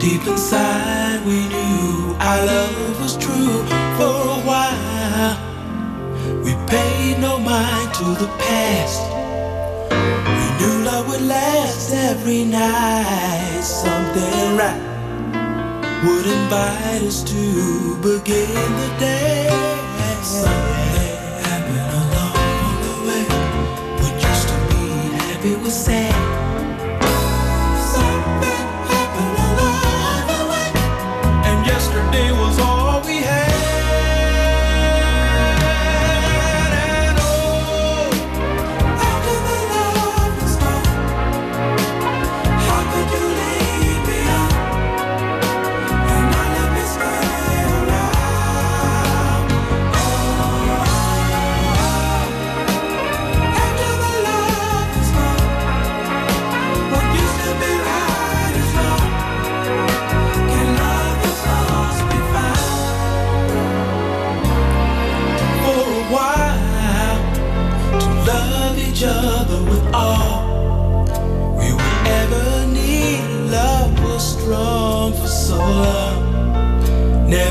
Deep inside, we knew our love was true. For a while, we paid no mind to the past. We knew love would last every night. Something right would invite us to begin the day. Something happened along the way. What used to be happy was sad.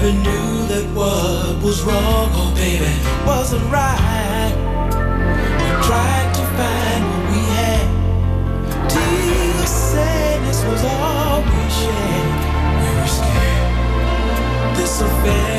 Never knew that what was wrong, oh baby, wasn't right. We tried to find what we had. Till sadness was all we shared. We were scared this affair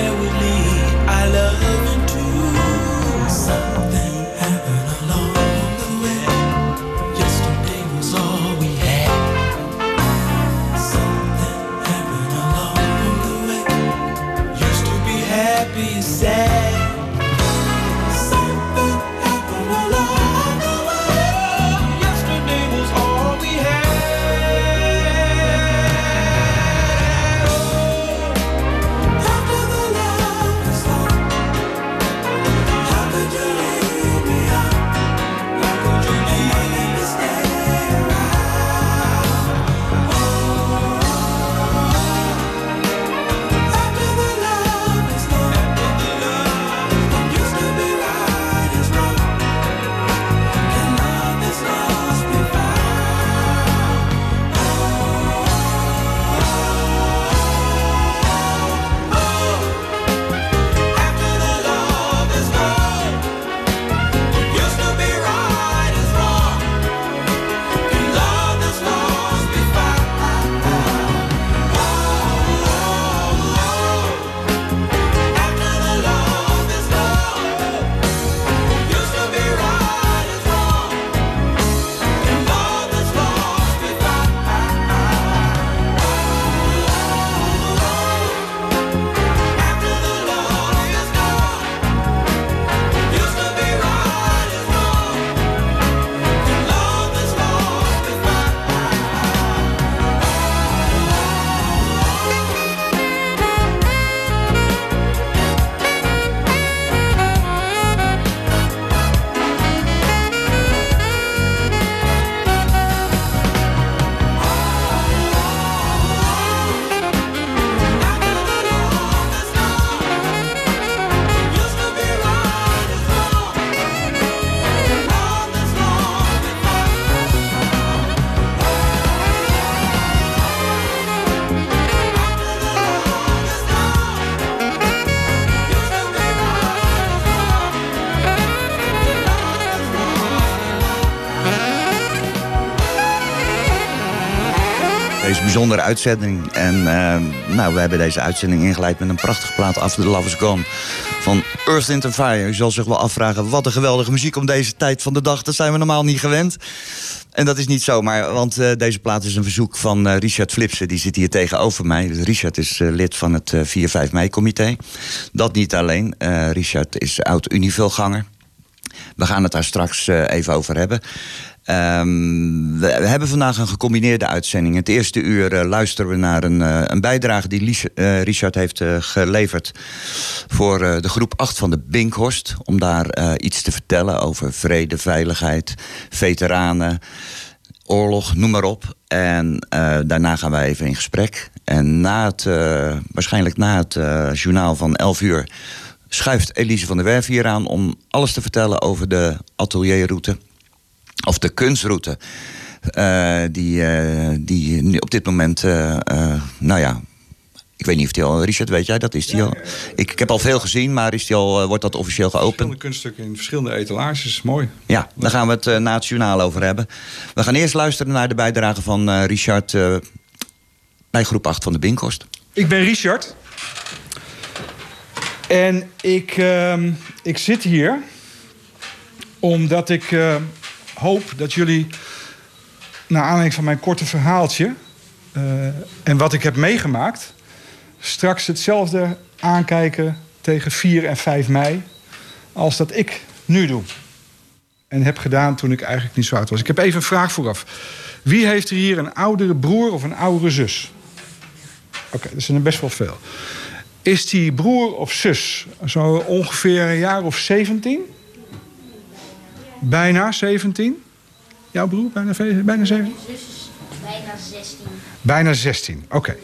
bijzondere uitzending. En eh, nou, we hebben deze uitzending ingeleid met een prachtige plaat After the Love Gone van Earth, and Fire. U zal zich wel afvragen, wat een geweldige muziek om deze tijd van de dag. Dat zijn we normaal niet gewend. En dat is niet zomaar, want eh, deze plaat is een verzoek van eh, Richard Flipsen. Die zit hier tegenover mij. Dus Richard is lid van het 4-5 mei-comité. Dat niet alleen. Richard is oud-Univulganger. We gaan het daar straks even over hebben. Ehm, we, hebben vandaag een gecombineerde uitzending. Het eerste uur eh, luisteren we naar een, eh, een bijdrage die Lies- eh, Richard heeft geleverd voor de groep 8 van de Binkhorst. Om daar iets te vertellen over vrede, veiligheid, veteranen, oorlog, noem maar op. En daarna gaan wij even in gesprek. En na het, waarschijnlijk na het journaal van 11 uur schuift Elise van der Werf hier aan om alles te vertellen over de atelierroute. Of de kunstroute. eh, die, eh, die nu op dit moment, eh, nou ja. Ik weet niet of die al, Richard, weet jij dat? Is die al? Ik, ik heb al veel gezien, maar is die al, wordt dat officieel geopend? Verschillende kunststukken in verschillende etalages. Mooi. Ja, daar gaan we het eh, na het journaal over hebben. We gaan eerst luisteren naar de bijdrage van eh, Richard eh, bij groep 8 van de Binkhorst. Ik ben Richard. En ik, ehm, ik zit hier omdat ik eh, hoop dat jullie, naar aanleiding van mijn korte verhaaltje eh, en wat ik heb meegemaakt, straks hetzelfde aankijken tegen 4 en 5 mei als dat ik nu doe. En heb gedaan toen ik eigenlijk niet oud was. Ik heb even een vraag vooraf. Wie heeft er hier een oudere broer of een oudere zus? Oké, dat zijn er best wel veel. Is die broer of zus zo ongeveer een jaar of 17? Bijna 17? Jouw broer, bijna, bijna 17? zus is bijna 16. Bijna 16, oké.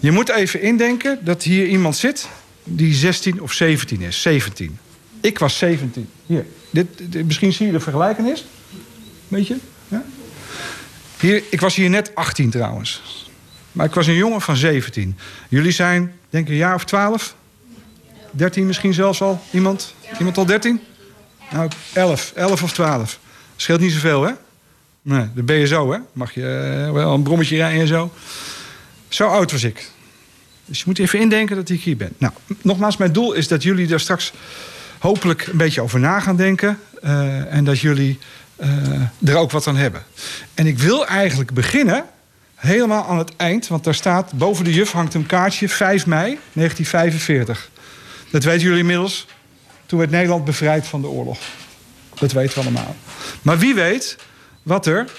Je moet even indenken dat hier iemand zit die 16 of 17 is. 17. Ik was 17. Hier. Dit, dit- misschien zie je de vergelijkenis. Weet je? Ja? Hier, ik was hier net 18 trouwens. Maar ik was een jongen van 17. Jullie zijn, denk ik, een jaar of 12? 13 misschien zelfs al? Iemand? Iemand al 13? Nou, 11. 11 of 12. Scheelt niet zoveel, hè? Nee, je zo, hè? Mag je eh, wel een brommetje rijden en zo. Zo oud was ik. Dus je moet even indenken dat ik hier ben. Nou, nogmaals, mijn doel is dat jullie daar straks hopelijk een beetje over na gaan denken. eh, en dat jullie eh, er ook wat aan hebben. En ik wil eigenlijk beginnen helemaal aan het eind. Want daar staat, boven de juf hangt een kaartje, 5 mei 1945. Dat weten jullie inmiddels. Toen werd Nederland bevrijd van de oorlog. Dat weten we allemaal. Maar wie weet wat er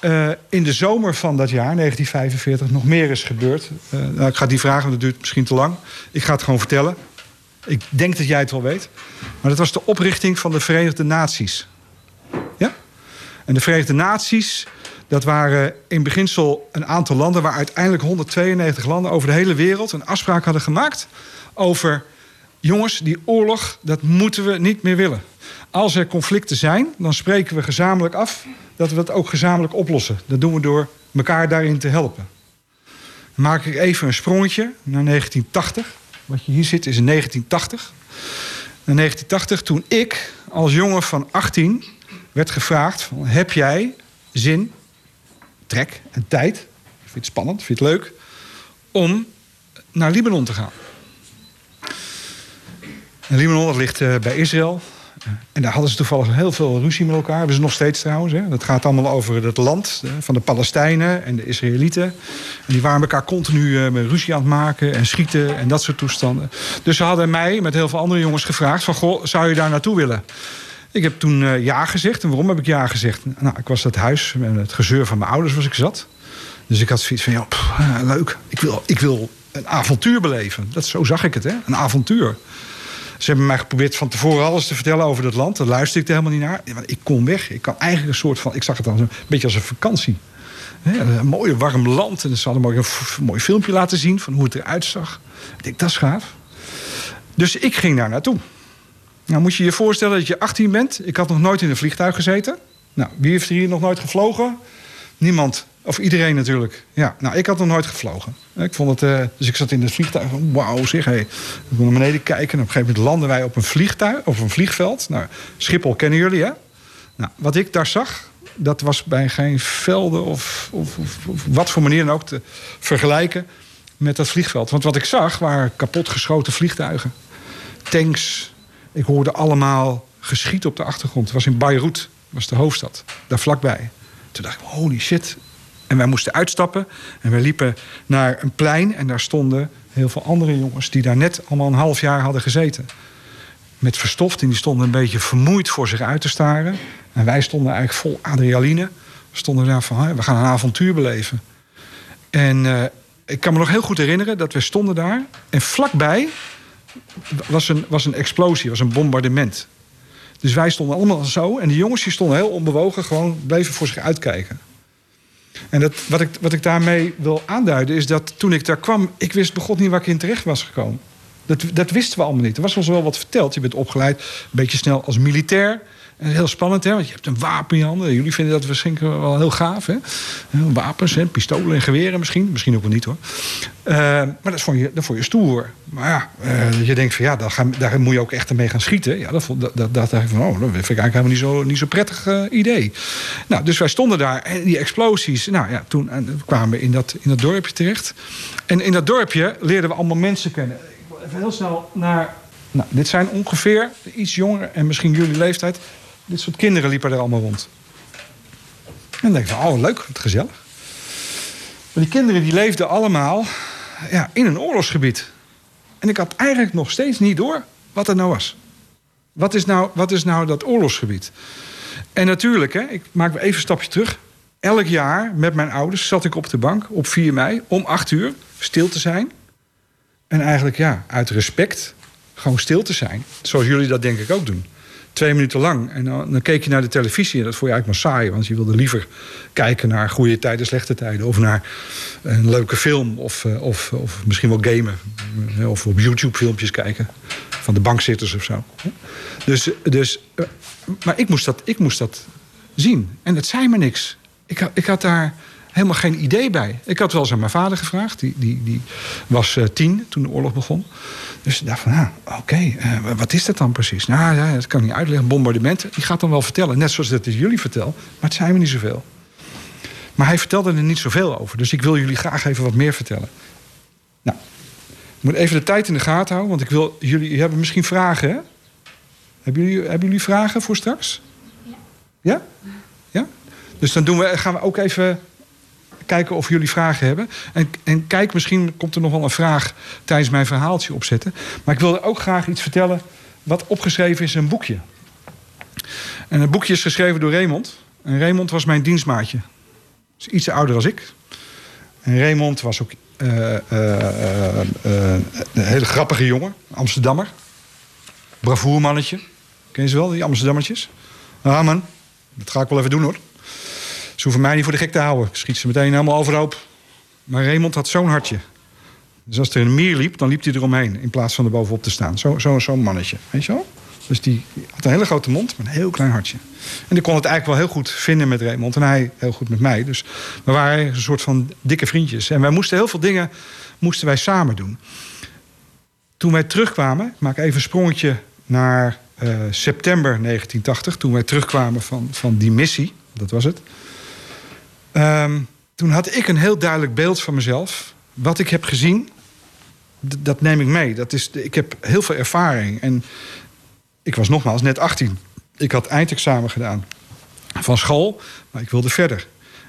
eh, in de zomer van dat jaar, 1945, nog meer is gebeurd. Eh, nou, ik ga die vragen, want dat duurt misschien te lang. Ik ga het gewoon vertellen. Ik denk dat jij het wel weet. Maar dat was de oprichting van de Verenigde Naties. Ja? En de Verenigde Naties, dat waren in beginsel een aantal landen... waar uiteindelijk 192 landen over de hele wereld een afspraak hadden gemaakt... over, jongens, die oorlog, dat moeten we niet meer willen. Als er conflicten zijn, dan spreken we gezamenlijk af dat we dat ook gezamenlijk oplossen. Dat doen we door elkaar daarin te helpen. Dan maak ik even een sprongetje naar 1980. Wat je hier ziet is in 1980. In 1980, toen ik als jongen van 18 werd gevraagd: heb jij zin, trek en tijd? Vind je het spannend? Vind je het leuk? Om naar Libanon te gaan. Libanon dat ligt eh, bij Israël. En daar hadden ze toevallig heel veel ruzie met elkaar. Hebben ze nog steeds trouwens. Hè. Dat gaat allemaal over het land hè, van de Palestijnen en de Israëlieten. En die waren elkaar continu eh, met ruzie aan het maken en schieten en dat soort toestanden. Dus ze hadden mij met heel veel andere jongens gevraagd: van, goh, zou je daar naartoe willen? Ik heb toen eh, ja gezegd. En waarom heb ik ja gezegd? Nou, ik was het huis met het gezeur van mijn ouders was ik zat. Dus ik had zoiets van, ja, leuk. Ik wil, ik wil een avontuur beleven. Dat, zo zag ik het, hè? Een avontuur. Ze hebben mij geprobeerd van tevoren alles te vertellen over dat land. Daar luisterde ik er helemaal niet naar. Ik kon weg. Ik kan eigenlijk een soort van... Ik zag het dan een beetje als een vakantie. Hè, een mooi warm land. En ze hadden me een mooi filmpje laten zien... van hoe het eruit zag. Ik denk, dat is gaaf. Dus ik ging daar naartoe. Nou moet je je voorstellen dat je 18 bent. Ik had nog nooit in een vliegtuig gezeten. Nou, wie heeft er hier nog nooit gevlogen? Niemand. Of iedereen natuurlijk. Ja, nou, ik had nog nooit gevlogen. Ik vond het, eh, dus ik zat in het vliegtuig. Wauw, zeg. Hey. Ik wil naar beneden kijken. En op een gegeven moment landen wij op een vliegtuig, op een vliegveld. Nou, Schiphol kennen jullie, hè? Nou, wat ik daar zag, dat was bij geen velden of, of, of, of wat voor manier dan ook te vergelijken met dat vliegveld. Want wat ik zag waren kapotgeschoten vliegtuigen, tanks. Ik hoorde allemaal geschiet op de achtergrond. Het was in Beirut, was de hoofdstad, daar vlakbij. Toen dacht ik, holy shit. En wij moesten uitstappen en wij liepen naar een plein en daar stonden heel veel andere jongens die daar net allemaal een half jaar hadden gezeten met verstoft en die stonden een beetje vermoeid voor zich uit te staren. En wij stonden eigenlijk vol adrenaline. We stonden daar van, we gaan een avontuur beleven. En eh, ik kan me nog heel goed herinneren dat we stonden daar. En vlakbij was een, was een explosie, was een bombardement. Dus wij stonden allemaal zo. En die jongens die stonden heel onbewogen, gewoon bleven voor zich uitkijken. En dat, wat, ik, wat ik daarmee wil aanduiden is dat toen ik daar kwam, ik wist begot niet waar ik in terecht was gekomen. Dat, dat wisten we allemaal niet. Er was ons wel wat verteld. Je bent opgeleid, een beetje snel als militair. Heel spannend, hè? want je hebt een wapen in je handen. Jullie vinden dat waarschijnlijk wel heel gaaf. Hè? Wapens, hè? pistolen en geweren misschien. Misschien ook wel niet hoor. Uh, maar dat vond je, dat vond je stoer. Maar ja, uh, je denkt van ja, daar, ga, daar, moet je ook echt mee gaan schieten. Ja, dat, dat, dat, ik van, oh, dat vind ik eigenlijk helemaal niet zo, niet zo prettig uh, idee. Nou, dus wij stonden daar en die explosies. Nou ja, toen kwamen we in dat, in dat dorpje terecht. En in dat dorpje leerden we allemaal mensen kennen. Ik wil even heel snel naar. Nou, dit zijn ongeveer iets jonger en misschien jullie leeftijd. Dit soort kinderen liepen er allemaal rond. En dan denk ik oh leuk, wat gezellig. Maar die kinderen die leefden allemaal ja, in een oorlogsgebied. En ik had eigenlijk nog steeds niet door wat het nou was. Wat is nou, wat is nou dat oorlogsgebied? En natuurlijk, hè, ik maak even een stapje terug. Elk jaar met mijn ouders zat ik op de bank op 4 mei om 8 uur stil te zijn. En eigenlijk ja, uit respect gewoon stil te zijn. Zoals jullie dat denk ik ook doen twee minuten lang. En dan, dan, keek je naar de televisie en dat vond je eigenlijk maar saai. Want je wilde liever kijken naar goede tijden, slechte tijden. Of naar een leuke film. Of, eh, of, of misschien wel gamen. Eh, of op YouTube filmpjes kijken. Van de bankzitters of zo. Dus, dus, eh, maar ik moest, dat, ik moest dat zien. En dat zei me niks. Ik, ik had daar helemaal geen idee bij. Ik had wel eens aan mijn vader gevraagd. Die, die, die was tien toen de oorlog begon. Dus ik dacht van, ah, oké, uh, wat is dat dan precies? Nou ja, dat kan ik niet uitleggen. Bombardementen, die gaat dan wel vertellen. Net zoals dat ik jullie vertel. Maar het zijn we niet zoveel. Maar hij vertelde er niet zoveel over. Dus ik wil jullie graag even wat meer vertellen. Nou, ik moet even de tijd in de gaten houden. Want ik wil jullie, jullie hebben misschien vragen, hè? Hebben jullie, hebben jullie vragen voor straks? Ja. Ja? Ja? Dus dan doen we, gaan we ook even kijken of jullie vragen hebben. En, en kijk, misschien komt er nog wel een vraag tijdens mijn verhaaltje opzetten. Maar ik wilde ook graag iets vertellen wat opgeschreven is in een boekje. En het boekje is geschreven door Raymond. En Raymond was mijn dienstmaatje. Is iets ouder dan ik. En Raymond was ook uh, uh, uh, een hele grappige jongen, Amsterdammer. Bravoermannetje. Ken je ze wel, die Amsterdammertjes? Ah man, dat ga ik wel even doen hoor. Hoeven mij niet voor de gek te houden. Schiet ze meteen helemaal overhoop. Maar Raymond had zo'n hartje. Dus als er een mier liep, dan liep hij eromheen. In plaats van er bovenop te staan. Zo'n zo, zo mannetje. Weet je wel? Dus die had een hele grote mond, maar een heel klein hartje. En ik kon het eigenlijk wel heel goed vinden met Raymond. En hij heel goed met mij. Dus we waren een soort van dikke vriendjes. En wij moesten heel veel dingen moesten wij samen doen. Toen wij terugkwamen, ik maak even een sprongetje naar uh, september 1980. Toen wij terugkwamen van, van die missie, dat was het. Um, toen had ik een heel duidelijk beeld van mezelf. Wat ik heb gezien, dat neem ik mee. Dat is, ik heb heel veel ervaring. En ik was nogmaals net 18. Ik had eindexamen gedaan van school, maar ik wilde verder.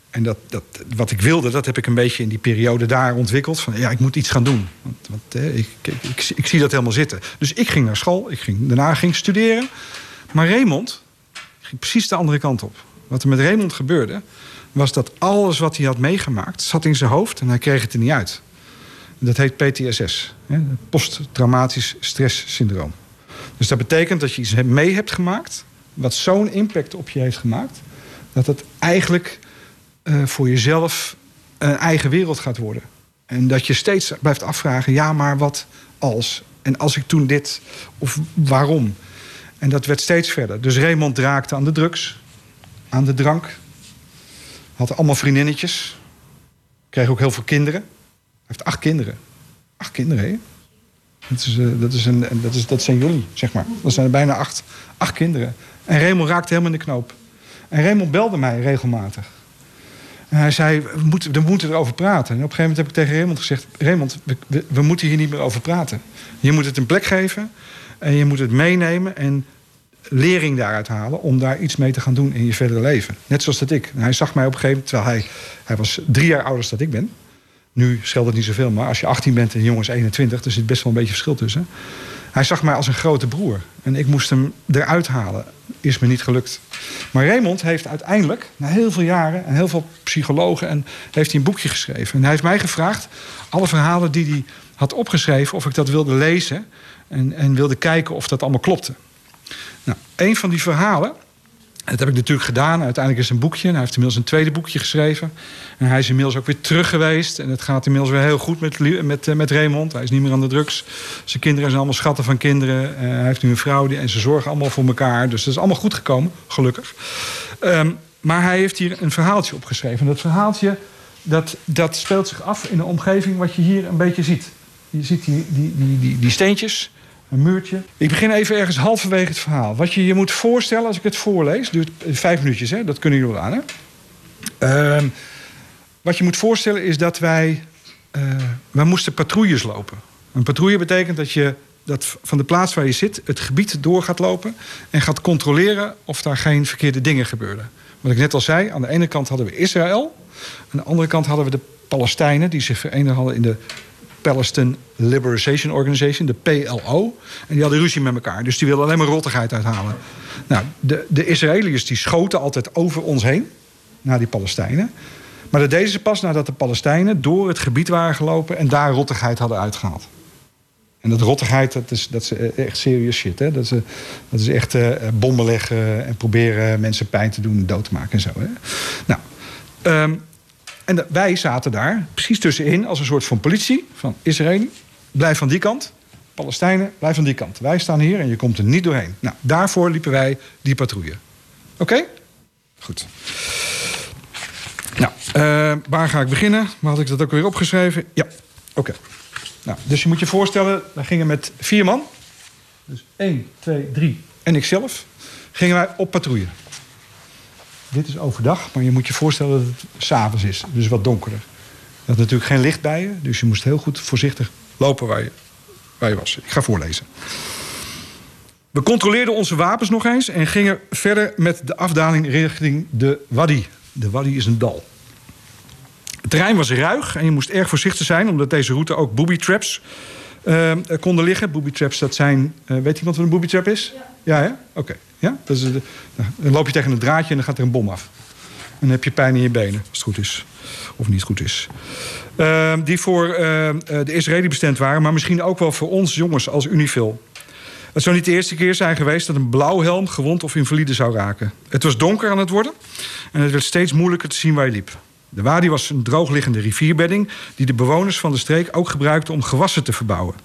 En dat, dat, wat ik wilde, dat heb ik een beetje in die periode daar ontwikkeld. Van ja, ik moet iets gaan doen. Want, want ik, ik, ik, zie dat helemaal zitten. Dus ik ging naar school, ik ging, daarna ging studeren. Maar Raymond ging precies de andere kant op. Wat er met Raymond gebeurde, was dat alles wat hij had meegemaakt zat in zijn hoofd en hij kreeg het er niet uit. Dat heet PTSS, posttraumatisch stresssyndroom. Dus dat betekent dat je iets mee hebt gemaakt, wat zo'n impact op je heeft gemaakt, dat het eigenlijk uh, voor jezelf een eigen wereld gaat worden. En dat je steeds blijft afvragen, ja, maar wat als? En als ik toen dit, of waarom? En dat werd steeds verder. Dus Raymond raakte aan de drugs, aan de drank, had allemaal vriendinnetjes. Kreeg ook heel veel kinderen. Hij heeft acht kinderen. Acht kinderen, hè? Dat, is, uh, dat, is een, dat, is, dat zijn jullie, zeg maar. Dat zijn er bijna acht, acht kinderen. En Raymond raakte helemaal in de knoop. En Raymond belde mij regelmatig. En hij zei, we moeten, we moeten erover praten. En op een gegeven moment heb ik tegen Raymond gezegd... Raymond, we, we, we moeten hier niet meer over praten. Je moet het een plek geven. En je moet het meenemen. En lering daaruit halen om daar iets mee te gaan doen in je verdere leven. Net zoals dat ik. Hij zag mij op een gegeven moment, terwijl hij, hij was drie jaar ouder dan ik ben. Nu scheelt het niet zoveel, maar als je 18 bent en de jongen is 21, er zit best wel een beetje verschil tussen. Hij zag mij als een grote broer. En ik moest hem eruit halen is me niet gelukt. Maar Raymond heeft uiteindelijk, na heel veel jaren en heel veel psychologen, en heeft hij een boekje geschreven. En hij heeft mij gevraagd, alle verhalen die hij had opgeschreven, of ik dat wilde lezen en, en wilde kijken of dat allemaal klopte. Nou, een van die verhalen, dat heb ik natuurlijk gedaan. Uiteindelijk is een boekje. Hij heeft inmiddels een tweede boekje geschreven. En hij is inmiddels ook weer terug geweest. En het gaat inmiddels weer heel goed met, met, eh, met Raymond. Hij is niet meer aan de drugs. Zijn kinderen zijn allemaal schatten van kinderen. Eh, hij heeft nu een vrouw die, en ze zorgen allemaal voor elkaar. Dus dat is allemaal goed gekomen, gelukkig. Ehm, maar hij heeft hier een verhaaltje opgeschreven. En dat verhaaltje dat, dat speelt zich af in de omgeving wat je hier een beetje ziet. Je ziet die, die, die, die steentjes, een muurtje. Ik begin even ergens halverwege het verhaal. Wat je je moet voorstellen als ik het voorlees, duurt vijf minuutjes, hè? dat kunnen jullie wel aan. Hè? Ehm, wat je moet voorstellen is dat wij, eh, wij moesten patrouilles lopen. Een patrouille betekent dat je dat van de plaats waar je zit het gebied door gaat lopen en gaat controleren of daar geen verkeerde dingen gebeuren. Wat ik net al zei, aan de ene kant hadden we Israël, aan de andere kant hadden we de Palestijnen die zich verenigd hadden in de Palestine Liberation Organization, de PLO. En die hadden ruzie met elkaar. Dus die wilden alleen maar rottigheid uithalen. Nou, de, de Israëliërs die schoten altijd over ons heen, naar die Palestijnen. Maar dat deden ze pas nadat de Palestijnen door het gebied waren gelopen en daar rottigheid hadden uitgehaald. En dat rottigheid, dat is, dat is eh, echt serious shit. Hè? Dat, is, eh, dat is echt eh, bommen leggen en proberen mensen pijn te doen, dood te maken en zo. Hè? Nou, ehm, en wij zaten daar precies tussenin als een soort van politie. Van Israël, blijf van die kant. Palestijnen, blijf van die kant. Wij staan hier en je komt er niet doorheen. Nou, daarvoor liepen wij die patrouille. Oké? Goed. Nou, eh, waar ga ik beginnen? Waar had ik dat ook weer opgeschreven? Ja, oké. Nou, dus je moet je voorstellen, wij gingen met vier man. Dus één, twee, drie en ikzelf. Gingen wij op patrouille. Dit is overdag, maar je moet je voorstellen dat het s'avonds is. Dus wat donkerder. Je had natuurlijk geen licht bij je, dus je moest heel goed voorzichtig lopen waar je, waar je was. Ik ga voorlezen. We controleerden onze wapens nog eens en gingen verder met de afdaling richting de Wadi. De Wadi is een dal. Het terrein was ruig en je moest erg voorzichtig zijn, omdat deze route ook booby traps eh, konden liggen. Booby traps, dat zijn. eh, weet iemand wat een booby trap is? Ja, ja? Oké. Ja? Dat is, de- nou, dan loop je tegen een draadje en dan gaat er een bom af. En dan heb je pijn in je benen, als het goed is. Of niet goed is. Eh, die voor eh, eh, de Israëli bestemd waren, maar misschien ook wel voor ons jongens als Unifil. Het zou niet de eerste keer zijn geweest dat een blauwhelm gewond of invalide zou raken. Het was donker aan het worden en het werd steeds moeilijker te zien waar je liep. De Wadi was een droogliggende rivierbedding die de bewoners van de streek ook gebruikten om gewassen te verbouwen.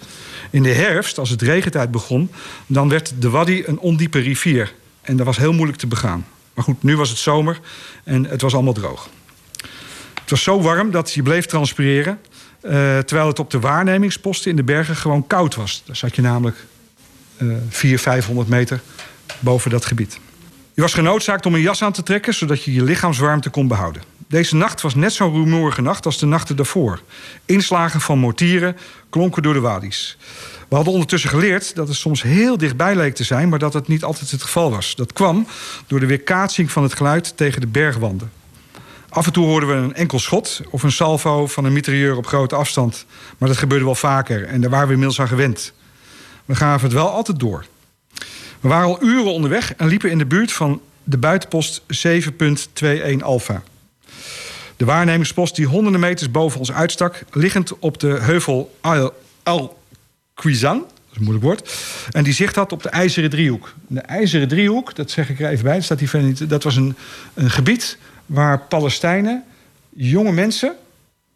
In de herfst, als het regentijd begon, dan werd de Wadi een ondiepe rivier. En dat was heel moeilijk te begaan. Maar goed, nu was het zomer en het was allemaal droog. Het was zo warm dat je bleef transpireren. eh, terwijl het op de waarnemingsposten in de bergen gewoon koud was. Daar zat je namelijk eh 400, 500 meter boven dat gebied. Je was genoodzaakt om een jas aan te trekken, zodat je je lichaamswarmte kon behouden. Deze nacht was net zo'n rumoerige nacht als de nachten daarvoor. Inslagen van mortieren klonken door de wadis. We hadden ondertussen geleerd dat het soms heel dichtbij leek te zijn... maar dat het niet altijd het geval was. Dat kwam door de weerkaatsing van het geluid tegen de bergwanden. Af en toe hoorden we een enkel schot of een salvo van een mitrailleur op grote afstand. Maar dat gebeurde wel vaker en daar waren we inmiddels aan gewend. We gaven het wel altijd door. We waren al uren onderweg en liepen in de buurt van de buitenpost 7.21 Alpha. De waarnemingspost die honderden meters boven ons uitstak, liggend op de heuvel Al- Al-Quizan, dat is een moeilijk woord, en die zicht had op de IJzeren Driehoek. De IJzeren Driehoek, dat zeg ik er even bij, dat staat dat was een, een gebied waar Palestijnen, jonge mensen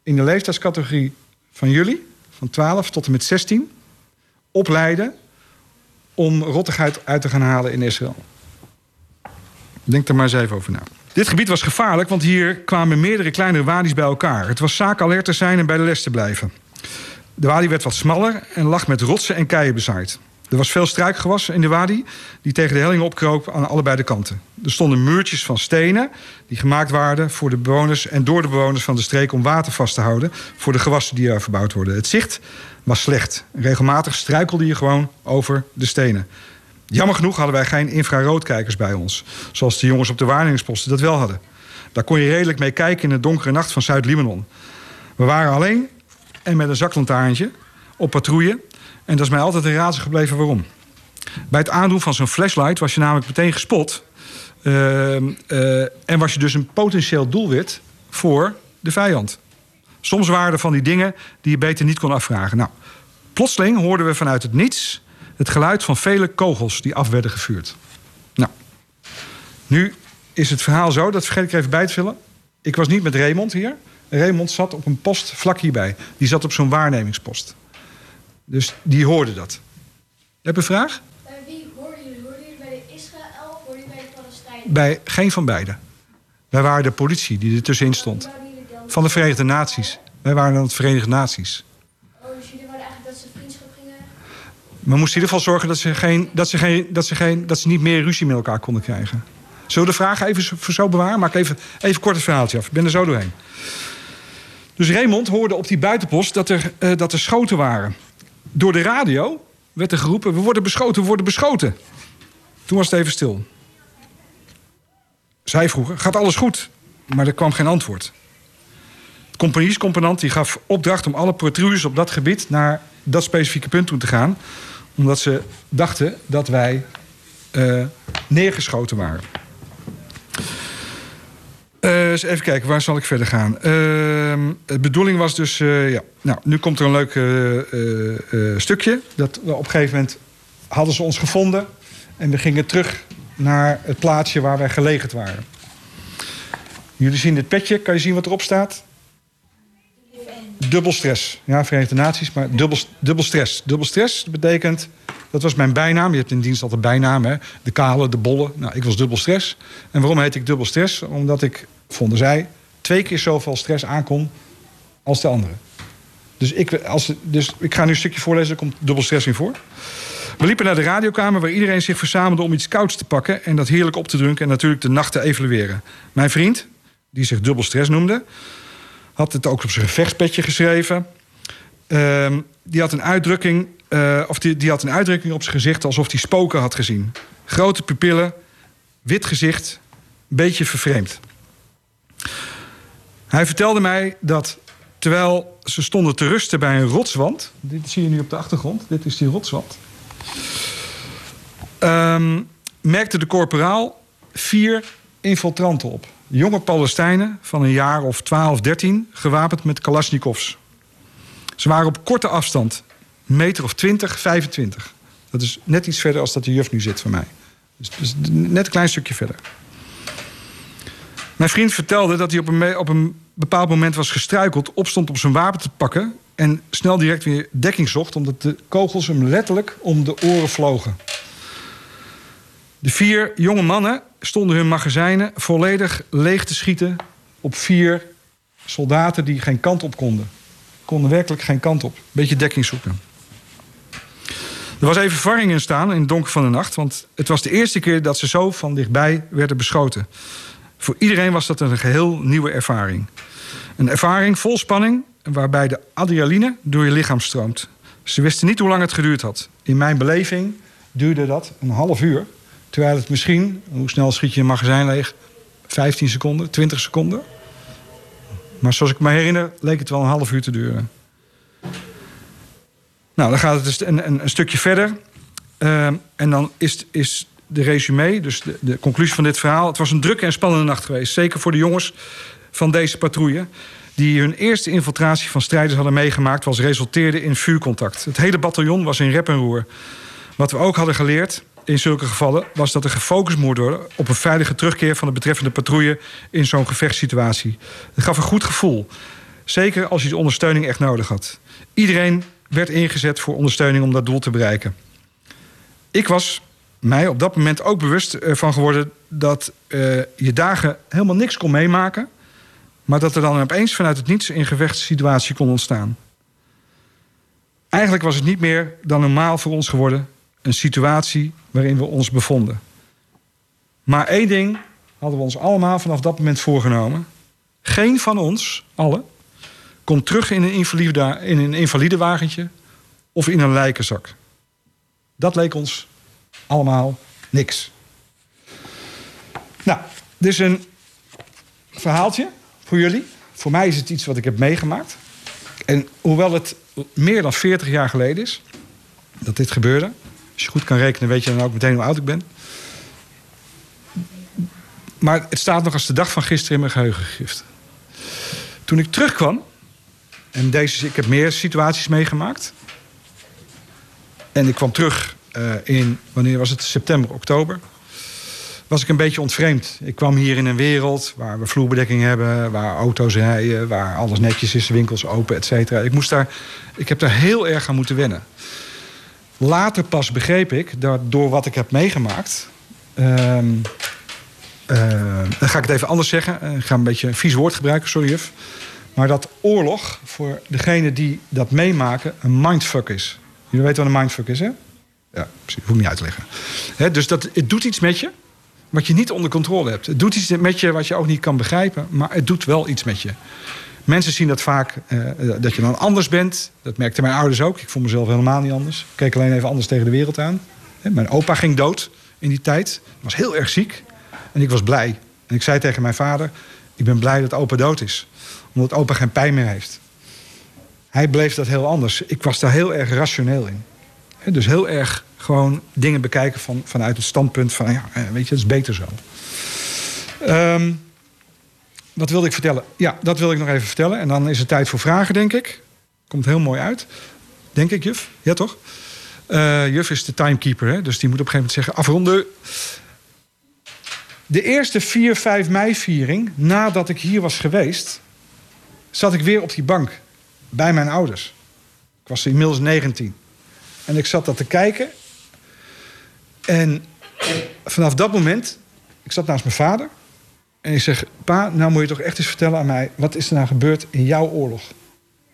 in de leeftijdscategorie van jullie, van 12 tot en met 16, opleiden om rottigheid uit te gaan halen in Israël. Denk er maar eens even over na. Dit gebied was gevaarlijk, want hier kwamen meerdere kleinere wadi's bij elkaar. Het was zaak alert te zijn en bij de les te blijven. De wadi werd wat smaller en lag met rotsen en keien bezaaid. Er was veel struikgewas in de wadi die tegen de helling opkroop aan allebei de kanten. Er stonden muurtjes van stenen die gemaakt waren voor de bewoners en door de bewoners van de streek om water vast te houden voor de gewassen die er verbouwd worden. Het zicht was slecht. Regelmatig struikelde je gewoon over de stenen. Jammer genoeg hadden wij geen infraroodkijkers bij ons, zoals de jongens op de waarnemingsposten dat wel hadden. Daar kon je redelijk mee kijken in de donkere nacht van Zuid-Libanon. We waren alleen en met een zaklantaarntje op patrouille. En dat is mij altijd een raadsel gebleven waarom. Bij het aandoen van zo'n flashlight was je namelijk meteen gespot. Ehm, eh, en was je dus een potentieel doelwit voor de vijand. Soms waren er van die dingen die je beter niet kon afvragen. Nou, plotseling hoorden we vanuit het niets het geluid van vele kogels die af werden gevuurd. Nou, nu is het verhaal zo, dat vergeet ik even bij te vullen. Ik was niet met Raymond hier. Raymond zat op een post vlak hierbij. Die zat op zo'n waarnemingspost. Dus die hoorde dat. Heb je een vraag? Bij wie hoorden jullie? Hoorden jullie bij de Israël of hoorden jullie bij de Palestijnen? Bij geen van beiden. Wij waren de politie die er tussenin stond. Van de Verenigde Naties. Wij waren dan het Verenigde Naties. Oh, dus jullie wouden eigenlijk dat ze vriendschap gingen? We moesten in ieder geval zorgen dat ze, geen, dat, ze geen, dat, ze geen, dat ze niet meer ruzie met elkaar konden krijgen. Zullen we de vragen even voor zo bewaren? Maak even, even kort het verhaaltje af. Ik ben er zo doorheen. Dus Raymond hoorde op die buitenpost dat er, eh, dat er schoten waren. Door de radio werd er geroepen: We worden beschoten, we worden beschoten. Toen was het even stil. Zij vroegen: Gaat alles goed? Maar er kwam geen antwoord. De compagniescommandant die gaf opdracht om alle patrouilles op dat gebied naar dat specifieke punt toe te gaan. Omdat ze dachten dat wij eh, neergeschoten waren. Eens even kijken, waar zal ik verder gaan? Ehm, de bedoeling was dus, eh, ja, nou, nu komt er een leuk stukje. Dat we op een gegeven moment hadden ze ons gevonden en we gingen terug naar het plaatsje waar wij gelegerd waren. Jullie zien dit petje, kan je zien wat erop staat? Dubbel stress. Ja, Verenigde Naties, maar dubbel, stress. Dubbel stress betekent, dat was mijn bijnaam. Je hebt in dienst altijd bijnaam, hè? De kale, de bolle. Nou, ik was dubbel stress. En waarom heet ik dubbel stress? Omdat ik, vonden zij, twee keer zoveel stress aankon als de andere. Dus ik, als, dus ik ga nu een stukje voorlezen, daar komt dubbel stress in voor. We liepen naar de radiokamer waar iedereen zich verzamelde om iets kouds te pakken en dat heerlijk op te drinken en natuurlijk de nacht te evalueren. Mijn vriend, die zich dubbel stress noemde, had het ook op zijn gevechtspetje geschreven. Ehm, die, had een uitdrukking, eh, of die, die had een uitdrukking op zijn gezicht alsof hij spoken had gezien. Grote pupillen, wit gezicht, een beetje vervreemd. Hij vertelde mij dat terwijl ze stonden te rusten bij een rotswand. Dit zie je nu op de achtergrond. Dit is die rotswand. Ehm, merkte de korporaal vier infiltranten op. Jonge Palestijnen van een jaar of 12, 13, gewapend met kalasjnikovs. Ze waren op korte afstand, meter of 20, 25. Dat is net iets verder als dat de juf nu zit van mij. Dus, dus net een klein stukje verder. Mijn vriend vertelde dat hij op een, op een bepaald moment was gestruikeld, opstond om zijn wapen te pakken en snel direct weer dekking zocht, omdat de kogels hem letterlijk om de oren vlogen. De vier jonge mannen stonden hun magazijnen volledig leeg te schieten op vier soldaten die geen kant op konden. Konden werkelijk geen kant op. Beetje dekking zoeken. Er was even verwarring in staan in het donker van de nacht, want het was de eerste keer dat ze zo van dichtbij werden beschoten. Voor iedereen was dat een geheel nieuwe ervaring. Een ervaring vol spanning, waarbij de adrenaline door je lichaam stroomt. Ze wisten niet hoe lang het geduurd had. In mijn beleving duurde dat een half uur. Terwijl het misschien, hoe snel schiet je een magazijn leeg? 15 seconden, 20 seconden. Maar zoals ik me herinner, leek het wel een half uur te duren. Nou, dan gaat het dus een, een, stukje verder. Ehm, en dan is, is de resume, dus de, de conclusie van dit verhaal... het was een drukke en spannende nacht geweest. Zeker voor de jongens van deze patrouille... die hun eerste infiltratie van strijders hadden meegemaakt... was resulteerde in vuurcontact. Het hele bataljon was in rep en roer. Wat we ook hadden geleerd in zulke gevallen... was dat er gefocust moet worden op een veilige terugkeer... van de betreffende patrouille in zo'n gevechtssituatie. Het gaf een goed gevoel. Zeker als je de ondersteuning echt nodig had. Iedereen werd ingezet voor ondersteuning om dat doel te bereiken. Ik was mij op dat moment ook bewust van geworden... dat eh, je dagen helemaal niks kon meemaken... maar dat er dan opeens vanuit het niets een gevechtssituatie kon ontstaan. Eigenlijk was het niet meer dan normaal voor ons geworden... een situatie waarin we ons bevonden. Maar één ding hadden we ons allemaal vanaf dat moment voorgenomen. Geen van ons, allen, komt terug in een, invalide, in een invalidewagentje of in een lijkenzak. Dat leek ons allemaal niks. Nou, dit is een verhaaltje voor jullie. Voor mij is het iets wat ik heb meegemaakt. En hoewel het meer dan 40 jaar geleden is dat dit gebeurde, Als je goed kan rekenen, weet je dan ook meteen hoe oud ik ben. Maar het staat nog als de dag van gisteren in mijn geheugen gegrift. Toen ik terugkwam, en deze, ik heb meer situaties meegemaakt. En ik kwam terug eh, in, wanneer was het? September, oktober. Was ik een beetje ontvreemd. Ik kwam hier in een wereld waar we vloerbedekking hebben, waar auto's rijden, waar alles netjes is, winkels open, et cetera. Ik, moest daar, ik heb daar heel erg aan moeten wennen. Later pas begreep ik dat door wat ik heb meegemaakt. ehm, eh, dan ga ik het even anders zeggen. Eh, Ik ga een beetje een vies woord gebruiken, sorry juf. Maar dat oorlog voor degene die dat meemaken een mindfuck is. Jullie weten wat een mindfuck is, hè? Ja, precies. Hoef ik niet uit te leggen. Dus dat, het doet iets met je wat je niet onder controle hebt. Het doet iets met je wat je ook niet kan begrijpen, maar het doet wel iets met je. Mensen zien dat vaak, eh, dat je dan anders bent. Dat merkten mijn ouders ook. Ik vond mezelf helemaal niet anders. Ik keek alleen even anders tegen de wereld aan. Mijn opa ging dood in die tijd. Was heel erg ziek. En ik was blij. En ik zei tegen mijn vader... ik ben blij dat opa dood is. Omdat opa geen pijn meer heeft. Hij bleef dat heel anders. Ik was daar heel erg rationeel in. Dus heel erg gewoon dingen bekijken van, vanuit het standpunt van... ja, eh, weet je, het is beter zo. Ehm, wat wilde ik vertellen? Ja, dat wil ik nog even vertellen. En dan is het tijd voor vragen, denk ik. Komt heel mooi uit. Denk ik, juf? Ja, toch? Eh, juf is de timekeeper, hè? dus die moet op een gegeven moment zeggen... afronden. De eerste 4, 5 mei-viering, nadat ik hier was geweest... zat ik weer op die bank bij mijn ouders. Ik was inmiddels 19. En ik zat dat te kijken. En vanaf dat moment... Ik zat naast mijn vader... En ik zeg, pa, nou moet je toch echt eens vertellen aan mij... wat is er nou gebeurd in jouw oorlog?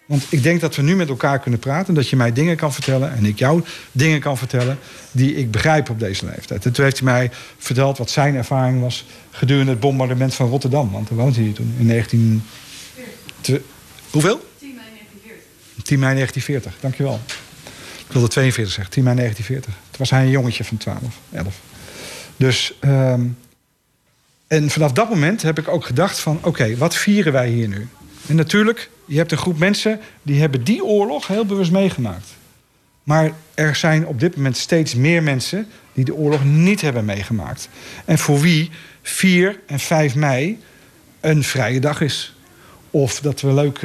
Want ik denk dat we nu met elkaar kunnen praten... dat je mij dingen kan vertellen en ik jou dingen kan vertellen... die ik begrijp op deze leeftijd. En toen heeft hij mij verteld wat zijn ervaring was... gedurende het bombardement van Rotterdam. Want daar woonde hij toen in 19... Te- Hoeveel? 10 mei 1940. 10 mei 1940, dankjewel. Ik wilde 42 zeggen, 10 mei 1940. Toen was hij een jongetje van 12, 11. Dus... ehm, en vanaf dat moment heb ik ook gedacht van... oké, wat vieren wij hier nu? En natuurlijk, je hebt een groep mensen... die hebben die oorlog heel bewust meegemaakt. Maar er zijn op dit moment steeds meer mensen... die de oorlog niet hebben meegemaakt. En voor wie 4 en 5 mei een vrije dag is. Of dat we een leuk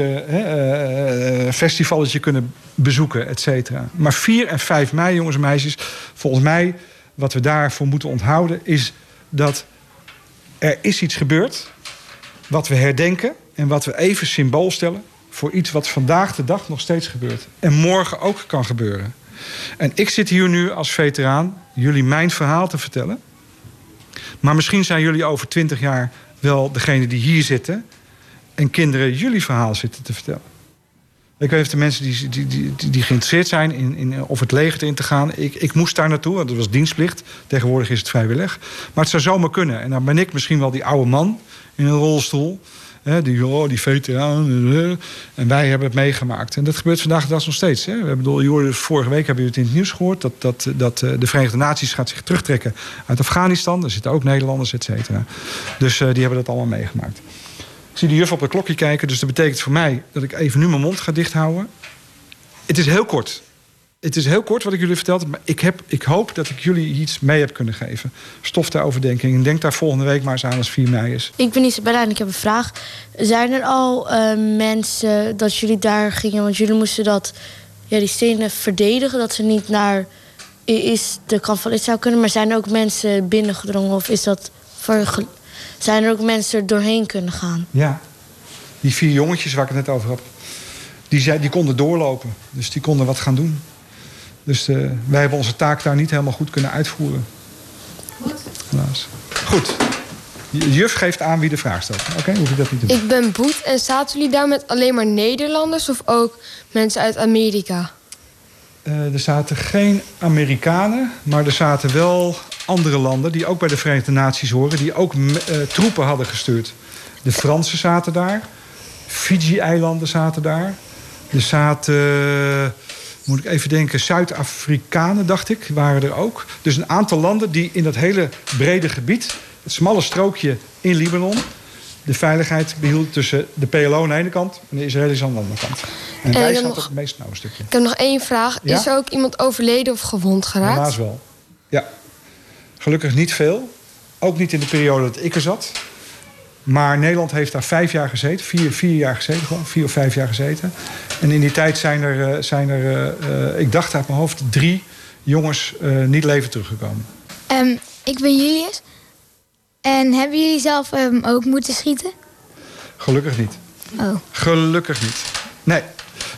festivalletje kunnen bezoeken, et cetera. Maar 4 en 5 mei, jongens en meisjes... volgens mij, wat we daarvoor moeten onthouden... is dat er is iets gebeurd wat we herdenken en wat we even symbool stellen voor iets wat vandaag de dag nog steeds gebeurt en morgen ook kan gebeuren. En ik zit hier nu als veteraan jullie mijn verhaal te vertellen. Maar misschien zijn jullie over twintig jaar wel degene die hier zitten en kinderen jullie verhaal zitten te vertellen. Ik weet de mensen die, die, die, die, geïnteresseerd zijn in, in of het leger in te gaan. Ik, ik moest daar naartoe, want dat was dienstplicht. Tegenwoordig is het vrijwillig. Maar het zou zomaar kunnen. En dan ben ik misschien wel die oude man in een rolstoel. Hè, die, oh, die veteraan. eh, En wij hebben het meegemaakt. En dat gebeurt vandaag de dag nog steeds. Hè. We bedoel, vorige week hebben jullie het in het nieuws gehoord... dat, dat, dat eh, de Verenigde Naties gaat zich terugtrekken uit Afghanistan. Er zitten ook Nederlanders, et cetera. Dus eh, die hebben dat allemaal meegemaakt. Ik zie de juf op het klokje kijken, dus dat betekent voor mij dat ik even nu mijn mond ga dichthouden. Het is heel kort. Het is heel kort wat ik jullie verteld maar ik, heb, ik hoop dat ik jullie iets mee heb kunnen geven. Stof ter overdenking. En denk daar volgende week maar eens aan als 4 mei is. Ik ben Isabella en ik heb een vraag. Zijn er al eh, mensen dat jullie daar gingen? Want jullie moesten dat, ja, die stenen verdedigen, dat ze niet naar is de kant van Israël kunnen. Maar zijn er ook mensen binnengedrongen of is dat voor, zijn er ook mensen er doorheen kunnen gaan? Ja. Die vier jongetjes waar ik het net over had, die, zei, die konden doorlopen. Dus die konden wat gaan doen. Dus eh, wij hebben onze taak daar niet helemaal goed kunnen uitvoeren. Helaas. Goed. De juf geeft aan wie de vraag stelt. Oké, hoef je dat niet te doen. Ik ben Boet en zaten jullie daar met alleen maar Nederlanders of ook mensen uit Amerika? Eh, er zaten geen Amerikanen, maar er zaten wel andere landen die ook bij de Verenigde Naties horen, die ook eh, troepen hadden gestuurd. De Fransen zaten daar, Fiji-eilanden zaten daar. Er zaten, eh, moet ik even denken, Zuid-Afrikanen, dacht ik, waren er ook. Dus een aantal landen die in dat hele brede gebied, het smalle strookje in Libanon, de veiligheid behield tussen de PLO aan de ene kant en de Israëli's aan de andere kant. En En wij zaten nog- op het meest nauwe stukje. Ik heb nog één vraag. Ja? Is er ook iemand overleden of gewond geraakt? Helaas wel. Ja. Gelukkig niet veel. Ook niet in de periode dat ik er zat. Maar Nederland heeft daar vijf jaar gezeten. Vier, vier jaar gezeten gewoon. Vier of vijf jaar gezeten. En in die tijd zijn er, eh, zijn er eh, eh, ik dacht uit mijn hoofd, drie jongens niet leven teruggekomen. Ehm, ik ben Julius. En hebben jullie zelf ehm, ook moeten schieten? Gelukkig niet. Oh. Gelukkig niet. Nee,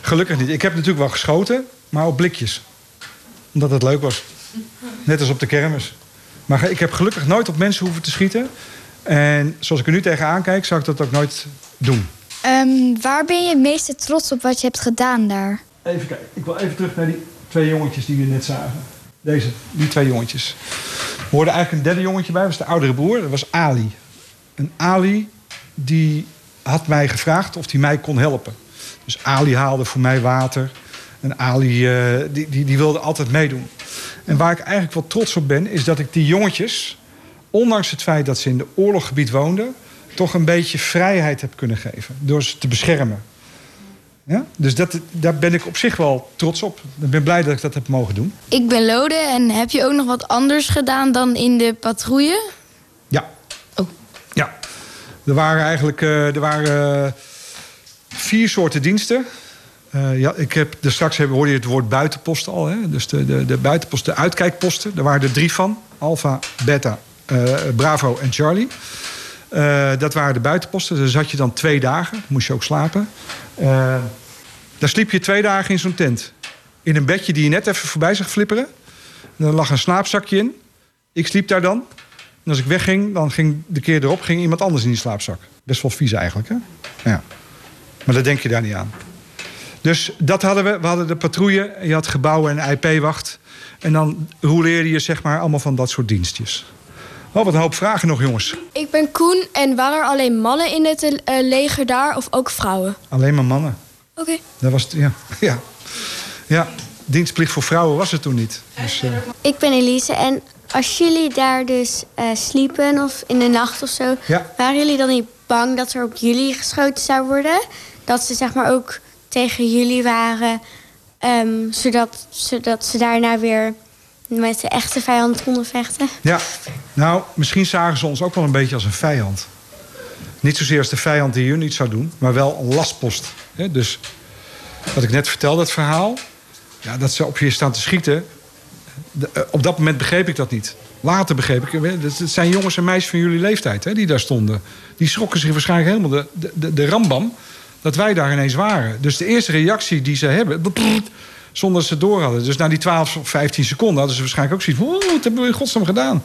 gelukkig niet. Ik heb natuurlijk wel geschoten, maar op blikjes. Omdat het leuk was. Net als op de kermis. Maar ik heb gelukkig nooit op mensen hoeven te schieten. En zoals ik er nu tegenaan kijk, zou ik dat ook nooit doen. Ehm, waar ben je het meeste trots op wat je hebt gedaan daar? Even kijken. Ik wil even terug naar die twee jongetjes die we net zagen. Deze, die twee jongetjes. Er hoorde eigenlijk een derde jongetje bij. Dat was de oudere broer. Dat was Ali. En Ali, die had mij gevraagd of hij mij kon helpen. Dus Ali haalde voor mij water. En Ali, eh, die, die, die wilde altijd meedoen. En waar ik eigenlijk wel trots op ben, is dat ik die jongetjes... ondanks het feit dat ze in de oorloggebied woonden... toch een beetje vrijheid heb kunnen geven. Door ze te beschermen. Ja? Dus dat, daar ben ik op zich wel trots op. Ik ben blij dat ik dat heb mogen doen. Ik ben Lode en heb je ook nog wat anders gedaan dan in de patrouille? Ja. Oh. Ja. Er waren eigenlijk eh, er waren, eh, vier soorten diensten. Eh, ja, ik heb, er straks hebben, hoorde je het woord buitenposten al. Hè? Dus de, de, de buitenposten, de uitkijkposten. Daar waren er drie van. Alpha, Beta, eh, Bravo en Charlie. Eh, dat waren de buitenposten. Daar zat je dan twee dagen. Moest je ook slapen. Daar sliep je twee dagen in zo'n tent. In een bedje die je net even voorbij zag flipperen. En er lag een slaapzakje in. Ik sliep daar dan. En als ik wegging, dan ging de keer erop ging iemand anders in die slaapzak. Best wel vies eigenlijk, hè? Ja. Maar dat denk je daar niet aan. Dus dat hadden we. We hadden de patrouille. Je had gebouwen en IP-wacht. En dan rouleerde je zeg maar allemaal van dat soort dienstjes. Oh, wat een hoop vragen nog, jongens. Ik ben Koen en waren er alleen mannen in het eh, leger daar of ook vrouwen? Alleen maar mannen. Oké. Dat was het, ja. ja. Ja, dienstplicht voor vrouwen was het toen niet. Dus, eh, Ik ben Elise en als jullie daar dus eh, sliepen of in de nacht of zo, Ja. waren jullie dan niet bang dat er op jullie geschoten zou worden? Dat ze zeg maar ook tegen jullie waren, ehm, zodat, zodat ze daarna weer met de echte vijand konden vechten? Ja, nou, misschien zagen ze ons ook wel een beetje als een vijand. Niet zozeer als de vijand die hun iets zou doen, maar wel een lastpost. Dus wat ik net vertelde, het verhaal, ja, dat ze op je staan te schieten. eh, op dat moment begreep ik dat niet. Later begreep ik, dat het zijn jongens en meisjes van jullie leeftijd hè, die daar stonden. Die schrokken zich waarschijnlijk helemaal de, de, de rambam dat wij daar ineens waren. Dus de eerste reactie die ze hebben, zonder dat ze het door hadden. Dus na die 12 of 15 seconden hadden ze waarschijnlijk ook zoiets van... "Oeh, wat hebben we in godsnaam gedaan?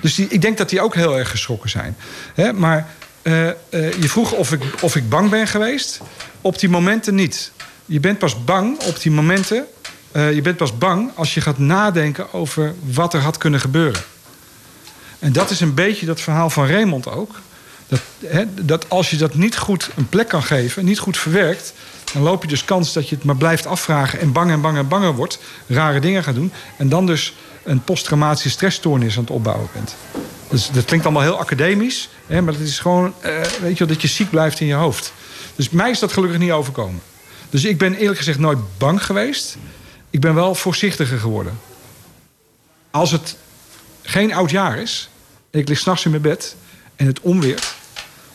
Dus die, ik denk dat die ook heel erg geschrokken zijn. Maar eh, eh, je vroeg of ik, of ik bang ben geweest. Op die momenten niet. Je bent pas bang op die momenten... eh, je bent pas bang als je gaat nadenken over wat er had kunnen gebeuren. En dat is een beetje dat verhaal van Raymond ook. Dat, hè, dat als je dat niet goed een plek kan geven, niet goed verwerkt... dan loop je dus kans dat je het maar blijft afvragen... en bang en bang en banger wordt, rare dingen gaat doen... en dan dus een posttraumatische stressstoornis aan het opbouwen bent. Dus dat klinkt allemaal heel academisch... Hè, maar het is gewoon eh, weet je, dat je ziek blijft in je hoofd. Dus mij is dat gelukkig niet overkomen. Dus ik ben eerlijk gezegd nooit bang geweest. Ik ben wel voorzichtiger geworden. Als het geen oud jaar is... ik lig s'nachts in mijn bed en het onweert...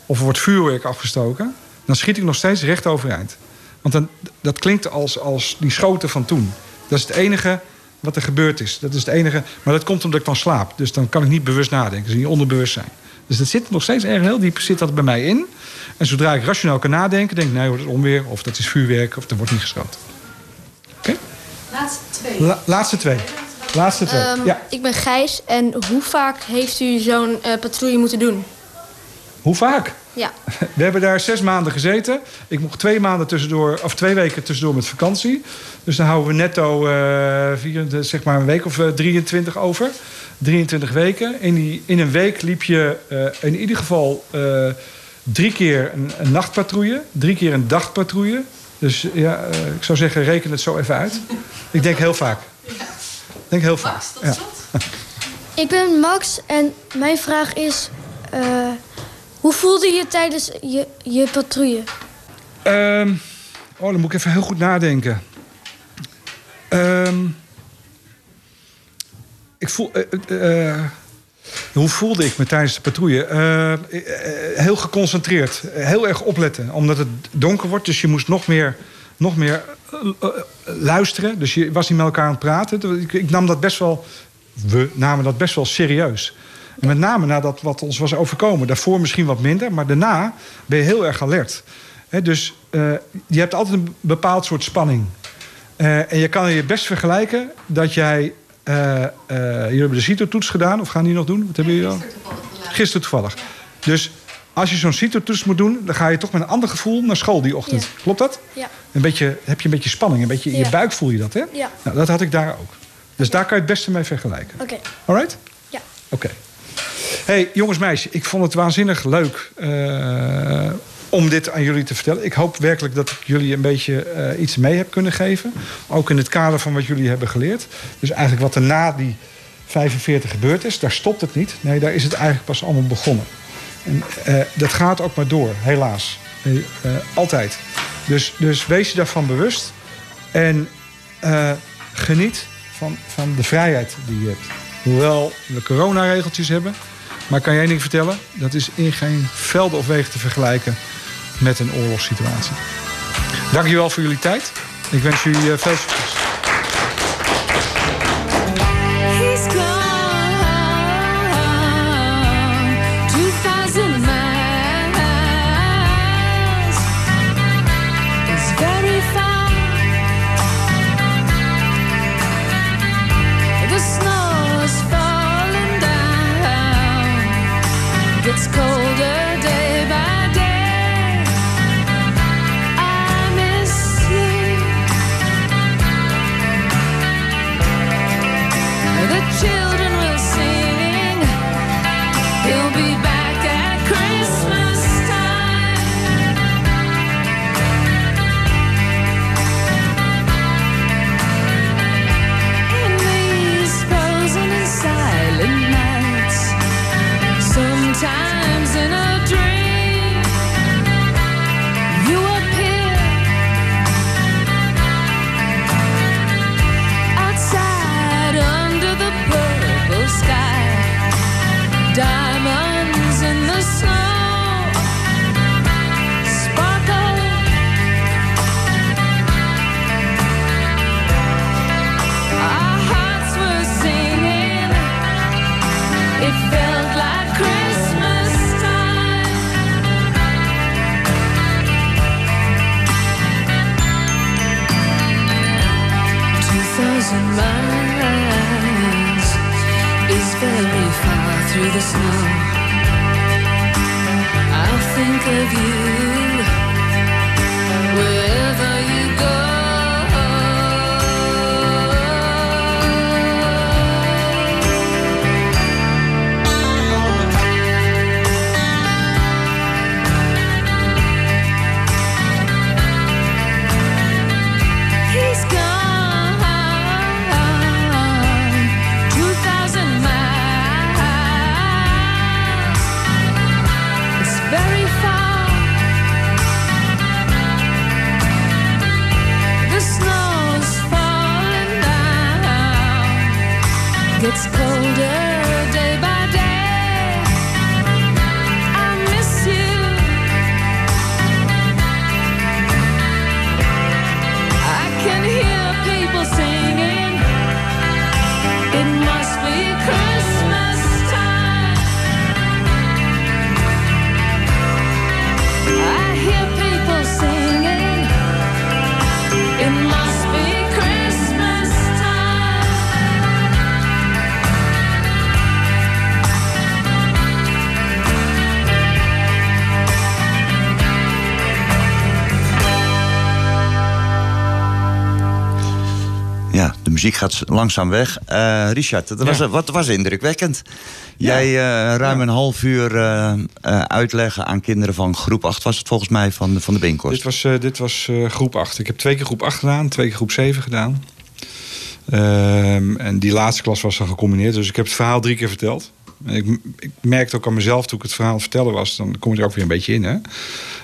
of er wordt vuurwerk afgestoken... dan schiet ik nog steeds recht overeind. Want dan, dat klinkt als, als die schoten van toen. Dat is het enige wat er gebeurd is. Dat is het enige, maar dat komt omdat ik dan slaap. Dus dan kan ik niet bewust nadenken. Dat is niet onderbewustzijn. Dus dat zit nog steeds erg heel diep zit dat bij mij in. En zodra ik rationeel kan nadenken... denk ik, nee, wordt het onweer, of dat is vuurwerk... of er wordt niet geschoten. Laatste twee. La- laatste twee. Laatste twee. Ehm, ja. Ik ben Gijs en hoe vaak heeft u zo'n eh, patrouille moeten doen? Hoe vaak? Ja. We hebben daar zes maanden gezeten. Ik mocht twee maanden tussendoor, of twee weken tussendoor met vakantie. Dus dan houden we netto eh, 24, zeg maar een week of eh, 23 over. 23 weken. In, die, in een week liep je eh, in ieder geval eh, drie keer een, een nachtpatrouille, drie keer een dagpatrouille. Dus ja, eh, ik zou zeggen, reken het zo even uit. Ik denk heel vaak. Ik denk heel vaak. Ja. Ik ben Max en mijn vraag is... Hoe voelde je tijdens je, je patrouille? Ehm, oh, dan moet ik even heel goed nadenken. Ehm, ik voel. eh, eh, eh, hoe voelde ik me tijdens de patrouille? Heel geconcentreerd. Heel erg opletten. Omdat het donker wordt, dus je moest nog meer, nog meer luisteren. Dus je was niet met elkaar aan het praten. Ik, ik nam dat best wel. We namen dat best wel serieus. En met name nadat wat ons was overkomen. Daarvoor misschien wat minder, maar daarna ben je heel erg alert. Dus eh, je hebt altijd een bepaald soort spanning. Eh, en je kan je best vergelijken dat jij... eh jullie hebben de CITO-toets gedaan, of gaan die nog doen? Wat hebben jullie al? Gisteren toevallig. Dus als je zo'n CITO-toets moet doen... dan ga je toch met een ander gevoel naar school die ochtend. Klopt dat? Ja. Een beetje, heb je een beetje spanning, een beetje in je buik voel je dat, hè? Ja. Nou, dat had ik daar ook. Dus daar kan je het beste mee vergelijken. Oké. Alright? Ja. Oké. Hey, jongens, meisjes, ik vond het waanzinnig leuk eh, om dit aan jullie te vertellen. Ik hoop werkelijk dat ik jullie een beetje eh, iets mee heb kunnen geven. Ook in het kader van wat jullie hebben geleerd. Dus eigenlijk wat er na die 45 gebeurd is, daar stopt het niet. Nee, daar is het eigenlijk pas allemaal begonnen. En eh, dat gaat ook maar door, helaas. Altijd. Dus, dus wees je daarvan bewust. En geniet van, van de vrijheid die je hebt. Hoewel we coronaregeltjes hebben. Maar kan je één vertellen. Dat is in geen velden of wegen te vergelijken met een oorlogssituatie. Dank jullie wel voor jullie tijd. Ik wens jullie eh, veel succes. It's cold. Muziek gaat langzaam weg. Eh, Richard, dat was, wat was indrukwekkend. Jij eh, ruim een half uur eh, uitleggen aan kinderen van groep 8 was het volgens mij van de, van de Binkhorst. Dit was, dit was groep 8. Ik heb twee keer groep 8 gedaan, twee keer groep 7 gedaan. Ehm, en die laatste klas was dan gecombineerd. Dus ik heb het verhaal drie keer verteld. Ik, ik merkte ook aan mezelf toen ik het verhaal vertellen was, dan kom je er ook weer een beetje in. Hè?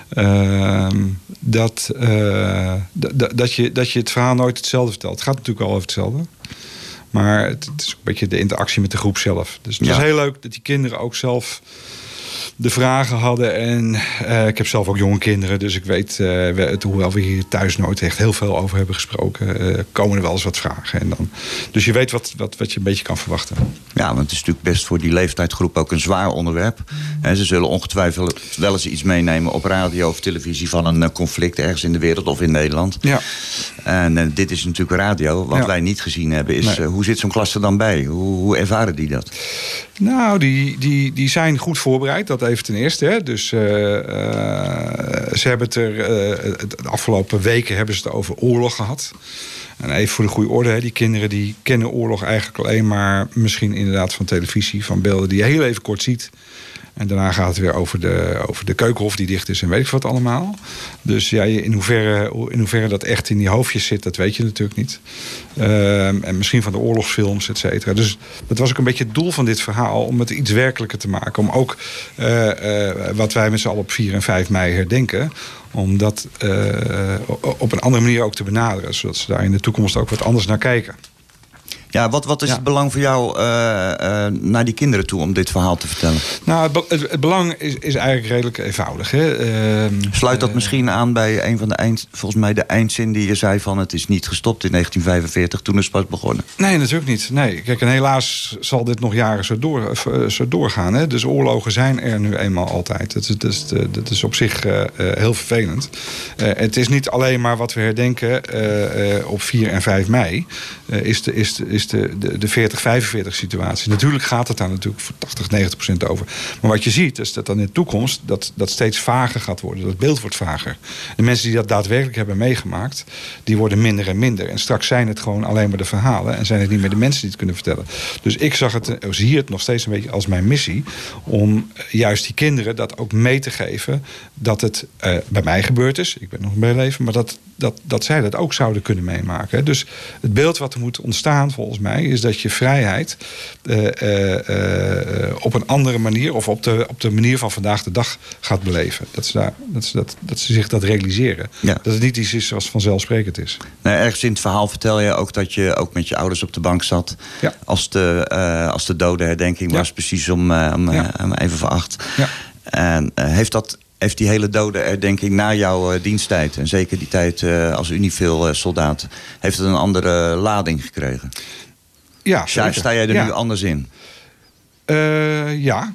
Ehm, dat, eh, dat, je, dat je het verhaal nooit hetzelfde vertelt. Het gaat natuurlijk wel over hetzelfde. Maar het, het is ook een beetje de interactie met de groep zelf. Dus het Ja. was heel leuk dat die kinderen ook zelf de vragen hadden. En eh, ik heb zelf ook jonge kinderen, dus ik weet, eh, we, het, hoewel we hier thuis nooit echt heel veel over hebben gesproken, eh, komen er wel eens wat vragen. En dan, dus je weet wat, wat, wat je een beetje kan verwachten. Ja, want het is natuurlijk best voor die leeftijdsgroep ook een zwaar onderwerp. En ze zullen ongetwijfeld wel eens iets meenemen op radio of televisie van een conflict ergens in de wereld of in Nederland. Ja. En dit is natuurlijk radio. Wat Ja. wij niet gezien hebben is Nee. hoe zit zo'n klas er dan bij? Hoe, hoe ervaren die dat? Nou, die, die, die zijn goed voorbereid, dat even ten eerste. Hè. Dus eh, eh, ze hebben het er, eh, de afgelopen weken hebben ze het over oorlog gehad. En even voor de goede orde, hè, die kinderen die kennen oorlog eigenlijk alleen maar misschien inderdaad van televisie, van beelden die je heel even kort ziet. En daarna gaat het weer over de, over de keukenhof die dicht is en weet ik wat allemaal. Dus ja, in hoeverre, in hoeverre dat echt in die hoofdjes zit, dat weet je natuurlijk niet. Ehm, en misschien van de oorlogsfilms, et cetera. Dus dat was ook een beetje het doel van dit verhaal, om het iets werkelijker te maken. Om ook eh, eh, wat wij met z'n allen op 4 en 5 mei herdenken, om dat eh, op een andere manier ook te benaderen. Zodat ze daar in de toekomst ook wat anders naar kijken. Ja, wat, wat is Ja. het belang voor jou eh, eh, naar die kinderen toe om dit verhaal te vertellen? Nou, het, be- het, het belang is, is eigenlijk redelijk eenvoudig. Hè? Ehm, Sluit dat eh, misschien aan bij een van de eind, volgens mij de eindzin die je zei van het is niet gestopt in 1945 toen is pas begonnen. Nee, natuurlijk niet. Nee. Kijk, en helaas zal dit nog jaren zo, door, zo doorgaan. Hè? Dus oorlogen zijn er nu eenmaal altijd. Dat is, dat is, dat is op zich heel vervelend. Het is niet alleen maar wat we herdenken op 4 en 5 mei. is de, is de, is de, de, de 40-45 situatie. Natuurlijk gaat het daar natuurlijk voor 80, 90 procent over. Maar wat je ziet is dat dan in de toekomst dat, dat steeds vager gaat worden. Dat beeld wordt vager. De mensen die dat daadwerkelijk hebben meegemaakt, die worden minder en minder. En straks zijn het gewoon alleen maar de verhalen en zijn het niet meer de mensen die het kunnen vertellen. Dus ik zag het, eh, zie het nog steeds een beetje als mijn missie om eh, juist die kinderen dat ook mee te geven dat het eh, bij mij gebeurd is. Ik ben nog bij leven, maar dat, dat, dat zij dat ook zouden kunnen meemaken. Dus het beeld wat er moet ontstaan volgens mij is dat je vrijheid eh, eh, eh, op een andere manier of op de, op de manier van vandaag de dag gaat beleven. Dat ze, daar, dat ze, dat, dat ze zich dat realiseren. Ja. Dat het niet iets is zoals vanzelfsprekend is. Nou, ergens in het verhaal vertel je ook dat je ook met je ouders op de bank zat. Ja. Als, de, als de dodenherdenking Ja. was, precies om, om, om even voor acht. Ja. En heeft, dat, heeft die hele dodenherdenking na jouw eh, diensttijd... en zeker die tijd eh, als Unifil eh, soldaat... heeft het een andere lading gekregen? Ja, Sta, sta jij er Ja. nu anders in? Ja.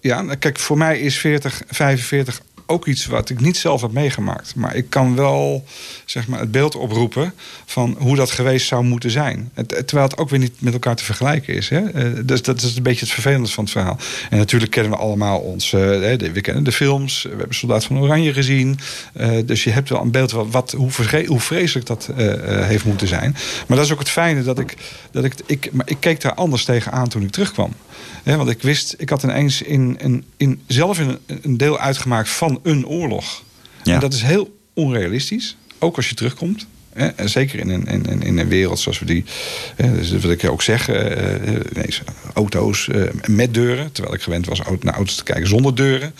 ja. nou, Kijk, voor mij is 40, 45 ook iets wat ik niet zelf heb meegemaakt. Maar ik kan wel zeg maar, het beeld oproepen van hoe dat geweest zou moeten zijn. Terwijl het ook weer niet met elkaar te vergelijken is. Hè? Eh, dus dat is een beetje het vervelende van het verhaal. En natuurlijk kennen we allemaal ons. eh, we kennen de films. We hebben Soldaat van Oranje gezien. Eh, dus je hebt wel een beeld wat, wat, hoe, vreselijk dat heeft moeten zijn. Maar dat is ook het fijne dat ik. Dat ik, ik, maar ik keek daar anders tegenaan toen ik terugkwam. Want ik wist, ik had ineens in, in, in, zelf in een, een deel uitgemaakt van een oorlog. Ja. En dat is heel onrealistisch, ook als je terugkomt. En zeker in een, in, in, een wereld zoals we die, hè, dus dat wil ik ook zeggen, eh, ineens auto's eh, met deuren. Terwijl ik gewend was naar auto's te kijken zonder deuren.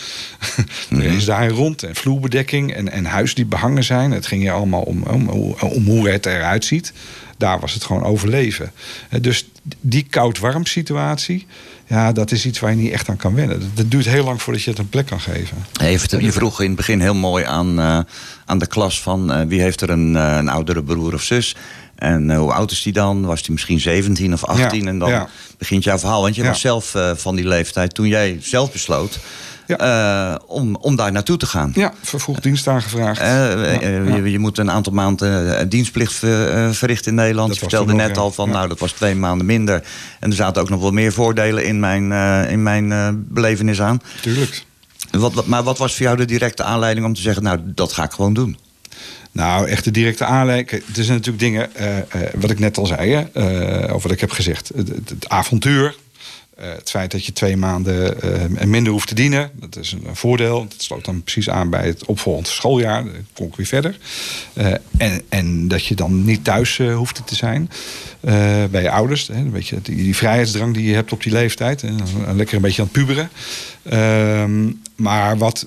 er is daar rond en vloerbedekking en, en huizen die behangen zijn. Het ging hier allemaal om, om, om hoe het eruit ziet. Daar was het gewoon overleven. Eh, Dus die koud-warm situatie, ja, dat is iets waar je niet echt aan kan wennen. Dat, duurt heel lang voordat je het een plek kan geven. Je, vroeg in het begin heel mooi aan, eh, aan de klas van eh, wie heeft er een, eh, een oudere broer of zus. En hoe oud is die dan? Was die misschien 17 of 18? Ja, en dan ja. begint jouw verhaal. Want je Ja. was zelf van die leeftijd toen jij zelf besloot eh, om, om daar naartoe te gaan. Ja, vervroegd dienst aangevraagd. Eh, eh, je, je moet een aantal maanden dienstplicht ver- verrichten in Nederland. Dat je vertelde net al van, nou, dat was twee maanden minder. En er zaten ook nog wel meer voordelen in mijn, in mijn belevenis aan. Tuurlijk. Wat, wat, maar wat was voor jou de directe aanleiding om te zeggen, nou, dat ga ik gewoon doen? Nou, echt de directe aanleiding. Er zijn natuurlijk dingen, wat ik net al zei, hè, of wat ik heb gezegd. Het, het- het avontuur, Eh, het feit dat je twee maanden eh, minder hoeft te dienen, dat is een, voordeel. Dat sloot dan precies aan bij het opvolgend schooljaar. Dan kon ik weer verder. Eh, en, en dat je dan niet thuis hoefde te zijn bij je ouders. Hè, een beetje die, die vrijheidsdrang die je hebt op die leeftijd. Lekker een beetje aan het puberen. Ehm, maar wat,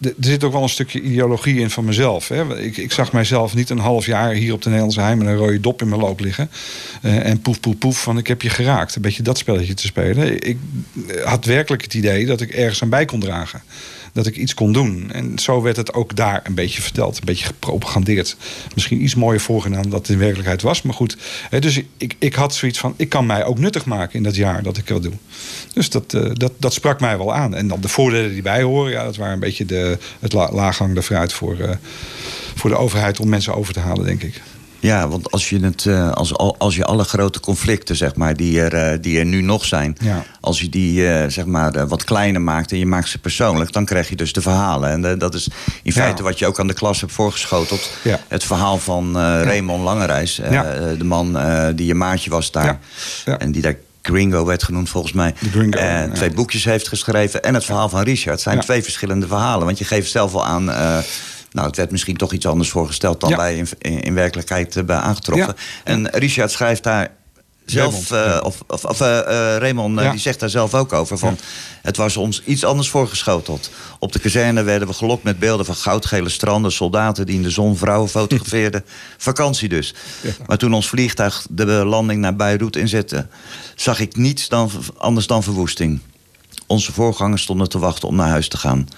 er zit ook wel een stukje ideologie in van mezelf. Hè. Ik, ik zag mijzelf niet een half jaar hier op de Nederlandse Heim met een rode dop in mijn loop liggen. Eh, en poef, poef, poef van ik heb je geraakt. Een beetje dat spelletje te spelen. Ik had werkelijk het idee dat ik ergens aan bij kon dragen. Dat ik iets kon doen. En zo werd het ook daar een beetje verteld. Een beetje gepropagandeerd. Misschien iets mooier voorgedaan dan dat het in werkelijkheid was. Maar goed, hè, dus ik, ik had zoiets van... ik kan mij ook nuttig maken in dat jaar dat ik dat doe. Dus dat, eh, dat, dat sprak mij wel aan. En dan de voordelen die bij horen... Ja, dat waren een beetje de, het la, laaghangende fruit voor, eh, voor de overheid... om mensen over te halen, denk ik. Ja, want als je, het, eh, als, al- als je alle grote conflicten, zeg maar, die er, eh, die er nu nog zijn, Ja. als je die eh, zeg maar, wat kleiner maakt en je maakt ze persoonlijk, dan krijg je dus de verhalen. En dat is in Ja. feite wat je ook aan de klas hebt voorgeschoteld. Ja. Het verhaal van Raymond Langerijs, de man die je maatje was daar. En die daar Gringo werd genoemd volgens mij. Gringo, ja. Twee boekjes heeft geschreven. En het verhaal van Richard. Het zijn Ja. twee verschillende verhalen. Want je geeft zelf wel aan... nou, het werd misschien toch iets anders voorgesteld... dan Ja. wij in, in, in werkelijkheid eh, bij aangetroffen. En Richard schrijft daar zelf... Raymond, eh, of of, of eh, eh, Raymond, eh, Ja. die zegt daar zelf ook over. Van, Het was ons iets anders voorgeschoteld. Op de kazerne werden we gelokt met beelden van goudgele stranden... soldaten die in de zon vrouwen fotografeerden. Vakantie dus. Maar toen ons vliegtuig de landing naar Beirut inzette... zag ik niets dan, anders dan verwoesting. Onze voorgangers stonden te wachten om naar huis te gaan.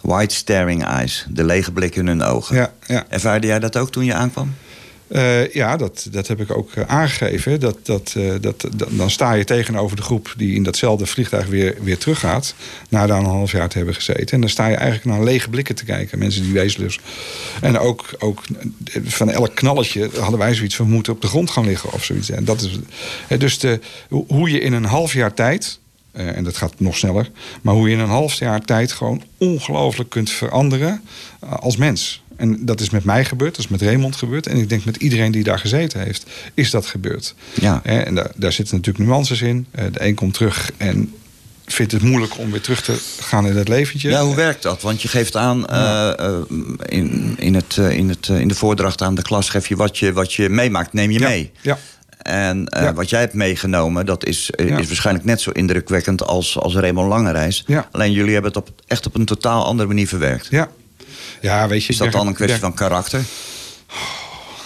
White staring eyes, de lege blik in hun ogen. Ja, ja. Ervaarde jij dat ook toen je aankwam? Eh, ja, dat, dat heb ik ook eh, aangegeven. Dat, dat, eh, dat, dat- dan sta je tegenover de groep die in datzelfde vliegtuig weer, weer teruggaat. Na daar een half jaar te hebben gezeten. En dan sta je eigenlijk naar lege blikken te kijken. Mensen die wezenloos. En ook, ook van elk knalletje hadden wij zoiets van moeten op de grond gaan liggen of zoiets. En dat is, dus de, hoe je in een half jaar tijd. Eh, en dat gaat nog sneller. Maar hoe je in een half jaar tijd gewoon ongelooflijk kunt veranderen eh, als mens. En dat is met mij gebeurd, dat is met Raymond gebeurd. En ik denk met iedereen die daar gezeten heeft, is dat gebeurd. Ja. Hè, En daar, daar zitten natuurlijk nuances in. Eh, De een komt terug en vindt het moeilijk om weer terug te gaan in het leventje. Ja, hoe werkt dat? Want je geeft aan eh, eh, in, in, het, eh, in, het, eh, in de voordracht aan de klas... geef je wat je, wat je meemaakt, neem je Ja, mee. Ja, En eh, Ja. wat jij hebt meegenomen, dat is, eh, Ja. is waarschijnlijk net zo indrukwekkend als, als Raymond Langereis. Ja. Alleen jullie hebben het op, echt op een totaal andere manier verwerkt. ja. Ja, weet je, Is dat dan een kwestie van karakter?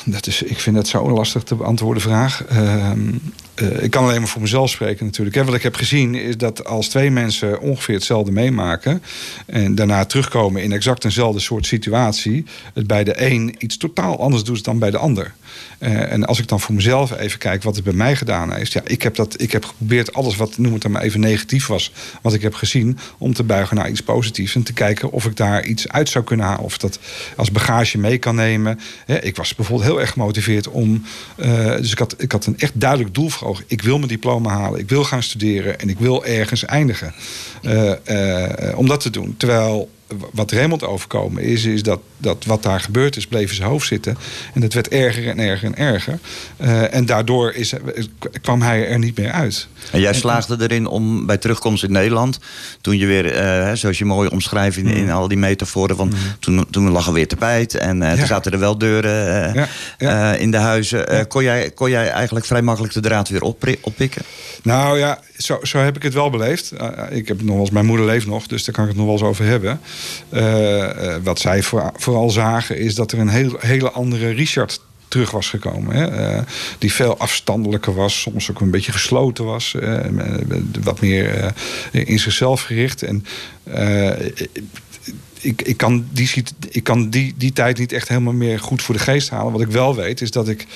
Dat is, ik vind dat zo'n lastig te beantwoorden vraag. Ehm, eh, ik kan alleen maar voor mezelf spreken natuurlijk. Hè. Wat ik heb gezien is dat als twee mensen ongeveer hetzelfde meemaken... en daarna terugkomen in exact eenzelfde soort situatie... het bij de een iets totaal anders doet dan bij de ander. Eh, en als ik dan voor mezelf even kijk wat het bij mij gedaan heeft... Ja, ik, heb dat, ik heb geprobeerd alles wat, noem het dan maar even negatief was... wat ik heb gezien, om te buigen naar iets positiefs... en te kijken of ik daar iets uit zou kunnen halen. Of dat als bagage mee kan nemen. Ik was bijvoorbeeld heel erg gemotiveerd om... eh, dus ik had, ik had een echt duidelijk doel voor ogen. Ik wil mijn diploma halen, ik wil gaan studeren... en ik wil ergens eindigen eh, om dat te doen. Terwijl wat Raymond overkomen is, is dat, dat wat daar gebeurd is, bleef in zijn hoofd zitten. En dat werd erger en erger en erger. Eh, en daardoor is, kwam hij er niet meer uit. En jij slaagde erin om bij terugkomst in Nederland... toen je weer, eh, zoals je mooi omschrijft in, in al die metaforen... van toen, toen lag er weer tapijt en Ja. toen zaten er wel deuren Ja, ja. in de huizen. Kon, jij, kon jij eigenlijk vrij makkelijk de draad weer oppikken? Nou ja, zo, zo heb ik het wel beleefd. Ik heb nog wel eens, mijn moeder leeft nog, dus daar kan ik het nog wel eens over hebben. Eh, eh, wat zij voor, vooral zagen is dat er een heel, hele andere Richard terug was gekomen. Hè? Eh, die veel afstandelijker was, soms ook een beetje gesloten was. wat meer in zichzelf gericht. En ik, ik kan, die, ik kan die, die tijd niet echt helemaal meer goed voor de geest halen. Wat ik wel weet, is dat ik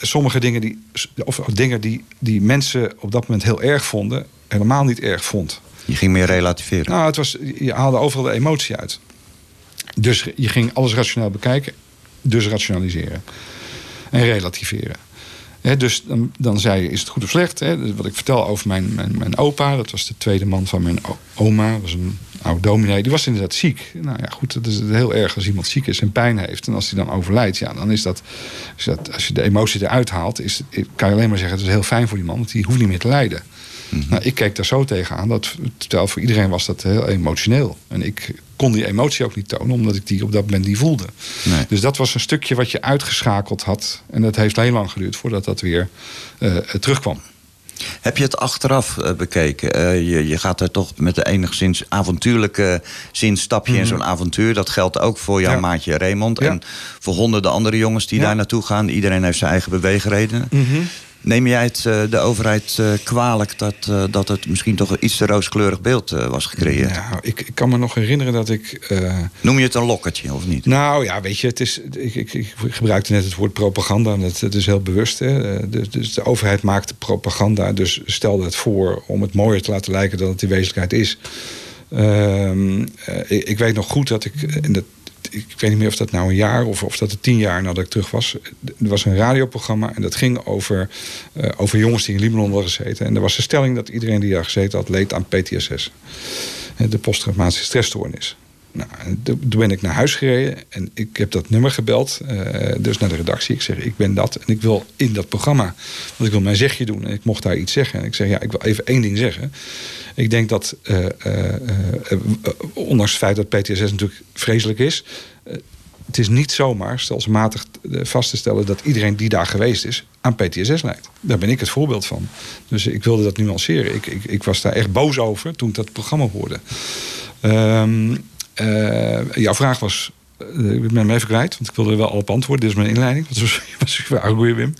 sommige dingen die, of dingen die, die mensen op dat moment heel erg vonden, helemaal niet erg vond. Je ging meer relativeren. Nou, het was, je haalde overal de emotie uit. Dus je ging alles rationeel bekijken, dus rationaliseren. En relativeren. Dus dan, dan zei je, is het goed of slecht? Wat ik vertel over mijn, mijn, mijn opa, dat was de tweede man van mijn oma. Dat was een oud dominee, die was inderdaad ziek. Nou ja, goed, dat is heel erg als iemand ziek is en pijn heeft. En als hij dan overlijdt, ja, dan is dat... Dat als je de emotie eruit haalt, is, kan je alleen maar zeggen... het is heel fijn voor die man, want die hoeft niet meer te lijden. Nou, ik keek daar zo tegenaan. Dat, terwijl voor iedereen was dat heel emotioneel. En ik kon die emotie ook niet tonen, omdat ik die op dat moment niet voelde. Nee. Dus dat was een stukje wat je uitgeschakeld had. En dat heeft heel lang geduurd voordat dat weer eh, terugkwam. Heb je het achteraf eh, bekeken? Eh, je, je gaat er toch met de enigszins avontuurlijke zin stap je in Mhm. zo'n avontuur. Dat geldt ook voor jouw Ja. maatje Raymond. Ja. En voor honderden andere jongens die Ja. daar naartoe gaan. Iedereen heeft zijn eigen beweegredenen. Neem jij het eh, de overheid eh, kwalijk dat, eh, dat het misschien toch een iets te rooskleurig beeld was gecreëerd? Nou, ik, ik kan me nog herinneren dat ik. Noem je het een lokkertje of niet? Nou ja, weet je, het is, ik, ik, ik gebruikte net het woord propaganda. en Dat, dat is heel bewust. Hè. Dus, dus de overheid maakte propaganda. Dus stelde het voor om het mooier te laten lijken dan het in wezenlijkheid is. Ehm, eh, ik, ik weet nog goed dat ik. En dat, ik weet niet meer of dat nou een jaar of of dat het tien jaar nadat ik terug was. Er was een radioprogramma en dat ging over, eh, over jongens die in Libanon hadden gezeten. En er was de stelling dat iedereen die daar gezeten had leed aan PTSS. De posttraumatische stressstoornis. Nou, en toen toen ben ik naar huis gereden en ik heb dat nummer gebeld. eh, dus naar de redactie. Ik zeg, ik ben dat en ik wil in dat programma. Want ik wil mijn zegje doen en ik mocht daar iets zeggen. En ik zeg, ja, ik wil even één ding zeggen. Ik denk dat, eh, eh, eh, ondanks het feit dat PTSS natuurlijk vreselijk is... het is niet zomaar stelselmatig vast te stellen... dat iedereen die daar geweest is aan PTSS lijdt. Daar ben ik het voorbeeld van. Dus ik wilde dat nuanceren. Ik, ik, ik was daar echt boos over toen ik dat programma hoorde. Ehm, eh, jouw vraag was... ik ben hem even kwijt, want ik wilde er wel al op antwoorden. Dit is mijn inleiding. Wat was, was goeie, Wim?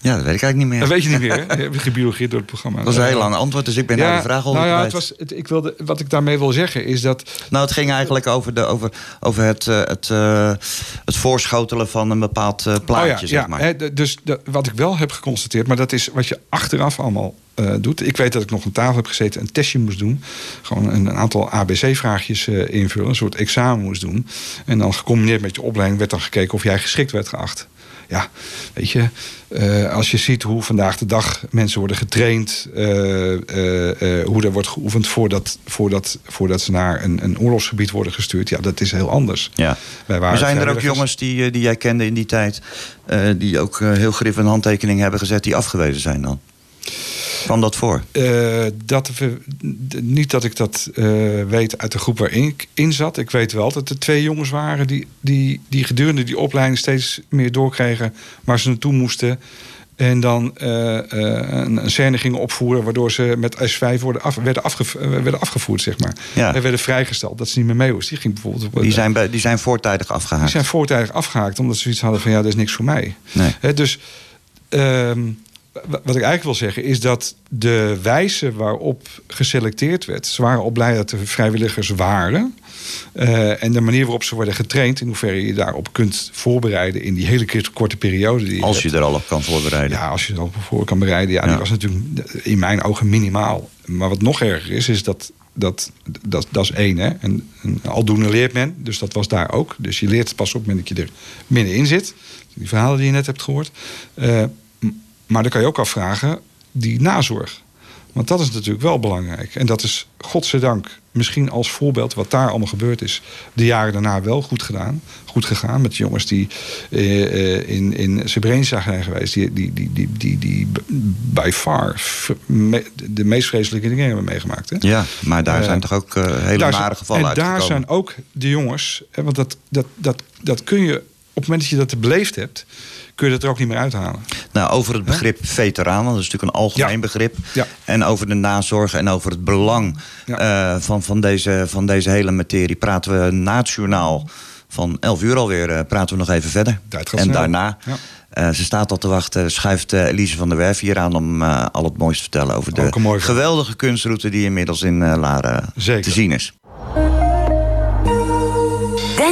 Ja, dat weet ik eigenlijk niet meer. Dat weet je niet meer, hè? Je hebt gebiologeerd door het programma. Dat was een heel lang antwoord, dus ik ben daar de vraag al nou ja, het was, het, ik wilde, Wat ik daarmee wil zeggen is dat... Nou, het ging eigenlijk over, de, over, over het, eh, het, eh, het voorschotelen van een bepaald eh, plaatje, Oh ja, zeg ja, maar. hè, d- dus de- wat ik wel heb geconstateerd, maar dat is wat je achteraf allemaal doet. Ik weet dat ik nog aan tafel heb gezeten, een testje moest doen. Gewoon een, een aantal ABC-vraagjes invullen, een soort examen moest doen. En dan gecombineerd met je opleiding werd dan gekeken of jij geschikt werd geacht. Ja, weet je, eh, als je ziet hoe vandaag de dag mensen worden getraind, eh, eh, hoe er wordt geoefend voordat, voordat, voordat ze naar een, een oorlogsgebied worden gestuurd, ja, dat is heel anders. Ja. Wij waren zijn er ook jongens die, die jij kende in die tijd... die ook heel grif een handtekening hebben gezet... die afgewezen zijn dan? Kwam dat voor? Eh, dat we, niet dat ik dat eh, weet uit de groep waarin ik in zat. Ik weet wel dat er twee jongens waren die, die, die gedurende die opleiding steeds meer doorkregen waar ze naartoe moesten. En dan eh, een, een scène gingen opvoeren waardoor ze met S5 worden af, werden, afge, werden afgevoerd, zeg maar. Ja. En werden vrijgesteld dat ze niet meer mee moesten. Die, ging bijvoorbeeld op, Die zijn, bij- die zijn voortijdig afgehaakt. die zijn voortijdig afgehaakt omdat ze zoiets hadden van ja, dat is niks voor mij. Nee. Dus ehm, wat ik eigenlijk wil zeggen is dat de wijze waarop geselecteerd werd, ze waren al blij dat er vrijwilligers waren. Eh, en de manier waarop ze worden getraind, in hoeverre je daarop kunt voorbereiden in die hele kort- korte periode. Die Als hebt. je er al op kan voorbereiden. Ja, als je er al voor kan bereiden. Ja, Ja. die was natuurlijk in mijn ogen minimaal. Maar wat nog erger is, is dat. Dat, dat, dat is één, hè. En, en aldoende leert men. Dus dat was daar ook. Dus je leert pas op het moment dat je er middenin zit. Die verhalen die je net hebt gehoord. Eh, m- maar dan kan je ook afvragen, die nazorg. Want dat is natuurlijk wel belangrijk. En dat is, godzijdank, misschien als voorbeeld wat daar allemaal gebeurd is, de jaren daarna wel goed gedaan. Goed gegaan met jongens die eh, eh, in, in Srebrenica zijn geweest. Die, die, die, die, die, die by far me- de meest vreselijke dingen hebben meegemaakt. Hè? Ja, maar daar Eh, zijn toch ook hele nare gevallen En daar uitgekomen. zijn ook de jongens, hè, want dat, dat, dat, dat kun je, het moment dat je dat beleefd hebt, kun je dat er ook niet meer uithalen. Nou, over het begrip veteraan, want dat is natuurlijk een algemeen Ja. begrip. Ja. En over de nazorg en over het belang eh, van, van, deze, van deze hele materie praten we na het journaal van 11 uur alweer. eh, praten we nog even verder. En snel. daarna, eh, ze staat al te wachten, schuift Elise van der Werf hier aan om al het moois te vertellen over de geweldige kunstroute die inmiddels in Laren Zeker. te zien is.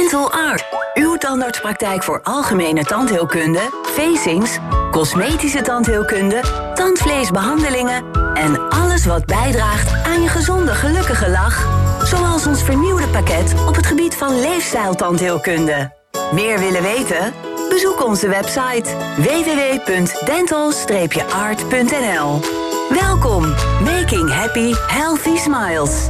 Dental Art. Uw tandartspraktijk voor algemene tandheelkunde, facings, cosmetische tandheelkunde, tandvleesbehandelingen en alles wat bijdraagt aan je gezonde, gelukkige lach. Zoals ons vernieuwde pakket op het gebied van leefstijltandheelkunde. Meer willen weten? Bezoek onze website www.dental-art.nl. Welkom, making happy, healthy smiles.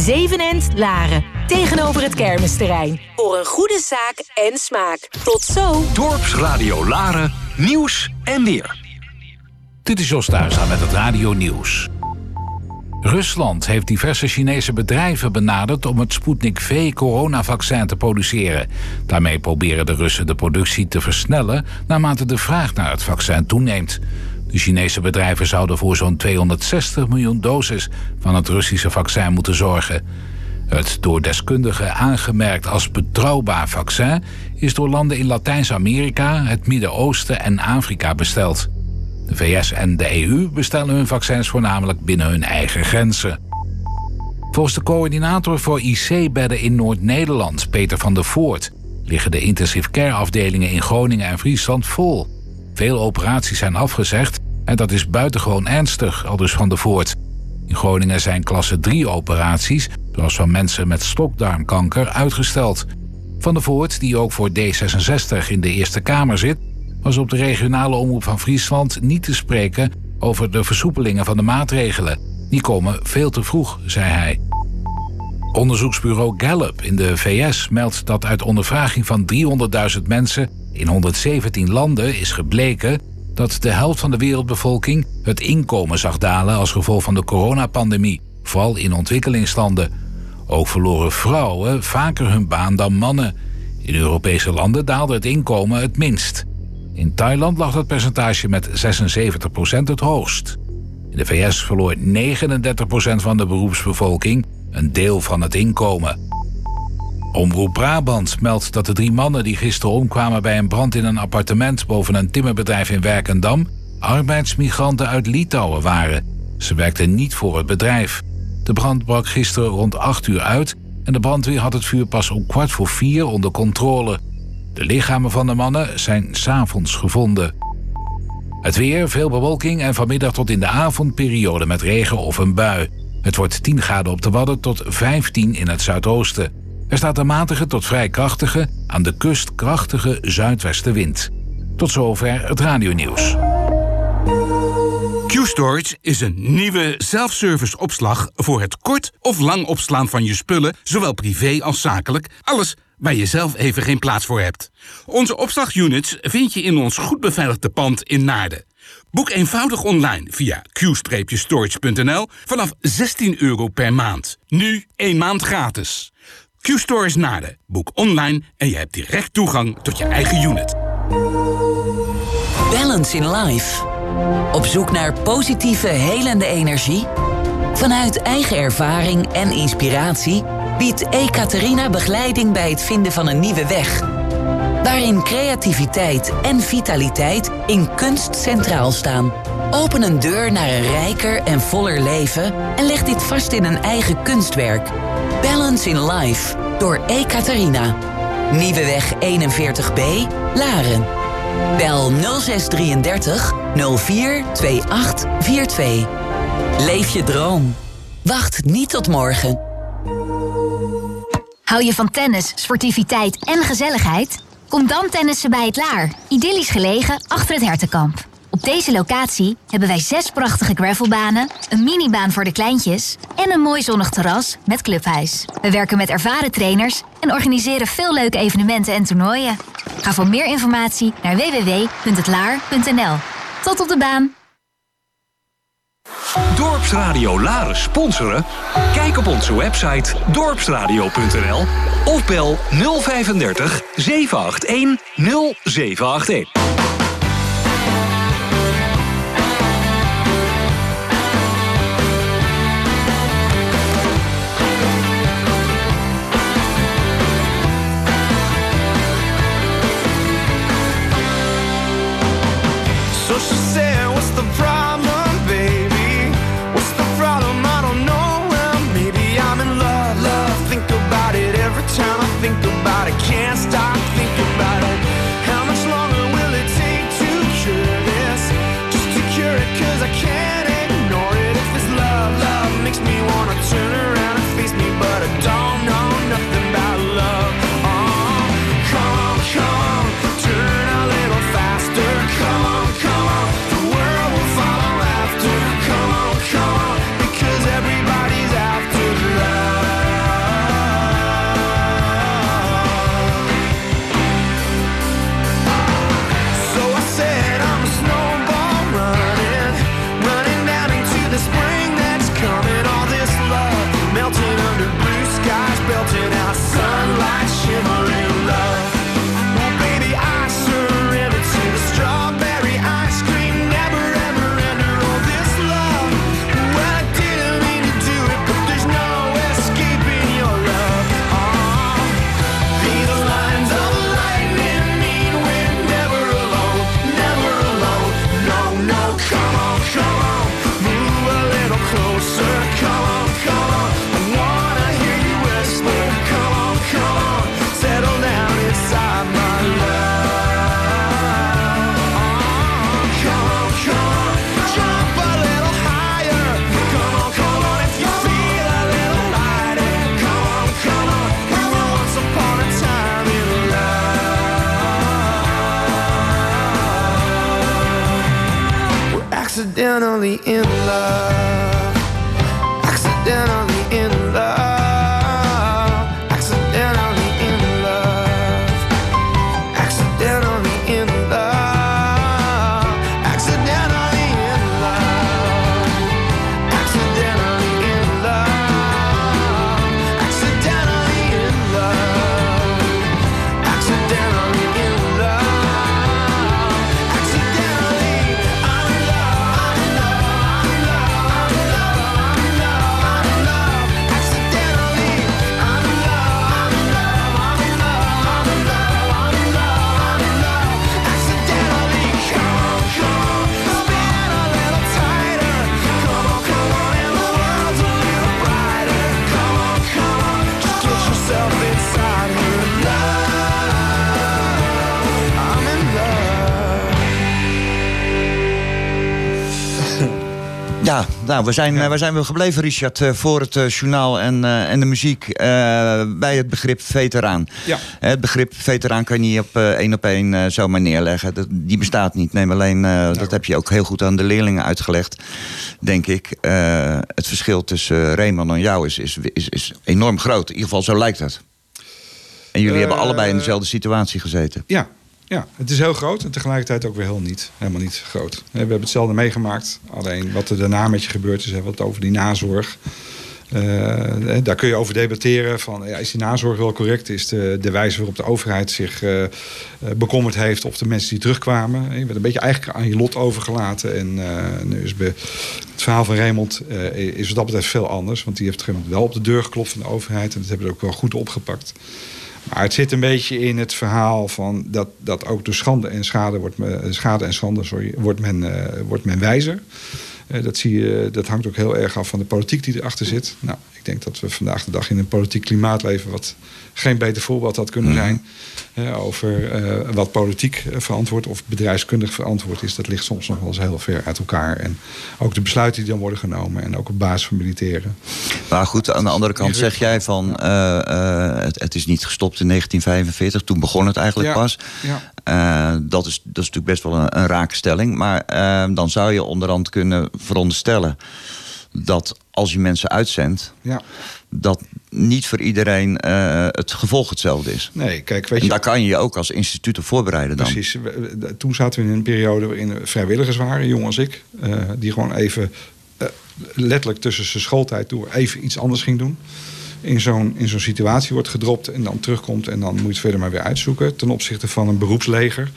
Zevenend Laren. Tegenover het kermisterrein. Voor een goede zaak en smaak. Tot zo! Dorpsradio Laren, nieuws en weer. Dit is Jos Thuisda met het Radio Nieuws. Rusland heeft diverse Chinese bedrijven benaderd om het Sputnik V-coronavaccin te produceren. Daarmee proberen de Russen de productie te versnellen naarmate de vraag naar het vaccin toeneemt. De Chinese bedrijven zouden voor zo'n 260 miljoen doses van het Russische vaccin moeten zorgen. Het door deskundigen aangemerkt als betrouwbaar vaccin is door landen in Latijns-Amerika, het Midden-Oosten en Afrika besteld. De VS en de EU bestellen hun vaccins voornamelijk binnen hun eigen grenzen. Volgens de coördinator voor IC-bedden in Noord-Nederland, Peter van der Voort, liggen de intensive care afdelingen in Groningen en Friesland vol. Veel operaties zijn afgezegd en dat is buitengewoon ernstig, aldus van der Voort. In Groningen zijn klasse 3 operaties, zoals van mensen met stokdarmkanker, uitgesteld. Van der Voort, die ook voor D66 in de Eerste Kamer zit, was op de regionale omroep van Friesland niet te spreken over de versoepelingen van de maatregelen. Die komen veel te vroeg, zei hij. Onderzoeksbureau Gallup in de VS meldt dat uit ondervraging van 300.000 mensen in 117 landen is gebleken dat de helft van de wereldbevolking het inkomen zag dalen als gevolg van de coronapandemie, vooral in ontwikkelingslanden. Ook verloren vrouwen vaker hun baan dan mannen. In Europese landen daalde het inkomen het minst. In Thailand lag dat percentage met 76% het hoogst. In de VS verloor 39% van de beroepsbevolking een deel van het inkomen. Omroep Brabant meldt dat de drie mannen die gisteren omkwamen bij een brand in een appartement boven een timmerbedrijf in Werkendam arbeidsmigranten uit Litouwen waren. Ze werkten niet voor het bedrijf. De brand brak gisteren rond 8 uur uit en de brandweer had het vuur pas om kwart voor vier onder controle. De lichamen van de mannen zijn s'avonds gevonden. Het weer, veel bewolking en vanmiddag tot in de avondperiode met regen of een bui. Het wordt 10 graden op de Wadden tot 15 in het zuidoosten. Er staat een matige tot vrij krachtige, aan de kust krachtige zuidwestenwind. Tot zover het radionieuws. Q-Storage is een nieuwe self-service opslag voor het kort of lang opslaan van je spullen, zowel privé als zakelijk. Alles waar je zelf even geen plaats voor hebt. Onze opslagunits vind je in ons goed beveiligde pand in Naarden. Boek eenvoudig online via q-storage.nl vanaf 16 euro per maand. Nu één maand gratis. Q-Store Naarden. Boek online en je hebt direct toegang tot je eigen unit. Balance in Life. Op zoek naar positieve, helende energie? Vanuit eigen ervaring en inspiratie biedt Ekaterina begeleiding bij het vinden van een nieuwe weg. Waarin creativiteit en vitaliteit in kunst centraal staan. Open een deur naar een rijker en voller leven en leg dit vast in een eigen kunstwerk. Balance in Life door Ekaterina. Nieuweweg 41b, Laren. Bel 0633 042842. Leef je droom. Wacht niet tot morgen. Hou je van tennis, sportiviteit en gezelligheid? Kom dan tennissen bij het Laar. Idyllisch gelegen achter het hertenkamp. Op deze locatie hebben wij zes prachtige gravelbanen, een minibaan voor de kleintjes en een mooi zonnig terras met clubhuis. We werken met ervaren trainers en organiseren veel leuke evenementen en toernooien. Ga voor meer informatie naar www.hetlaar.nl. Tot op de baan! Dorpsradio Laren sponsoren? Kijk op onze website dorpsradio.nl of bel 035 781 0781. and only in love nou, we zijn, eh, waar zijn we gebleven, Richard, eh, voor het eh, journaal en, en de muziek bij het begrip veteraan. Ja. Het begrip veteraan kan je niet op één op één zomaar neerleggen. Dat, die bestaat niet. Neem alleen, eh, dat heb je ook heel goed aan de leerlingen uitgelegd, denk ik. Het verschil tussen Raymond en jou is, is, is, is enorm groot. In ieder geval, zo lijkt het. En jullie hebben allebei in dezelfde situatie gezeten. Ja, ja, het is heel groot en tegelijkertijd ook weer heel niet. Helemaal niet groot. We hebben hetzelfde meegemaakt. Alleen wat er daarna met je gebeurd is, het over die nazorg. Eh, daar kun je over debatteren. Van, ja, is die nazorg wel correct? Is de, de wijze waarop de overheid zich eh, eh, bekommerd heeft... of de mensen die terugkwamen? Je werd een beetje eigenlijk aan je lot overgelaten. En eh, nu is het verhaal van Raymond eh, is wat dat betreft veel anders. Want die heeft wel op de deur geklopt van de overheid. En dat hebben we ook wel goed opgepakt. Maar het zit een beetje in het verhaal van dat, dat ook door schande en schade wordt men, schade en schande sorry, wordt, men, eh, wordt men wijzer. Eh, dat, zie je, dat hangt ook heel erg af van de politiek die erachter zit. Nou, ik denk dat we vandaag de dag in een politiek klimaat leven wat geen beter voorbeeld had kunnen zijn. eh, over eh, wat politiek verantwoord of bedrijfskundig verantwoord is. Dat ligt soms nog wel eens heel ver uit elkaar. En ook de besluiten die dan worden genomen en ook op basis van militairen. Maar goed, aan de andere kant zeg jij van... eh, eh, het, het is niet gestopt in 1945. Toen begon het eigenlijk Ja, pas. ja. Dat, is, dat is natuurlijk best wel een, een rake stelling. Maar dan zou je onderhand kunnen veronderstellen... dat als je mensen uitzendt... Ja. Dat niet voor iedereen eh, het gevolg hetzelfde is. Nee, kijk, weet en je... daar kan je je ook als instituut op voorbereiden dan. Precies. Toen zaten we in een periode waarin er vrijwilligers waren, jong als ik, eh, die gewoon even eh, letterlijk tussen zijn schooltijd door even iets anders ging doen. In zo'n, in zo'n situatie wordt gedropt en dan terugkomt en dan moet je het verder maar weer uitzoeken. Ten opzichte van een beroepsleger.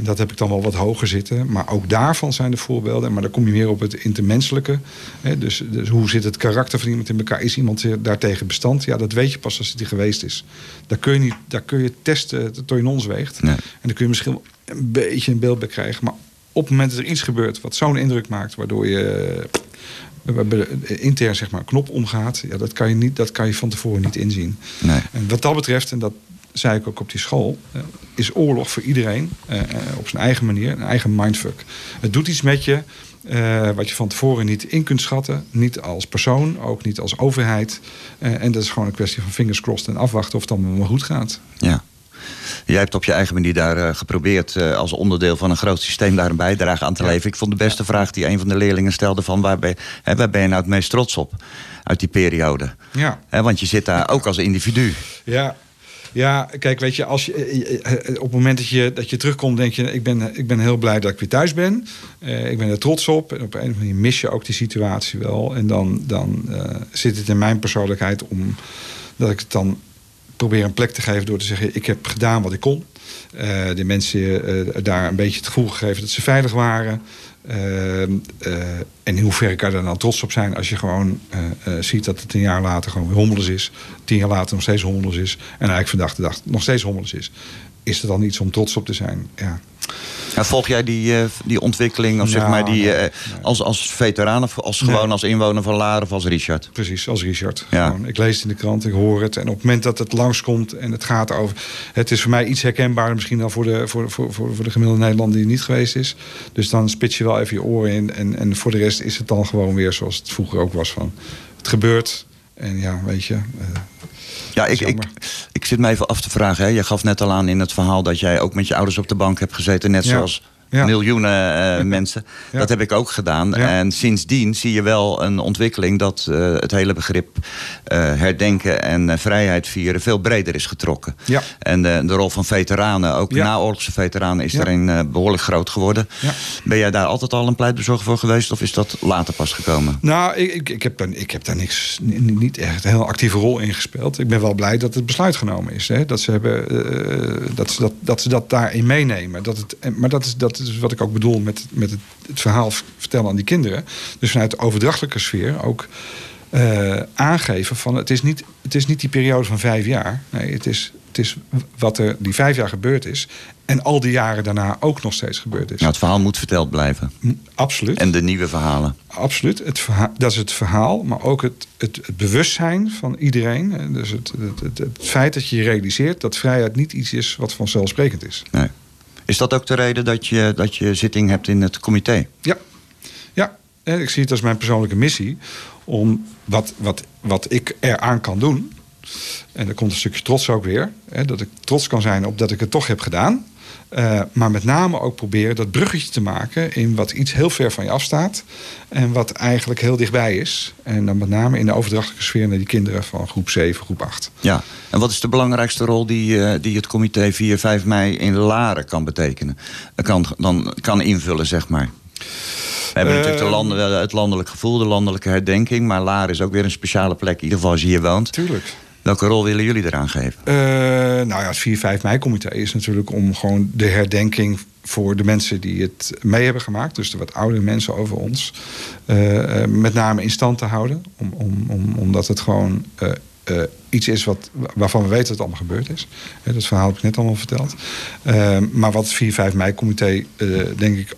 En dat heb ik dan wel wat hoger zitten. Maar ook daarvan zijn de voorbeelden. Maar dan kom je meer op het intermenselijke. Hè, dus, dus hoe zit het karakter van iemand in elkaar? Is iemand eh, daartegen bestand? Ja, dat weet je pas als het die geweest is. Daar kun je, niet, daar kun je testen tot je in ons weegt. En dan kun je misschien een beetje een beeld bij krijgen. Maar op het moment dat er iets gebeurt wat zo'n indruk maakt... waardoor je eh, er intern zeg maar, een knop omgaat... Ja, dat, kan je niet, dat kan je van tevoren niet inzien. Nee. En wat dat betreft, en dat zei ik ook op die school... eh, is oorlog voor iedereen eh, eh, op zijn eigen manier, een eigen mindfuck. Het doet iets met je wat je van tevoren niet in kunt schatten. Niet als persoon, ook niet als overheid. En dat is gewoon een kwestie van fingers crossed en afwachten of het allemaal maar goed gaat. Ja. Jij hebt op je eigen manier daar geprobeerd als onderdeel van een groot systeem daar een bijdrage aan te leveren. Ik vond de beste vraag die een van de leerlingen stelde van waar ben, hè, waar ben je nou het meest trots op uit die periode? Ja. Hè, want je zit daar ook als individu. Ja. Ja, kijk, weet je, als je, eh, eh, op het moment dat je, dat je terugkomt, denk je: ik ben, ik ben heel blij dat ik weer thuis ben. Eh, ik ben er trots op. En op een of andere manier mis je ook die situatie wel. En dan, dan eh, zit het in mijn persoonlijkheid om dat ik het dan probeer een plek te geven door te zeggen: ik heb gedaan wat ik kon. Eh, de mensen eh, daar een beetje het gevoel gegeven dat ze veilig waren. Eh, eh, en in hoeverre kan je daar dan trots op zijn als je gewoon eh, eh, ziet dat het een jaar later gewoon weer hommeles is. Tien jaar later nog steeds hommeles is. En eigenlijk vandaag de dag nog steeds hommeles is. Is er dan iets om trots op te zijn? Ja. Volg jij die, eh, die ontwikkeling, of zeg Nou, maar die, nee, eh, als, als veteraan of als, gewoon Nee. als inwoner van Laren of als Richard? Precies, als Richard. Ja. Gewoon, ik lees het in de krant, ik hoor het. En op het moment dat het langskomt en het gaat over... Het is voor mij iets herkenbaarder misschien dan voor de, voor, voor, voor, voor de gemiddelde Nederlander die niet geweest is. Dus dan spits je wel even je oren in. En, en voor de rest is het dan gewoon weer zoals het vroeger ook was. Van, het gebeurt. En ja, weet je... eh, Ja, ik, ik, ik zit me even af te vragen. Hè. Je gaf net al aan in het verhaal dat jij ook met je ouders op de bank hebt gezeten. Net Ja. zoals Ja. miljoenen eh, mensen. Dat heb ik ook gedaan. En sindsdien zie je wel een ontwikkeling dat eh, het hele begrip eh, herdenken en vrijheid vieren veel breder is getrokken. Ja. En de, de rol van veteranen, ook naoorlogse veteranen, is daarin eh, behoorlijk groot geworden. Ja. Ben jij daar altijd al een pleitbezorger voor geweest of is dat later pas gekomen? Nou, ik, ik, ik, heb, daar- ik heb daar niks, ni- niet echt een heel actieve rol in gespeeld. Ik ben wel blij dat het besluit genomen is. Hè? Dat, ze hebben, dat, ze dat, dat ze dat daarin meenemen. Dat het, maar dat is, dat is wat ik ook bedoel met, met het, het verhaal vertellen aan die kinderen. Dus vanuit de overdrachtelijke sfeer ook eh, aangeven van het is, niet, het is niet die periode van vijf jaar. Nee, het is, het is wat er die vijf jaar gebeurd is. En al die jaren daarna ook nog steeds gebeurd is. Nou, het verhaal moet verteld blijven. Absoluut. En de nieuwe verhalen. Absoluut. Het dat is het verhaal, maar ook het, het, het bewustzijn van iedereen. Dus het, het, feit dat je je realiseert dat vrijheid niet iets is wat vanzelfsprekend is. Nee. Is dat ook de reden dat je, dat je zitting hebt in het comité? Ja, ja. eh, ik zie het als mijn persoonlijke missie om wat, wat, wat ik eraan kan doen. En er komt een stukje trots ook weer. Hè, dat ik trots kan zijn op dat ik het toch heb gedaan. Eh, maar met name ook proberen dat bruggetje te maken in wat iets heel ver van je afstaat. En wat eigenlijk heel dichtbij is. En dan met name in de overdrachtelijke sfeer naar die kinderen van groep 7, groep 8. Ja. En wat is de belangrijkste rol die, eh, die het comité 4, 5 mei in Laren kan betekenen? Eh, Kan, dan, kan invullen, zeg maar. We hebben Eh, natuurlijk de landen, het landelijk gevoel, de landelijke herdenking. Maar Laren is ook weer een speciale plek, in ieder geval als je hier woont. Tuurlijk. Welke rol willen jullie eraan geven? Eh, nou ja, het 4-5 mei-comité is natuurlijk om gewoon de herdenking voor de mensen die het mee hebben gemaakt. Dus de wat oudere mensen over ons. eh, eh, met name in stand te houden. Om, om, om, omdat het gewoon iets is wat, waarvan we weten dat het allemaal gebeurd is. Dat verhaal heb ik net allemaal verteld. Maar wat het 4-5 mei-comité denk ik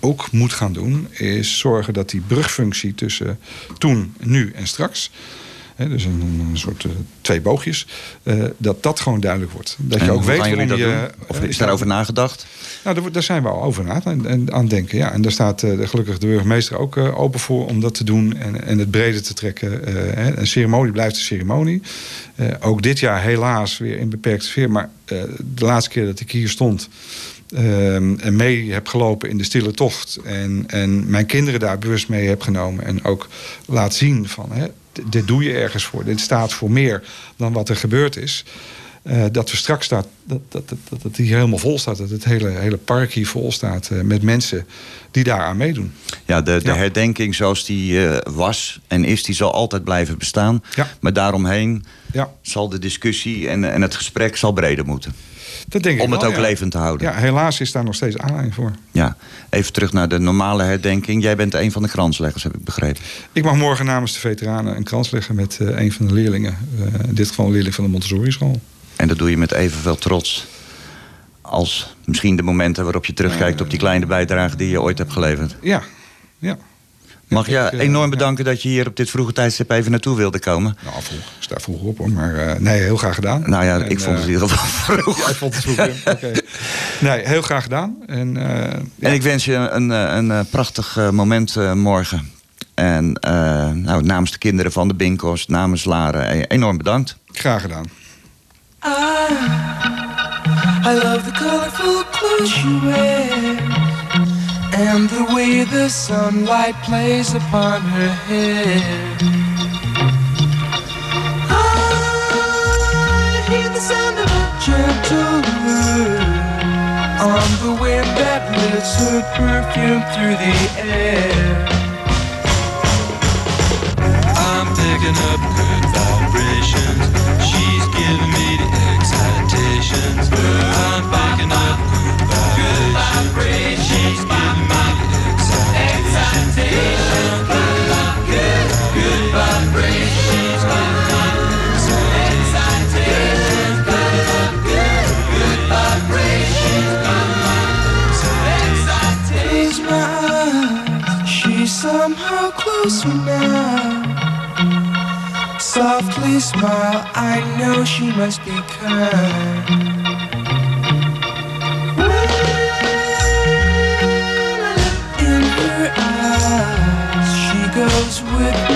ook moet gaan doen... is zorgen dat die brugfunctie tussen toen, nu en straks... Hè, dus een, een soort eh, twee boogjes. eh, dat dat gewoon duidelijk wordt. Dat En je ook hoe weet gaan jullie waarom dat je... doen? Of is daarover nagedacht? Nou, daar, zijn we al over na en, en aan het denken. Ja. En daar staat eh, gelukkig de burgemeester ook open voor om dat te doen en, en het breder te trekken. Hè. Een ceremonie blijft een ceremonie. Ook dit jaar helaas weer in beperkte sfeer. Maar de laatste keer dat ik hier stond ehm, en mee heb gelopen in de stille tocht. En, en mijn kinderen daar bewust mee heb genomen. En ook laat zien van hè, dit doe je ergens voor. Dit staat voor meer dan wat er gebeurd is. Eh, dat we straks staat, dat, dat, dat, dat het hier helemaal vol staat. Dat het hele, hele park hier vol staat eh, met mensen die daaraan meedoen. Ja, de, de Ja. herdenking zoals die eh, was en is, die zal altijd blijven bestaan. Ja. Maar daaromheen Ja. zal de discussie en, en het gesprek zal breder moeten. Dat denk ik Om het ook ja. levend te houden. Ja, helaas is daar nog steeds aanleiding voor. Ja, even terug naar de normale herdenking. Jij bent een van de kransleggers, heb ik begrepen. Ik mag morgen namens de veteranen een krans leggen met eh, een van de leerlingen. Eh, in dit geval een leerling van de Montessori school. En dat doe je met evenveel trots als misschien de momenten waarop je terugkijkt op die kleine bijdrage die je ooit hebt geleverd. Ja, ja. Mag je ik, eh, enorm bedanken dat je hier op dit vroege tijdstip even naartoe wilde komen. Nou, vroeg. Ik sta vroeg op hoor. Maar eh, nee, heel graag gedaan. Nou ja, En, ik vond het in eh, ieder geval vroeg. Jij vond het vroeg. hè? Oké. Nee, heel graag gedaan. En, eh, En ik wens je een, een, eh, prachtig moment eh, morgen. En eh, nou, namens de kinderen van de Binkos, namens Laren, eh, enorm bedankt. Graag gedaan. I love the colorful clothes she wears and the way the sunlight plays upon her hair. I hear the sound of a gentle word on the wind that lifts her perfume through the air. I'm picking up good vibrations. She's giving me the excitations. I'm picking up Softly smile, I know she must be kind. In her eyes, she goes with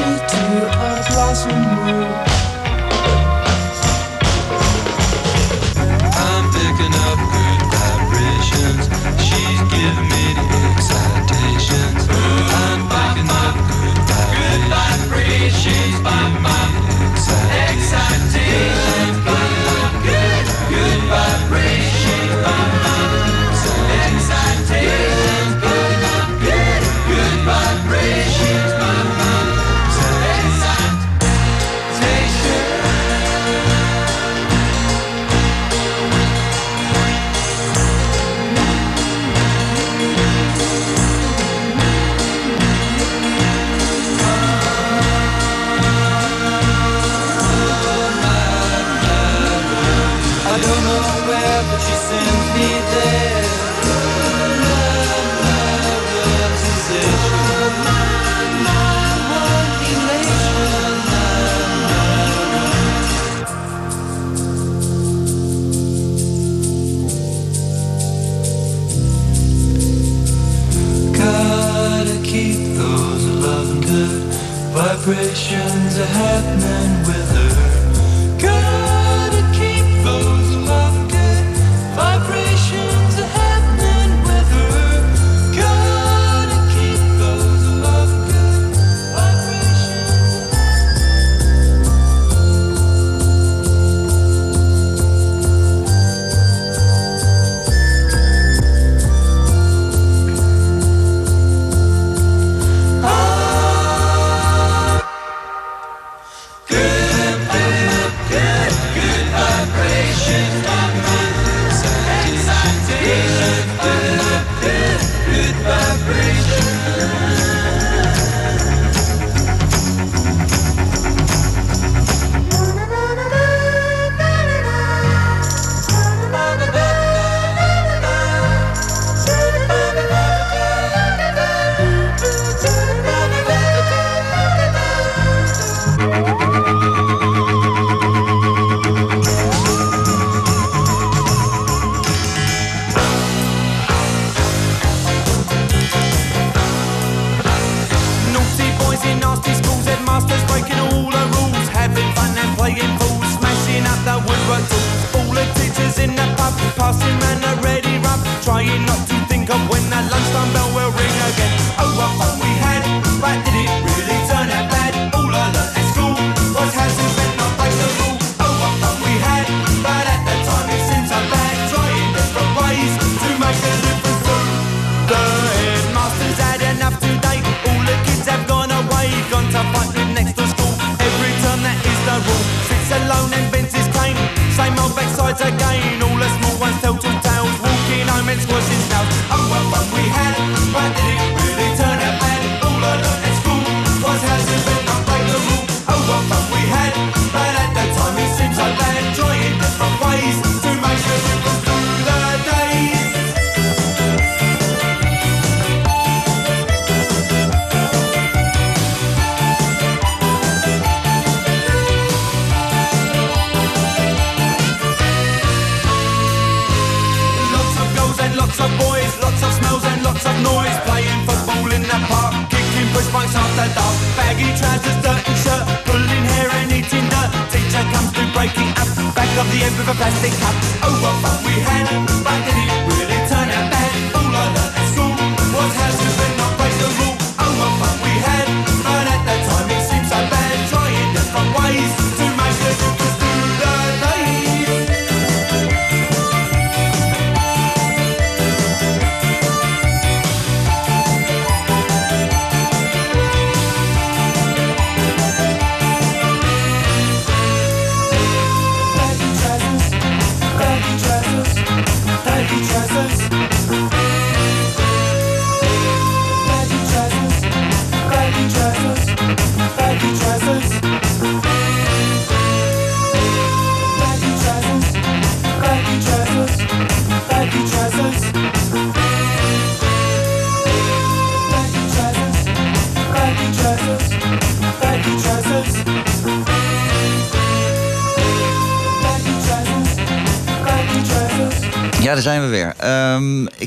vibrations are happening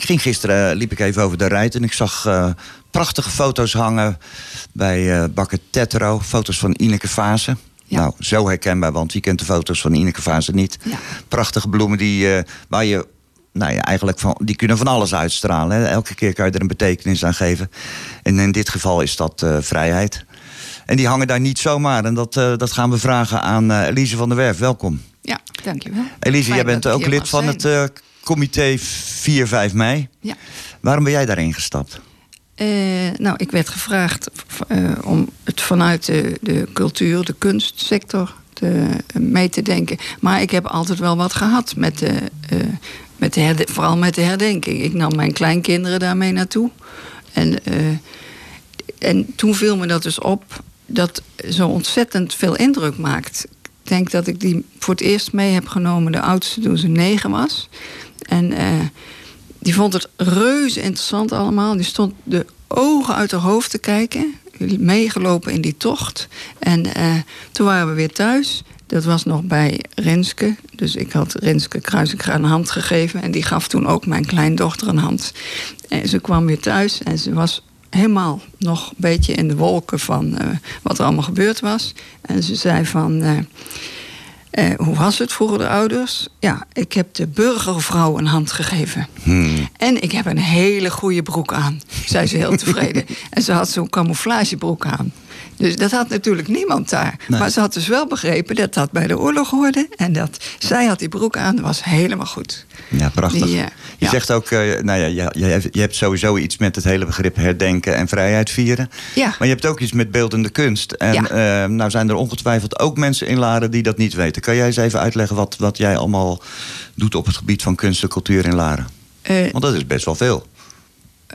ik ging gisteren, eh, liep ik even over de rijt en ik zag eh, prachtige foto's hangen bij eh Bakker Tetro. Foto's van Ineke Fase. Nou, zo herkenbaar, want wie kent de foto's van Ineke Fase niet? Prachtige bloemen die, waar je, nou ja, eigenlijk van, die kunnen van alles uitstralen. Hè? Elke keer kan je er een betekenis aan geven. En in dit geval is dat vrijheid. En die hangen daar niet zomaar. En dat, dat gaan we vragen aan eh, Elise van der Werf. Welkom. Ja, dankjewel. Elise, Fijn jij bent ook lid van zijn. het eh, comité 4-5 mei. Ja. Waarom ben jij daarin gestapt? Eh, nou, ik werd gevraagd eh, om het vanuit de, de cultuur, de kunstsector te, mee te denken. Maar ik heb altijd wel wat gehad met de, eh, met de herde- vooral met de herdenking. Ik nam mijn kleinkinderen daarmee naartoe. En, eh, en toen viel me dat dus op dat zo ontzettend veel indruk maakt. Ik denk dat ik die voor het eerst mee heb genomen, de oudste toen ze negen was. En eh, die vond het reuze interessant allemaal. Die stond de ogen uit haar hoofd te kijken. Meegelopen in die tocht. En eh, toen waren we weer thuis. Dat was nog bij Renske. Dus ik had Renske Kruisinga een hand gegeven. En die gaf toen ook mijn kleindochter een hand. En ze kwam weer thuis en ze was helemaal nog een beetje in de wolken van eh, wat er allemaal gebeurd was. En ze zei van. Eh, hoe was het vroeger de ouders? Ja, ik heb de burgervrouw een hand gegeven. Hmm. En ik heb een hele goede broek aan, zei ze heel tevreden. en ze had zo'n camouflagebroek aan. Dus dat had natuurlijk niemand daar. Nee. Maar ze had dus wel begrepen dat dat bij de oorlog hoorde. En dat zij had die broek aan, was helemaal goed. Ja, prachtig. Die, eh, je ja. zegt ook, eh, nou ja, je, je, hebt- je hebt sowieso iets met het hele begrip herdenken en vrijheid vieren. Ja. Maar je hebt ook iets met beeldende kunst. En Ja. eh, nou zijn er ongetwijfeld ook mensen in Laren die dat niet weten. Kan jij eens even uitleggen wat, wat jij allemaal doet op het gebied van kunst en cultuur in Laren? Want dat is best wel veel.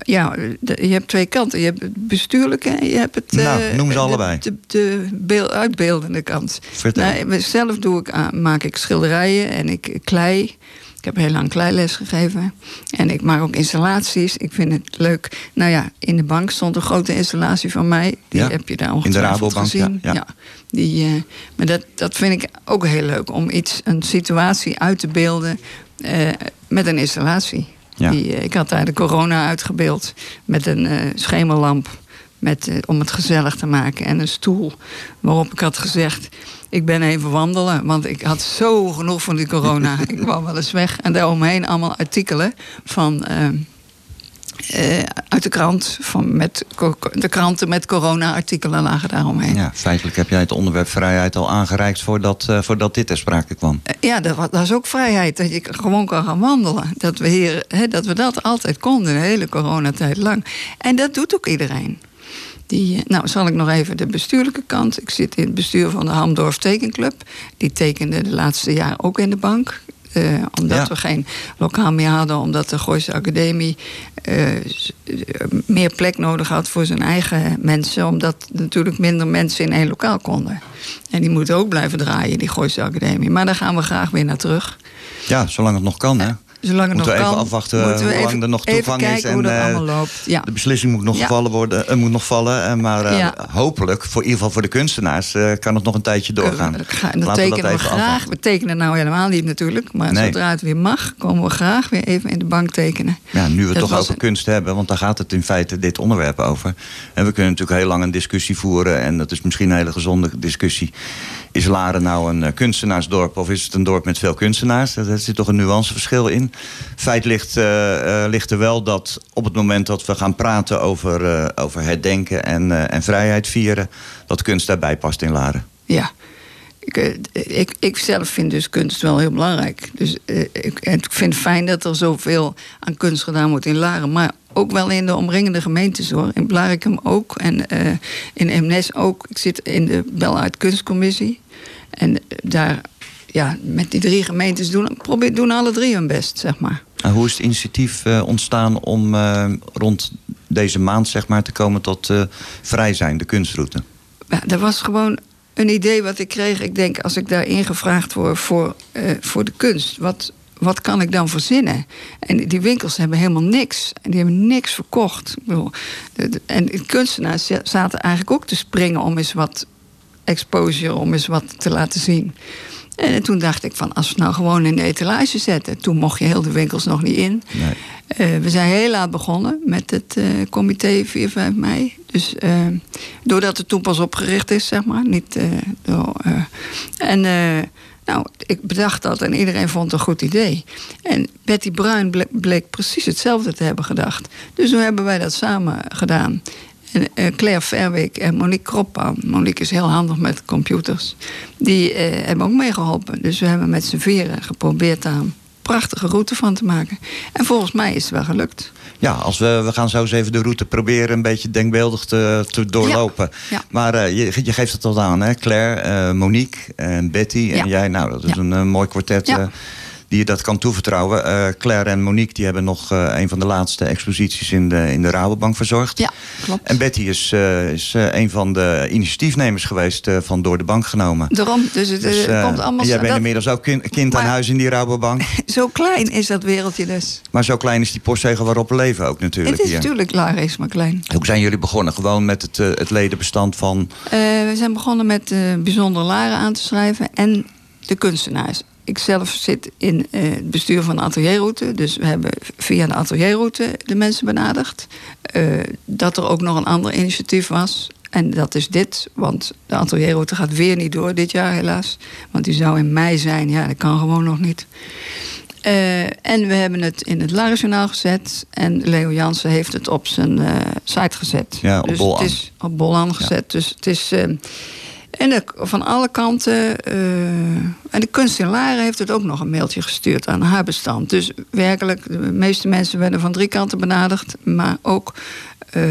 Ja, je hebt twee kanten. Je hebt het bestuurlijke en je hebt het... Nou, eh, noem ze de- allebei. De, de, beel- uitbeeldende kant. Vertel. Nee, zelf doe ik, maak ik schilderijen en ik klei. Ik heb heel lang kleiles gegeven. En ik maak ook installaties. Ik vind het leuk. Nou ja, in de bank stond een grote installatie van mij. Die Ja, heb je daar in de ongetwijfeld Rabobank, gezien. ja, ja. die, eh, maar dat, dat vind ik ook heel leuk. Om iets, een situatie uit te beelden eh, met een installatie. Ja. Die, eh, ik had daar de corona uitgebeeld met een eh, schemerlamp. Met, eh, om het gezellig te maken. En een stoel waarop ik had gezegd... ik ben even wandelen, want ik had zo genoeg van die corona. ik wou wel eens weg. En daaromheen allemaal artikelen van... eh, uit de krant, van met, de kranten met corona-artikelen lagen daaromheen. Ja, feitelijk heb jij het onderwerp vrijheid al aangereikt voordat, eh, voordat dit ter sprake kwam. Eh, Ja, dat, dat is ook vrijheid. Dat je gewoon kan gaan wandelen. Dat we, hier, dat, we dat altijd konden, de hele coronatijd lang. En dat doet ook iedereen. Die, nou, zal ik nog even de bestuurlijke kant. Ik zit in het bestuur van de Hamdorf Tekenclub. Die tekende de laatste jaren ook in de bank. Eh, omdat Ja. we geen lokaal meer hadden, omdat de Gooise Academie eh, meer plek nodig had voor zijn eigen mensen, omdat natuurlijk minder mensen in één lokaal konden. En die moeten ook blijven draaien, die Gooise Academie. Maar daar gaan we graag weer naar terug. Ja, zolang het nog kan, hè? Zolang het moeten nog we even kan, afwachten we hoe lang even- er nog toegang is. dat eh, allemaal loopt. Ja. De beslissing moet nog, Ja. gevallen worden, eh, moet nog vallen. eh, maar Ja. hopelijk, voor, in ieder geval voor de kunstenaars, kan het nog een tijdje doorgaan. Ga- dat Laten we tekenen dat we even graag. afwachten. We tekenen nou helemaal niet natuurlijk. Maar Nee. zodra het weer mag, komen we graag weer even in de bank tekenen. Ja, nu we het Dat toch over een- kunst hebben, want daar gaat het in feite dit onderwerp over. En we kunnen natuurlijk heel lang een discussie voeren. En dat is misschien een hele gezonde discussie. Is Laren nou een eh, kunstenaarsdorp of is het een dorp met veel kunstenaars? Daar zit toch een nuanceverschil in. Feit ligt, eh, eh, ligt er wel dat op het moment dat we gaan praten over, eh, over herdenken en, en vrijheid vieren, dat kunst daarbij past in Laren. Ja. Ik, ik, ik zelf vind dus kunst wel heel belangrijk. Dus ik, ik vind het fijn dat er zoveel aan kunst gedaan wordt in Laren. Maar ook wel in de omringende gemeentes hoor. In Blarikum ook. En in Eemnes ook. Ik zit in de Beluit Kunstcommissie. En daar, ja, met die drie gemeentes doen, probeer, doen alle drie hun best, zeg maar. En hoe is het initiatief eh, ontstaan om eh, rond deze maand zeg maar, te komen tot eh, vrij zijn, de kunstroute? Ja, dat was gewoon een idee wat ik kreeg. Ik denk, als ik daarin gevraagd word voor, voor de kunst, wat, wat kan ik dan verzinnen? En die winkels hebben helemaal niks. En die hebben niks verkocht. En de kunstenaars za- zaten eigenlijk ook te springen om eens wat exposure, om eens wat te laten zien. En toen dacht ik van, als we het nou gewoon in de etalage zetten. Toen mocht je heel de winkels nog niet in. Nee. Eh, we zijn heel laat begonnen met het eh, comité 4, 5 mei. Dus eh, doordat het toen pas opgericht is, zeg maar. Niet, door, en nou, ik bedacht dat en iedereen vond het een goed idee. En Betty Bruin ble- bleek precies hetzelfde te hebben gedacht. Dus toen hebben wij dat samen gedaan. En eh, Claire Verweek en Monique Kroppan. Monique is heel handig met computers. Die eh, hebben ook meegeholpen. Dus we hebben met z'n vieren geprobeerd daar een prachtige route van te maken. En volgens mij is het wel gelukt. Ja, als we, we gaan zo eens even de route proberen een beetje denkbeeldig te, te doorlopen. Ja. Maar eh, je, je geeft het al aan, hè? Claire, Monique en Betty Ja. en jij. Nou, dat is een mooi kwartet Ja. Die je dat kan toevertrouwen. Eh, Claire en Monique die hebben nog eh, een van de laatste exposities in de, in de Rabobank verzorgd. Ja, klopt. En Betty is, eh, is een van de initiatiefnemers geweest van Door de Bank genomen. Daarom, dus het Dus, komt allemaal... jij bent dat- inmiddels ook kind, kind aan huis in die Rabobank. Zo klein is dat wereldje dus. Maar zo klein is die postzegel waarop we leven ook natuurlijk Het is hier. natuurlijk klaar is, maar klein. Hoe zijn jullie begonnen? Gewoon met het, het ledenbestand van... We zijn begonnen met bijzondere laren aan te schrijven en de kunstenaars. Ik zelf zit in eh, het bestuur van de atelierroute. Dus we hebben via de atelierroute de mensen benaderd. Eh, dat er ook nog een ander initiatief was. En dat is dit, want de atelierroute gaat weer niet door dit jaar helaas. Want die zou in mei zijn, ja, dat kan gewoon nog niet. Eh, en we hebben het in het Larisjournaal gezet. En Leo Jansen heeft het op zijn site gezet. Ja, op dus Bolan. Het is op Bolan gezet. Dus het is... eh, en de- van alle kanten. eh, en de kunst in Laren heeft het ook nog een mailtje gestuurd aan haar bestand. Dus werkelijk, de meeste mensen werden van drie kanten benaderd. Maar ook... eh,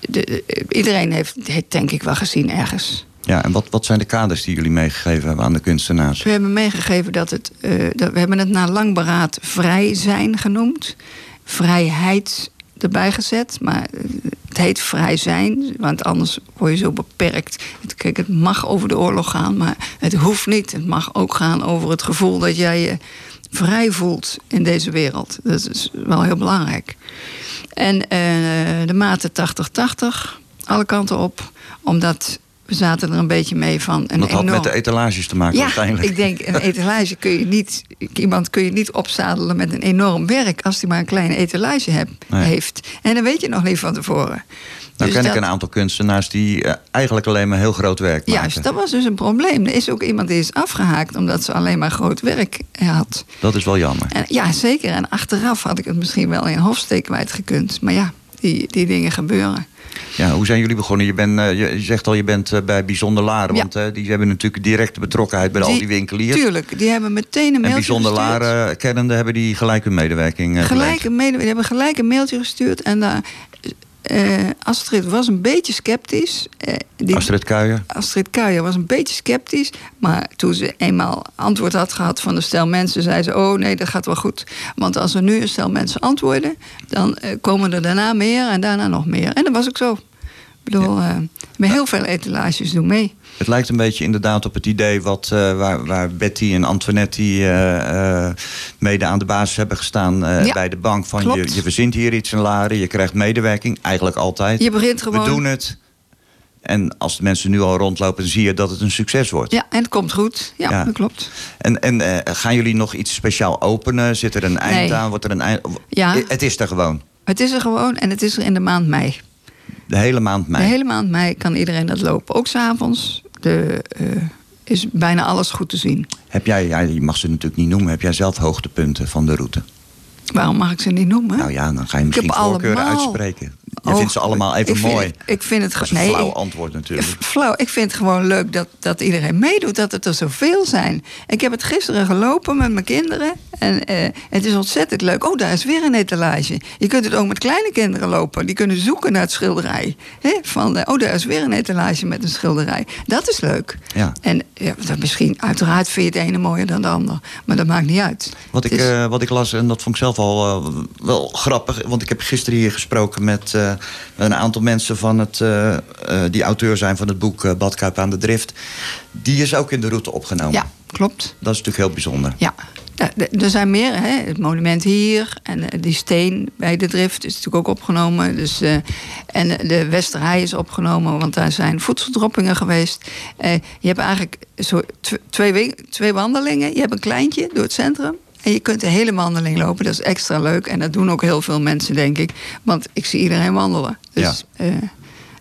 de- de- iedereen heeft het denk ik wel gezien ergens. Ja, en wat, wat zijn de kaders die jullie meegegeven hebben aan de kunstenaars? We hebben meegegeven dat het. eh, dat, we hebben het na lang beraad vrij zijn genoemd. Vrijheid erbij gezet. Maar eh, het heet vrij zijn, want anders word je zo beperkt. Kijk, het mag over de oorlog gaan, maar het hoeft niet. Het mag ook gaan over het gevoel dat jij je vrij voelt in deze wereld. Dat is wel heel belangrijk. En eh, de maten 80-80, alle kanten op. Omdat we zaten er een beetje mee van... Een dat had met de etalages te maken Ja, uiteindelijk. ik denk, een etalage kun je niet... Iemand kun je niet opzadelen met een enorm werk... als hij maar een kleine etalage heb, Nee. heeft. En dan weet je nog niet van tevoren. Nou Dus ken ik een aantal kunstenaars die eh, eigenlijk alleen maar heel groot werk maken. Juist, dat was dus een probleem. Er is ook iemand die is afgehaakt... omdat ze alleen maar groot werk had. Dat is wel jammer. En, ja, zeker. En achteraf had ik het misschien wel in Hofsteek kwijtgekund. Maar ja, die, die dingen gebeuren. Ja, hoe zijn jullie begonnen? Je, bent, eh, je zegt al, je bent eh, bij Bijzonder Laren. Ja. Want eh, die hebben natuurlijk directe betrokkenheid bij al Die- winkeliers. Tuurlijk, die hebben meteen een en mailtje Bijzonder gestuurd. Laren kennende hebben die gelijk hun medewerking eh, Gelijk geleverd. een mede, die hebben gelijk een mailtje gestuurd. En daar, eh, Astrid was een beetje sceptisch. Eh, die- Astrid Kuijer. Astrid Kuijer was een beetje sceptisch. Maar toen ze eenmaal antwoord had gehad van een stel mensen... zei ze, oh nee, dat gaat wel goed. Want als er nu een stel mensen antwoorden... dan eh, komen er daarna meer en daarna nog meer. En dat was ook zo. Bedoel, eh, met heel veel etalages doen mee. Het lijkt een beetje inderdaad op het idee wat, eh, waar, waar Betty en Antoinette eh, mede aan de basis hebben gestaan Ja, bij de bank. Van je, klopt. je verzint hier iets in Laren, je krijgt medewerking, eigenlijk altijd. Je begint gewoon- We doen het. En als de mensen nu al rondlopen, dan zie je dat het een succes wordt. Ja, en het komt goed. Ja, Ja. dat klopt. En, en gaan jullie nog iets speciaal openen? Zit er een eind Nee. aan? Wordt er een eind? Ja. Het is er gewoon. Het is er gewoon en het is er in de maand mei. De hele maand mei. De hele maand mei kan iedereen dat lopen. Ook s'avonds. De eh, is bijna alles goed te zien. Heb jij, ja, je mag ze natuurlijk niet noemen, heb jij zelf hoogtepunten van de route? Waarom mag ik ze niet noemen? Nou ja, dan ga je misschien voorkeuren allemaal- uitspreken. Je vindt ze allemaal even ik mooi. ik vind het nee, flauw antwoord natuurlijk. Flauw. Ik vind het gewoon leuk dat, dat iedereen meedoet, dat het er zoveel zijn. Ik heb het gisteren gelopen met mijn kinderen. En eh, het is ontzettend leuk. Oh, daar is weer een etalage. Je kunt het ook met kleine kinderen lopen. Die kunnen zoeken naar het schilderij. Van, eh, oh, daar is weer een etalage met een schilderij. Dat is leuk. Ja. En ja, dat misschien, uiteraard vind je het ene mooier dan de ander. Maar dat maakt niet uit. Wat ik, is- eh, wat ik las, en dat vond ik zelf al eh, wel grappig... want ik heb gisteren hier gesproken met eh, een aantal mensen... Van het, eh, eh, die auteur zijn van het boek Badkuip aan de Drift. Die is ook in de route opgenomen. Ja, klopt. Dat is natuurlijk heel bijzonder. Ja, er zijn meer. Hè? Het monument hier en die steen bij de drift is natuurlijk ook opgenomen. Dus, en de Westerhei is opgenomen, want daar zijn voedseldroppingen geweest. Je hebt eigenlijk zo tw- twee, we- twee wandelingen. Je hebt een kleintje door het centrum. En je kunt de hele wandeling lopen. Dat is extra leuk. En dat doen ook heel veel mensen, denk ik. Want ik zie iedereen wandelen. Dus eh,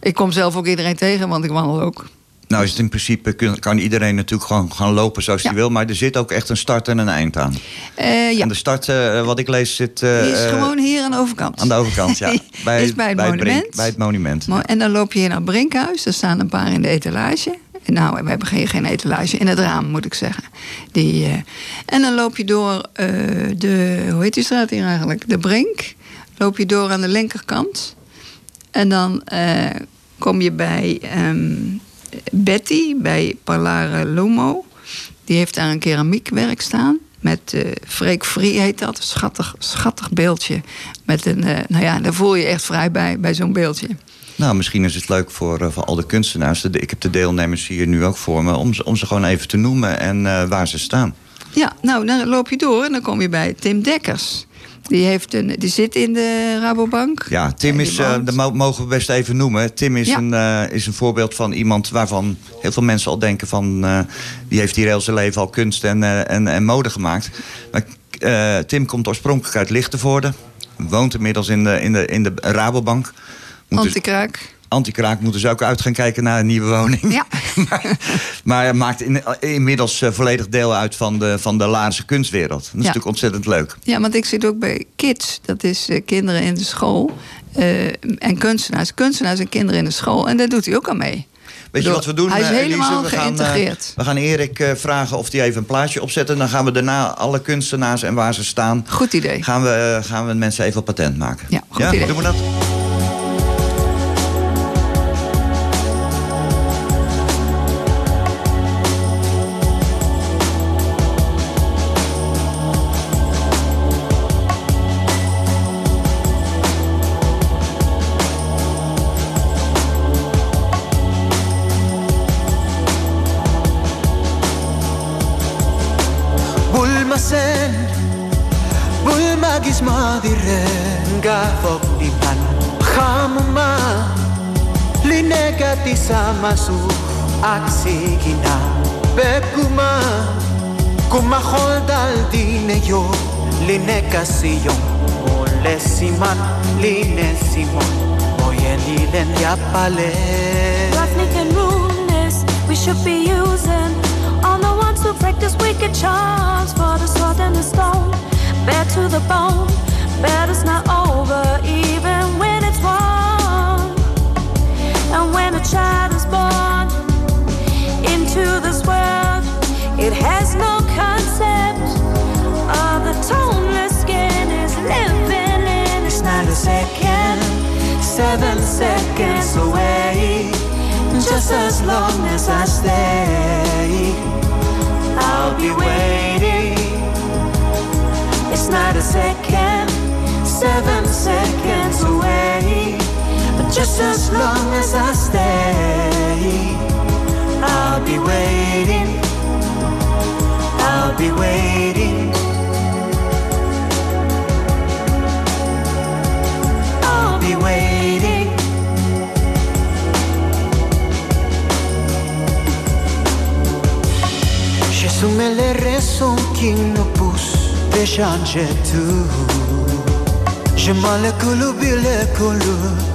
ik kom zelf ook iedereen tegen, want ik wandel ook. Nou is het in principe, kan iedereen natuurlijk gewoon gaan lopen zoals hij wil... maar er zit ook echt een start en een eind aan. Eh, ja. En de start, eh, wat ik lees, zit... Die is gewoon hier aan de overkant. Aan de overkant, ja. Is bij het monument. bij het monument. Mo- En dan loop je hier naar het Brinkhuis. Er staan een paar in de etalage. Nou, we hebben geen, etalage. In het raam, moet ik zeggen. Die, eh, en dan loop je door eh, de... Hoe heet die straat hier eigenlijk? De Brink. Loop je door aan de linkerkant. En dan eh, kom je bij ehm, Betty, bij Parlare Lomo. Die heeft daar een keramiekwerk staan. Met eh Freek Free heet dat. Schattig, schattig beeldje. Met een, nou ja, daar voel je echt vrij bij, bij zo'n beeldje. Nou, misschien is het leuk voor, eh, voor al de kunstenaars. Ik heb de deelnemers hier nu ook voor me. Om ze, om ze gewoon even te noemen en eh, waar ze staan. Ja, nou, dan loop je door en dan kom je bij Tim Dekkers. Die, heeft een, die zit in de Rabobank. Ja, Tim is, eh, dat mo- mogen we best even noemen. Tim is, Ja. een, is een voorbeeld van iemand waarvan heel veel mensen al denken van... die heeft hier heel zijn leven al kunst en, en, en mode gemaakt. Maar Tim komt oorspronkelijk uit Lichtenvoorde. Woont inmiddels in de, in de, in de Rabobank. Dus- Antikraak. Antikraak moeten ze ook uit gaan kijken naar een nieuwe woning. Ja. maar, maakt in, inmiddels eh, volledig deel uit van de, van de Laarse kunstwereld. Dat is natuurlijk ontzettend leuk. Ja, want ik zit ook bij Kids. Dat is eh, kinderen in de school. eh, en kunstenaars. Kunstenaars en kinderen in de school. En daar doet hij ook aan mee. Weet je wat we doen? Hij is eh, Elise? helemaal we gaan, geïntegreerd. we gaan Erik vragen of hij even een plaatje opzet. En dan gaan we daarna alle kunstenaars en waar ze staan... Goed idee. Gaan we, gaan we mensen even op patent maken. Ja, goed idee. Doen we dat? όνομα σου αξίγινα Πέκουμα Κουμα γιο Λινέ κασίγιο σημαν Λινέ Μοιεν για παλέ We should be using All the ones who practice wicked charms. For the sword and the stone Bare to the bone. Battle's not over even when and when a child is born into this world, it has no concept of the toneless skin is living in. It's not a second, seven seconds away. Just as long as I stay, I'll be waiting. It's not a second, seven seconds away. Just as long as I stay, I'll be waiting. I'll be waiting. I'll be waiting. Jésus me les raisons qui nous poussent de changer tout. Je m'en le coulou, le coulou,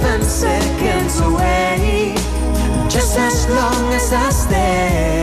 seven seconds away, just as long as I stay,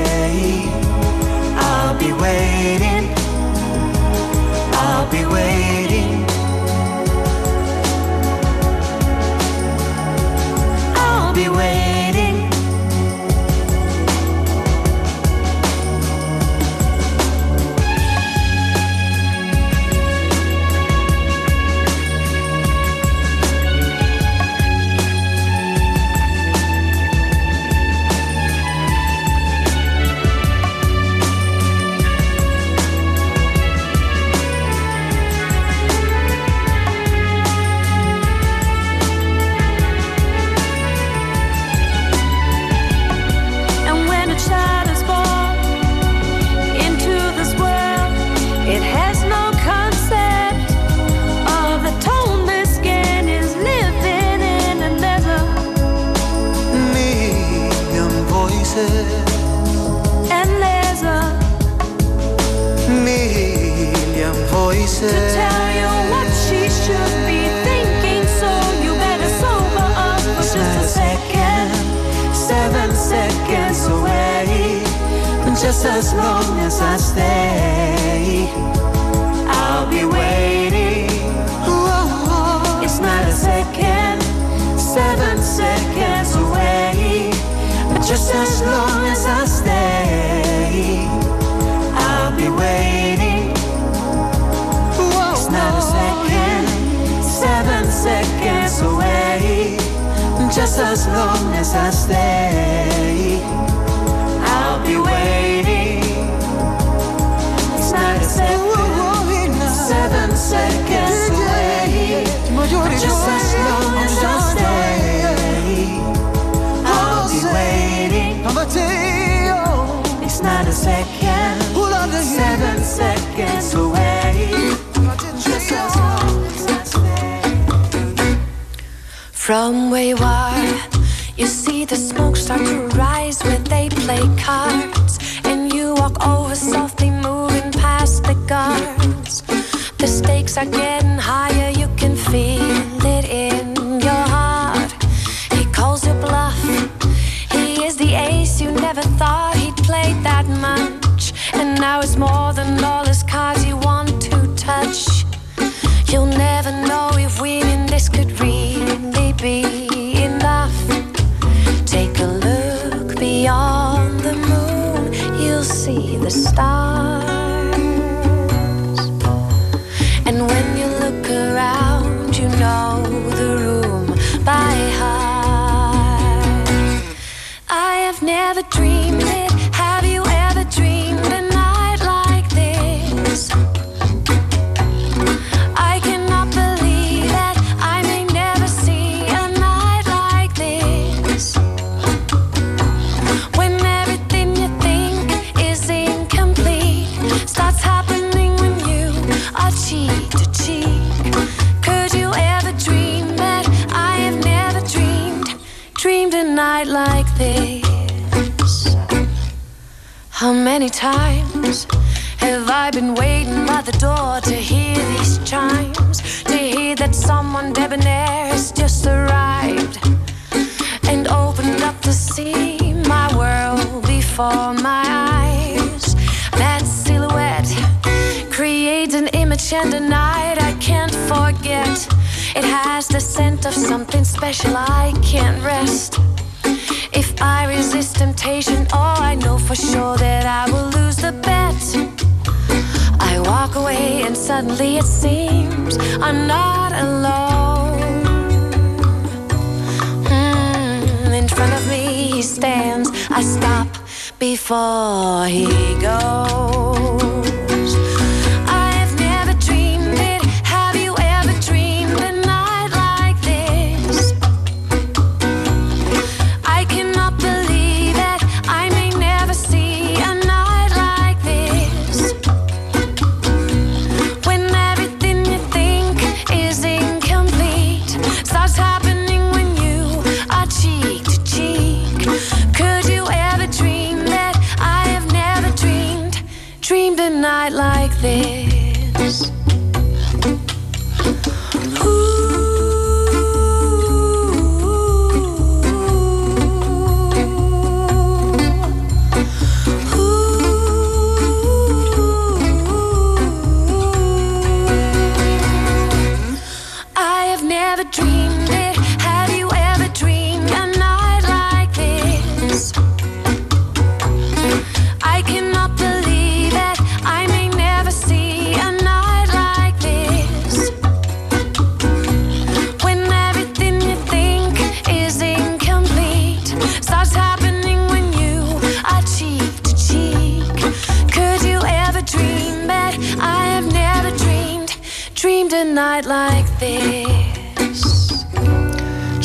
It has the scent of something special, I can't rest. If I resist temptation, oh, I know for sure that I will lose the bet. I walk away, and suddenly it seems I'm not alone. Mm, in front of me, he stands. I stop before he goes.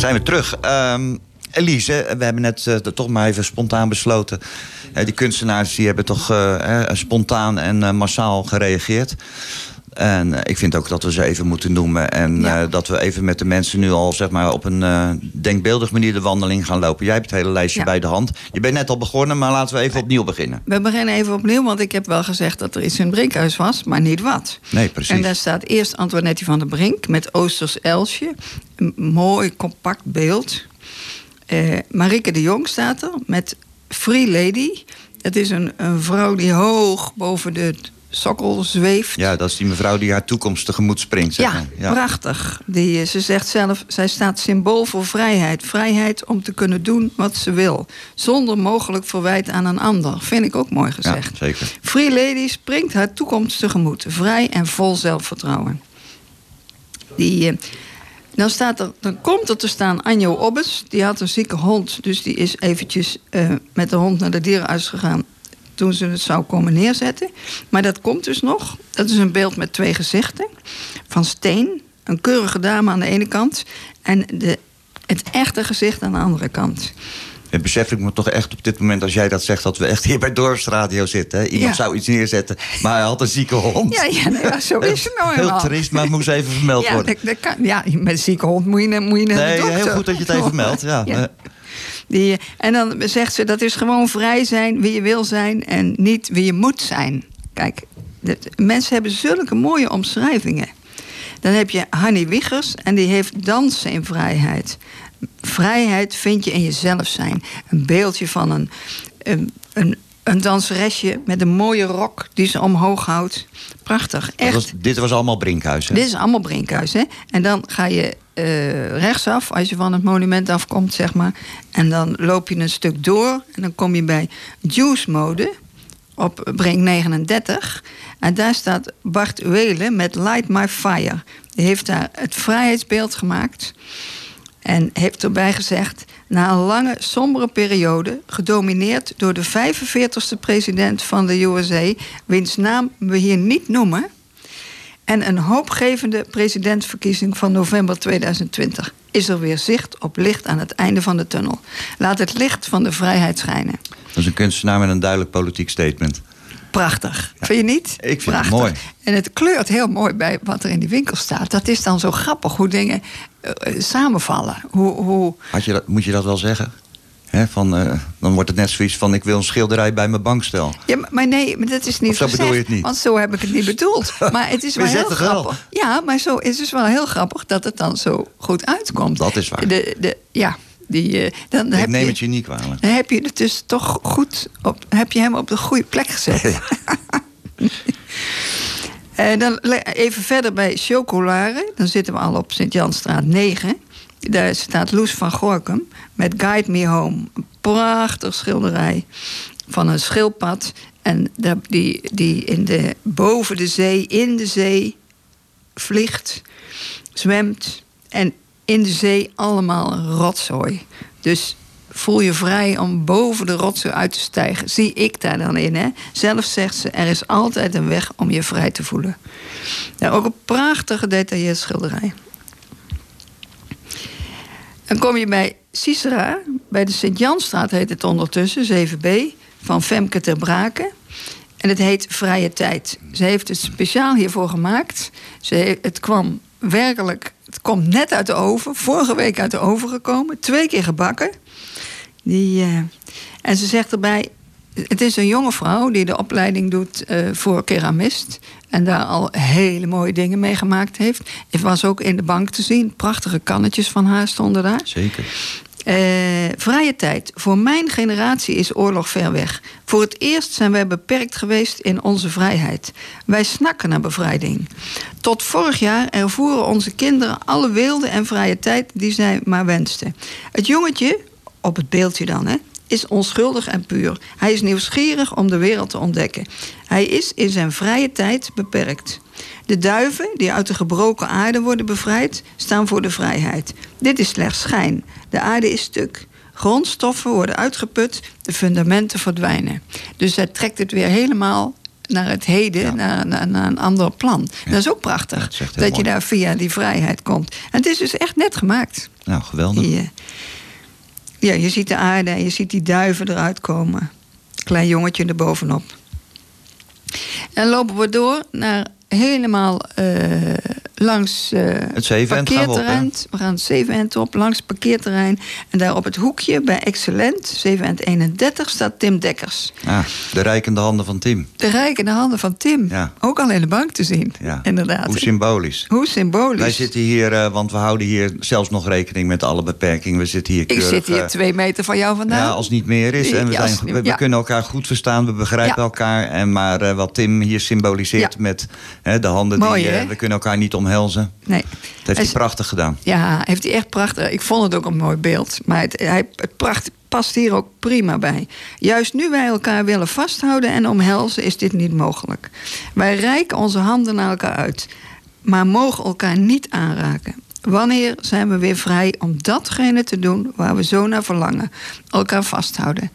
Zijn we terug. Ehm, Elise, we hebben net eh, toch maar even spontaan besloten. Eh, die kunstenaars die hebben toch eh, spontaan en massaal gereageerd. En eh, ik vind ook dat we ze even moeten noemen. En eh, dat we even met de mensen nu al zeg maar, op een eh, denkbeeldig manier de wandeling gaan lopen. Jij hebt het hele lijstje Ja. bij de hand. Je bent net al begonnen, maar laten we even opnieuw beginnen. We beginnen even opnieuw, want ik heb wel gezegd dat er iets in het Brinkhuis was, maar niet wat. Nee, precies. En daar staat eerst Antoinette van der Brink met Oosters Elsje. Een mooi, compact beeld. Eh Marike de Jong staat er met Free Lady. Het is een, een vrouw die hoog boven de sokkel zweeft. Ja, dat is die mevrouw die haar toekomst tegemoet springt. Zeg Ja, prachtig. Die, eh, ze zegt zelf, zij staat symbool voor vrijheid. Vrijheid om te kunnen doen wat ze wil. Zonder mogelijk verwijt aan een ander. Vind ik ook mooi Ja, gezegd. zeker. Free Lady springt haar toekomst tegemoet. Vrij en vol zelfvertrouwen. Die, Dan, staat er, dan komt er te staan Anjo Obbes. Die had een zieke hond, dus die is eventjes eh, met de hond naar de dierenarts gegaan toen ze het zou komen neerzetten. Maar dat komt dus nog. Dat is een beeld met twee gezichten. Van steen, een keurige dame aan de ene kant... en de, het echte gezicht aan de andere kant. Het besef ik me toch echt op dit moment, als jij dat zegt, dat we echt hier bij Dorpsradio zitten. Hè? Iemand Ja. zou iets neerzetten, maar hij had een zieke hond. Ja, ja, nee, ja, zo is het nou Heel triest, maar het moest even vermeld ja, worden. dat, dat kan, ja, met een zieke hond moet je, moet je naar Nee, de dokter. heel goed dat je het even meldt. Ja. Die, en dan zegt ze, dat is gewoon vrij zijn wie je wil zijn... en niet wie je moet zijn. Kijk, mensen hebben zulke mooie omschrijvingen. Dan heb je Hanny Wiegers en die heeft dansen in vrijheid. Vrijheid vind je in jezelf zijn. Een beeldje van een, een, een, een danseresje met een mooie rok die ze omhoog houdt. Prachtig, echt. was- dit was allemaal Brinkhuis. Hè? Dit is allemaal Brinkhuis, hè? En dan ga je eh, rechtsaf, als je van het monument afkomt, zeg maar. En dan loop je een stuk door. En dan kom je bij Juice Mode op Brink 39. En daar staat Bart Welen met Light My Fire. Die heeft daar het vrijheidsbeeld gemaakt. En heeft erbij gezegd... na een lange, sombere periode... gedomineerd door de 45ste president van de USA... wiens naam we hier niet noemen... en een hoopgevende presidentsverkiezing van november 2020... is er weer zicht op licht aan het einde van de tunnel. Laat het licht van de vrijheid schijnen. Dat is een kunstenaar met een duidelijk politiek statement. Prachtig. Vind je niet? Ik vind Prachtig. het mooi. En het kleurt heel mooi bij wat er in die winkel staat. Dat is dan zo grappig hoe dingen eh, eh, samenvallen. Hoe, hoe... Had je dat, moet je dat wel zeggen? Van, eh, dan wordt het net zoiets van... ik wil een schilderij bij mijn bankstel. Ja, maar- nee, maar dat is niet zo gezegd, bedoel je het niet? Want zo heb ik het niet bedoeld. Maar het is wel heel wel. grappig. Ja, maar zo is het wel heel grappig dat het dan zo goed uitkomt. Dat is waar. De, de, ja, die, eh, dan ik heb neem je, het je niet kwalijk. Dan heb je het dus toch goed op, heb je hem op de goede plek gezet. En dan le- even verder bij Chocolare. Dan zitten we al op Sint-Janstraat 9. Daar staat Loes van Gorkum met Guide Me Home. Een prachtig schilderij van een schildpad. En die, die in de, boven de zee, in de zee vliegt, zwemt. En in de zee allemaal rotzooi. Dus voel je vrij om boven de rotzooi uit te stijgen. Zie ik daar dan in. Hè? Zelf zegt ze, er is altijd een weg om je vrij te voelen. Ja, ook een prachtig gedetailleerd schilderij. Dan kom je bij Cicera, bij de Sint-Janstraat heet het ondertussen, 7b, van Femke ter Braken. En het heet Vrije Tijd. Ze heeft het speciaal hiervoor gemaakt. Ze he- het kwam werkelijk, het komt net uit de oven, vorige week uit de oven gekomen, twee keer gebakken. Die, eh, en ze zegt erbij, het is een jonge vrouw die de opleiding doet eh, voor keramist. En daar al hele mooie dingen mee gemaakt heeft. Het was ook in de bank te zien. Prachtige kannetjes van haar stonden daar. Zeker. Eh, vrije tijd. Voor mijn generatie is oorlog ver weg. Voor het eerst zijn wij beperkt geweest in onze vrijheid. Wij snakken naar bevrijding. Tot vorig jaar ervoeren onze kinderen alle weelde en vrije tijd die zij maar wensten. Het jongetje, op het beeldje dan, hè, is onschuldig en puur. Hij is nieuwsgierig om de wereld te ontdekken. Hij is in zijn vrije tijd beperkt. De duiven die uit de gebroken aarde worden bevrijd, staan voor de vrijheid. Dit is slechts schijn. De aarde is stuk. Grondstoffen worden uitgeput, de fundamenten verdwijnen. Dus hij trekt het weer helemaal naar het heden, naar, naar, naar een ander plan. Dat is ook prachtig, dat je daar via die vrijheid komt. En het is dus echt net gemaakt. Nou, geweldig. Die, ja, je ziet de aarde en je ziet die duiven eruit komen. Klein jongetje erbovenop. En lopen we door naar helemaal eh, langs eh Het op, parkeerterrein. we gaan het Zevenend op, langs het parkeerterrein. En daar op het hoekje bij Excellent, Zevenend 31, staat Tim Dekkers. Ah, de rijkende handen van Tim. De rijkende handen van Tim. Ja. Ook al in de bank te zien, Ja. inderdaad. Hoe symbolisch. Hoe symbolisch. Wij zitten hier, eh, want we houden hier zelfs nog rekening met alle beperkingen. We zitten hier Ik keurig, zit hier twee meter van jou vandaan. Ja, als het niet meer is. En we, Ja, zijn, we, we ja. kunnen elkaar goed verstaan, we begrijpen Ja. elkaar. En maar wat Tim hier symboliseert met de handen, Mooi, die, eh, hè? we kunnen elkaar niet omhelzen. Nee. Dat heeft Hij prachtig gedaan. Ja, heeft hij echt prachtig. Ik vond het ook een mooi beeld. Maar het, hij, het pracht, past hier ook prima bij. Juist nu wij elkaar willen vasthouden en omhelzen, is dit niet mogelijk. Wij reiken onze handen naar elkaar uit, maar mogen elkaar niet aanraken. Wanneer zijn we weer vrij om datgene te doen waar we zo naar verlangen? Elkaar vasthouden.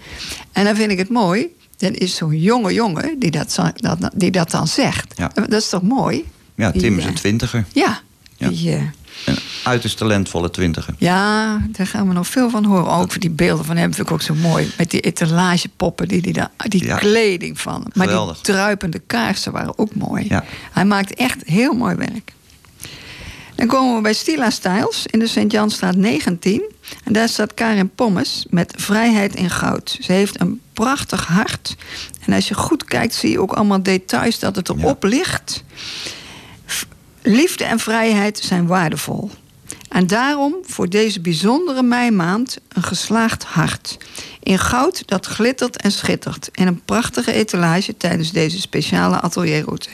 En dan vind ik het mooi. Dan is zo'n jonge jongen die dat, dat, die dat dan zegt. Ja. Dat is toch mooi? Ja, Die, Tim is eh, een twintiger. Ja. Ja. Die, eh, Een uiterst talentvolle twintiger. ja, daar gaan we nog veel van horen. Ook voor die beelden van hem vind ik ook zo mooi. Met die etalagepoppen, die, die, daar- die Ja. kleding van hem. Maar Geweldig. die druipende kaarsen waren ook mooi. Ja. Hij maakt echt heel mooi werk. Dan komen we bij Stila Styles in de Sint-Janstraat 19. En daar staat Karin Pommes met Vrijheid in Goud. Ze heeft een prachtig hart. En als je goed kijkt, zie je ook allemaal details dat het erop ligt. F- Liefde en vrijheid zijn waardevol. En daarom voor deze bijzondere meimaand een geslaagd hart. In goud dat glittert en schittert. In een prachtige etalage tijdens deze speciale atelierroute.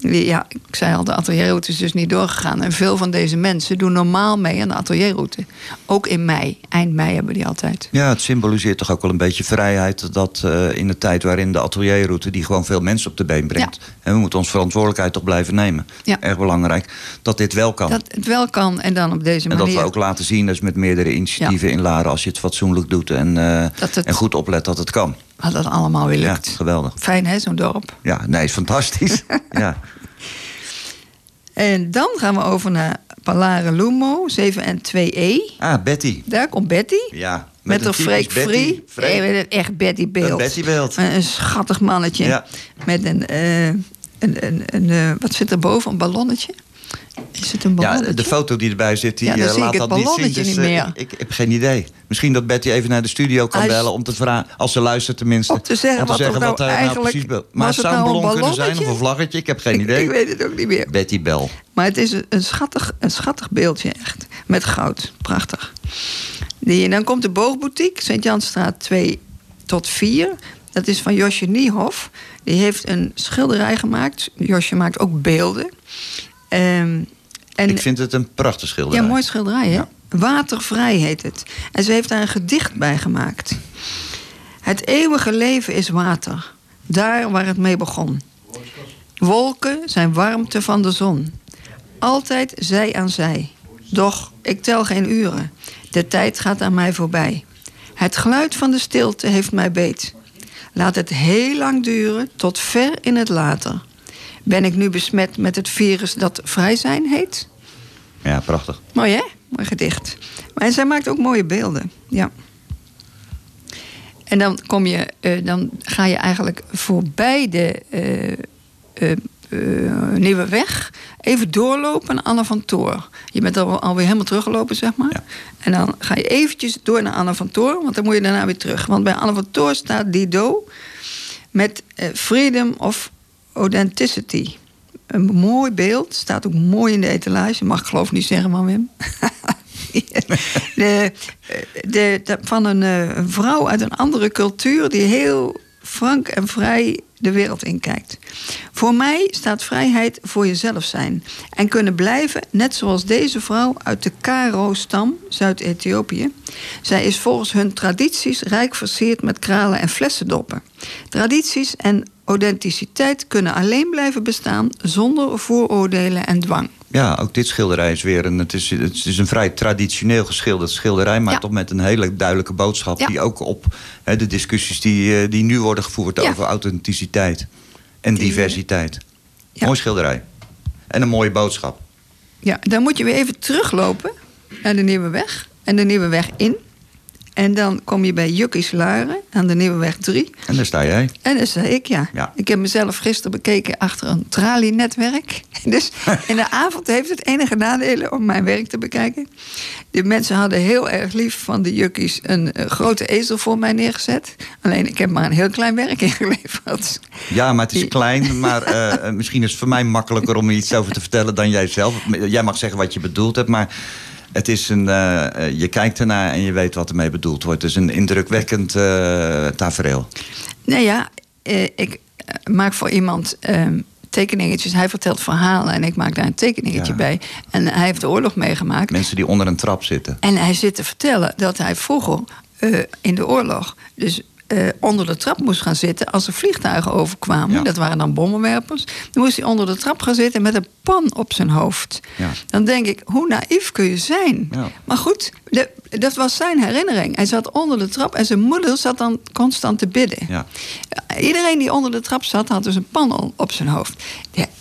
Ja, ik zei al, de atelierroute is dus niet doorgegaan. En veel van deze mensen doen normaal mee aan de atelierroute. Ook in mei. Eind mei hebben die altijd. Ja, het symboliseert toch ook wel een beetje vrijheid. Dat eh, in de tijd waarin de atelierroute die gewoon veel mensen op de been brengt. En we moeten onze verantwoordelijkheid toch blijven nemen. Ja. Erg belangrijk dat dit wel kan. Dat het wel kan en dan op deze en manier. dat we ook laten zien, dus met meerdere initiatieven in Laren, als je het fatsoenlijk doet en, eh, het- en goed oplet dat het kan. Dat het allemaal weer lukt. Ja, geweldig. Fijn hè, zo'n dorp. Ja, nee, is fantastisch. ja. En dan gaan we over naar Palare Lumo, 7 en 2E. Ah, Betty. Daar komt Betty. Ja. Met, een Freek Betty- Free. Een echt Betty-beeld. Een Betty-beeld. Een, een schattig mannetje. Ja. Met een, eh, een, een, een, eh, wat zit er boven? Een ballonnetje? Is het een Ja, ballonnetje? de foto die erbij zit, die Ja, eh, zie ik laat het dat niet zien. Dus niet eh, meer. ik, ik heb geen idee. Misschien dat Betty even naar de studio kan Hij bellen om te vragen, als ze luistert tenminste. Om te zeggen wat nou wat daar nou precies be- Maar het zou een nou een ballon kunnen zijn of een vlaggetje, ik heb geen idee. ik weet het ook niet meer. Betty Bel. Maar het is een, schattig, een schattig beeldje echt. Met goud. Prachtig. Die, en dan komt de Boogboutique, Sint-Jansstraat 2 tot 4. Dat is van Josje Niehoff. Die heeft een schilderij gemaakt. Josje maakt ook beelden. Ehm, en, Ik vind het een prachtig schilderij. ja, mooi schilderij, hè? Watervrij heet het. En ze heeft daar een gedicht bij gemaakt. Het eeuwige leven is water. Daar waar het mee begon. Wolken zijn warmte van de zon. Altijd zij aan zij. Doch ik tel geen uren. De tijd gaat aan mij voorbij. Het geluid van de stilte heeft mij beet. Laat het heel lang duren, tot ver in het later. Ben ik nu besmet met het virus dat vrij zijn heet? Ja, prachtig. Mooi hè? Mooi gedicht. Maar en zij maakt ook mooie beelden. Ja. En dan kom je, eh, dan ga je eigenlijk voorbij de eh, eh, eh, Nieuwe Weg. Even doorlopen naar Anne van Toor. Je bent al, alweer helemaal teruggelopen, zeg maar. En dan ga je eventjes door naar Anne van Toor. Want dan moet je daarna weer terug. Want bij Anne van Toor staat Dido met Freedom of Authenticity. Een mooi beeld. Staat ook mooi in de etalage. Mag ik geloof niet zeggen, maar Wim. de, de, van een, eh, een vrouw uit een andere cultuur... die heel frank en vrij de wereld inkijkt. Voor mij staat vrijheid voor jezelf zijn. En kunnen blijven, net zoals deze vrouw uit de Karo-stam, Zuid-Ethiopië. Zij is volgens hun tradities rijk versierd met kralen en flessendoppen. Tradities en authenticiteit kunnen alleen blijven bestaan zonder vooroordelen en dwang. Ja, ook dit schilderij is weer een. Het is, het is een vrij traditioneel geschilderd schilderij, maar Ja. toch met een hele duidelijke boodschap. Ja. Die ook op de discussies die, eh, die nu worden gevoerd Ja. over authenticiteit en Die, diversiteit. Mooi schilderij. En een mooie boodschap. Ja, dan moet je weer even teruglopen naar de Nieuwe Weg en de Nieuwe Weg in. En dan kom je bij Jukkies Laren aan de Nieuwe Weg 3. En daar sta jij. En dat zei ik, ja. Ja. Ik heb mezelf gisteren bekeken achter een tralienetwerk. Dus in de avond heeft het enige nadelen om mijn werk te bekijken. De mensen hadden heel erg lief van de jukkies een eh, grote ezel voor mij neergezet. Alleen ik heb maar een heel klein werk ingeleverd. Ja, maar het is klein. Maar eh, eh, misschien is het voor mij makkelijker om er iets over te vertellen dan jij zelf. Jij mag zeggen wat je bedoeld hebt, maar het is een. eh, eh, je kijkt ernaar en je weet wat ermee bedoeld wordt. Het is een indrukwekkend eh tafereel. Nou ja, ik maak voor iemand ehm, tekeningetjes. Hij vertelt verhalen en ik maak daar een tekeningetje Ja. bij. En hij heeft de oorlog meegemaakt. Mensen die onder een trap zitten. En hij zit te vertellen dat hij vroeger in de oorlog... dus eh, onder de trap moest gaan zitten als er vliegtuigen overkwamen. Dat waren dan bommenwerpers. Dan moest hij onder de trap gaan zitten met een pan op zijn hoofd. Ja. Dan denk ik, hoe naïef kun je zijn? Ja. Maar goed, de- dat was zijn herinnering. Hij zat onder de trap en zijn moeder zat dan constant te bidden. Ja. Iedereen die onder de trap zat, had dus een pan op zijn hoofd.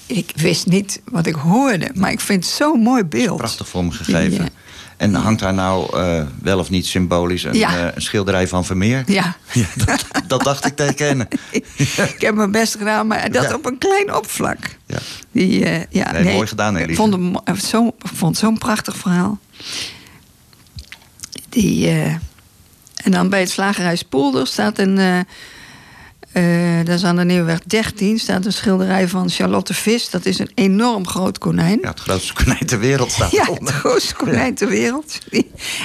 Ik wist niet wat ik hoorde, maar ik vind het zo'n mooi beeld. Prachtig vormgegeven. Ja. En hangt daar nou eh, wel of niet symbolisch een, Ja. eh, een schilderij van Vermeer? Ja. Ja, dat, dat dacht ik te herkennen. Ik heb mijn best gedaan, maar dat Ja. op een klein opvlak. Ja. Die, eh, ja, Nee, mooi gedaan, Ik Elise. vond het mo- ik zo, ik vond zo'n prachtig verhaal. Die, en dan bij het slagerij Spoelder staat een... eh eh, dat is aan de Nieuweweg 13, staat een schilderij van Charlotte Vis. Dat is een enorm groot konijn. Ja, het grootste konijn ter wereld staat Ja, het grootste konijn ter wereld.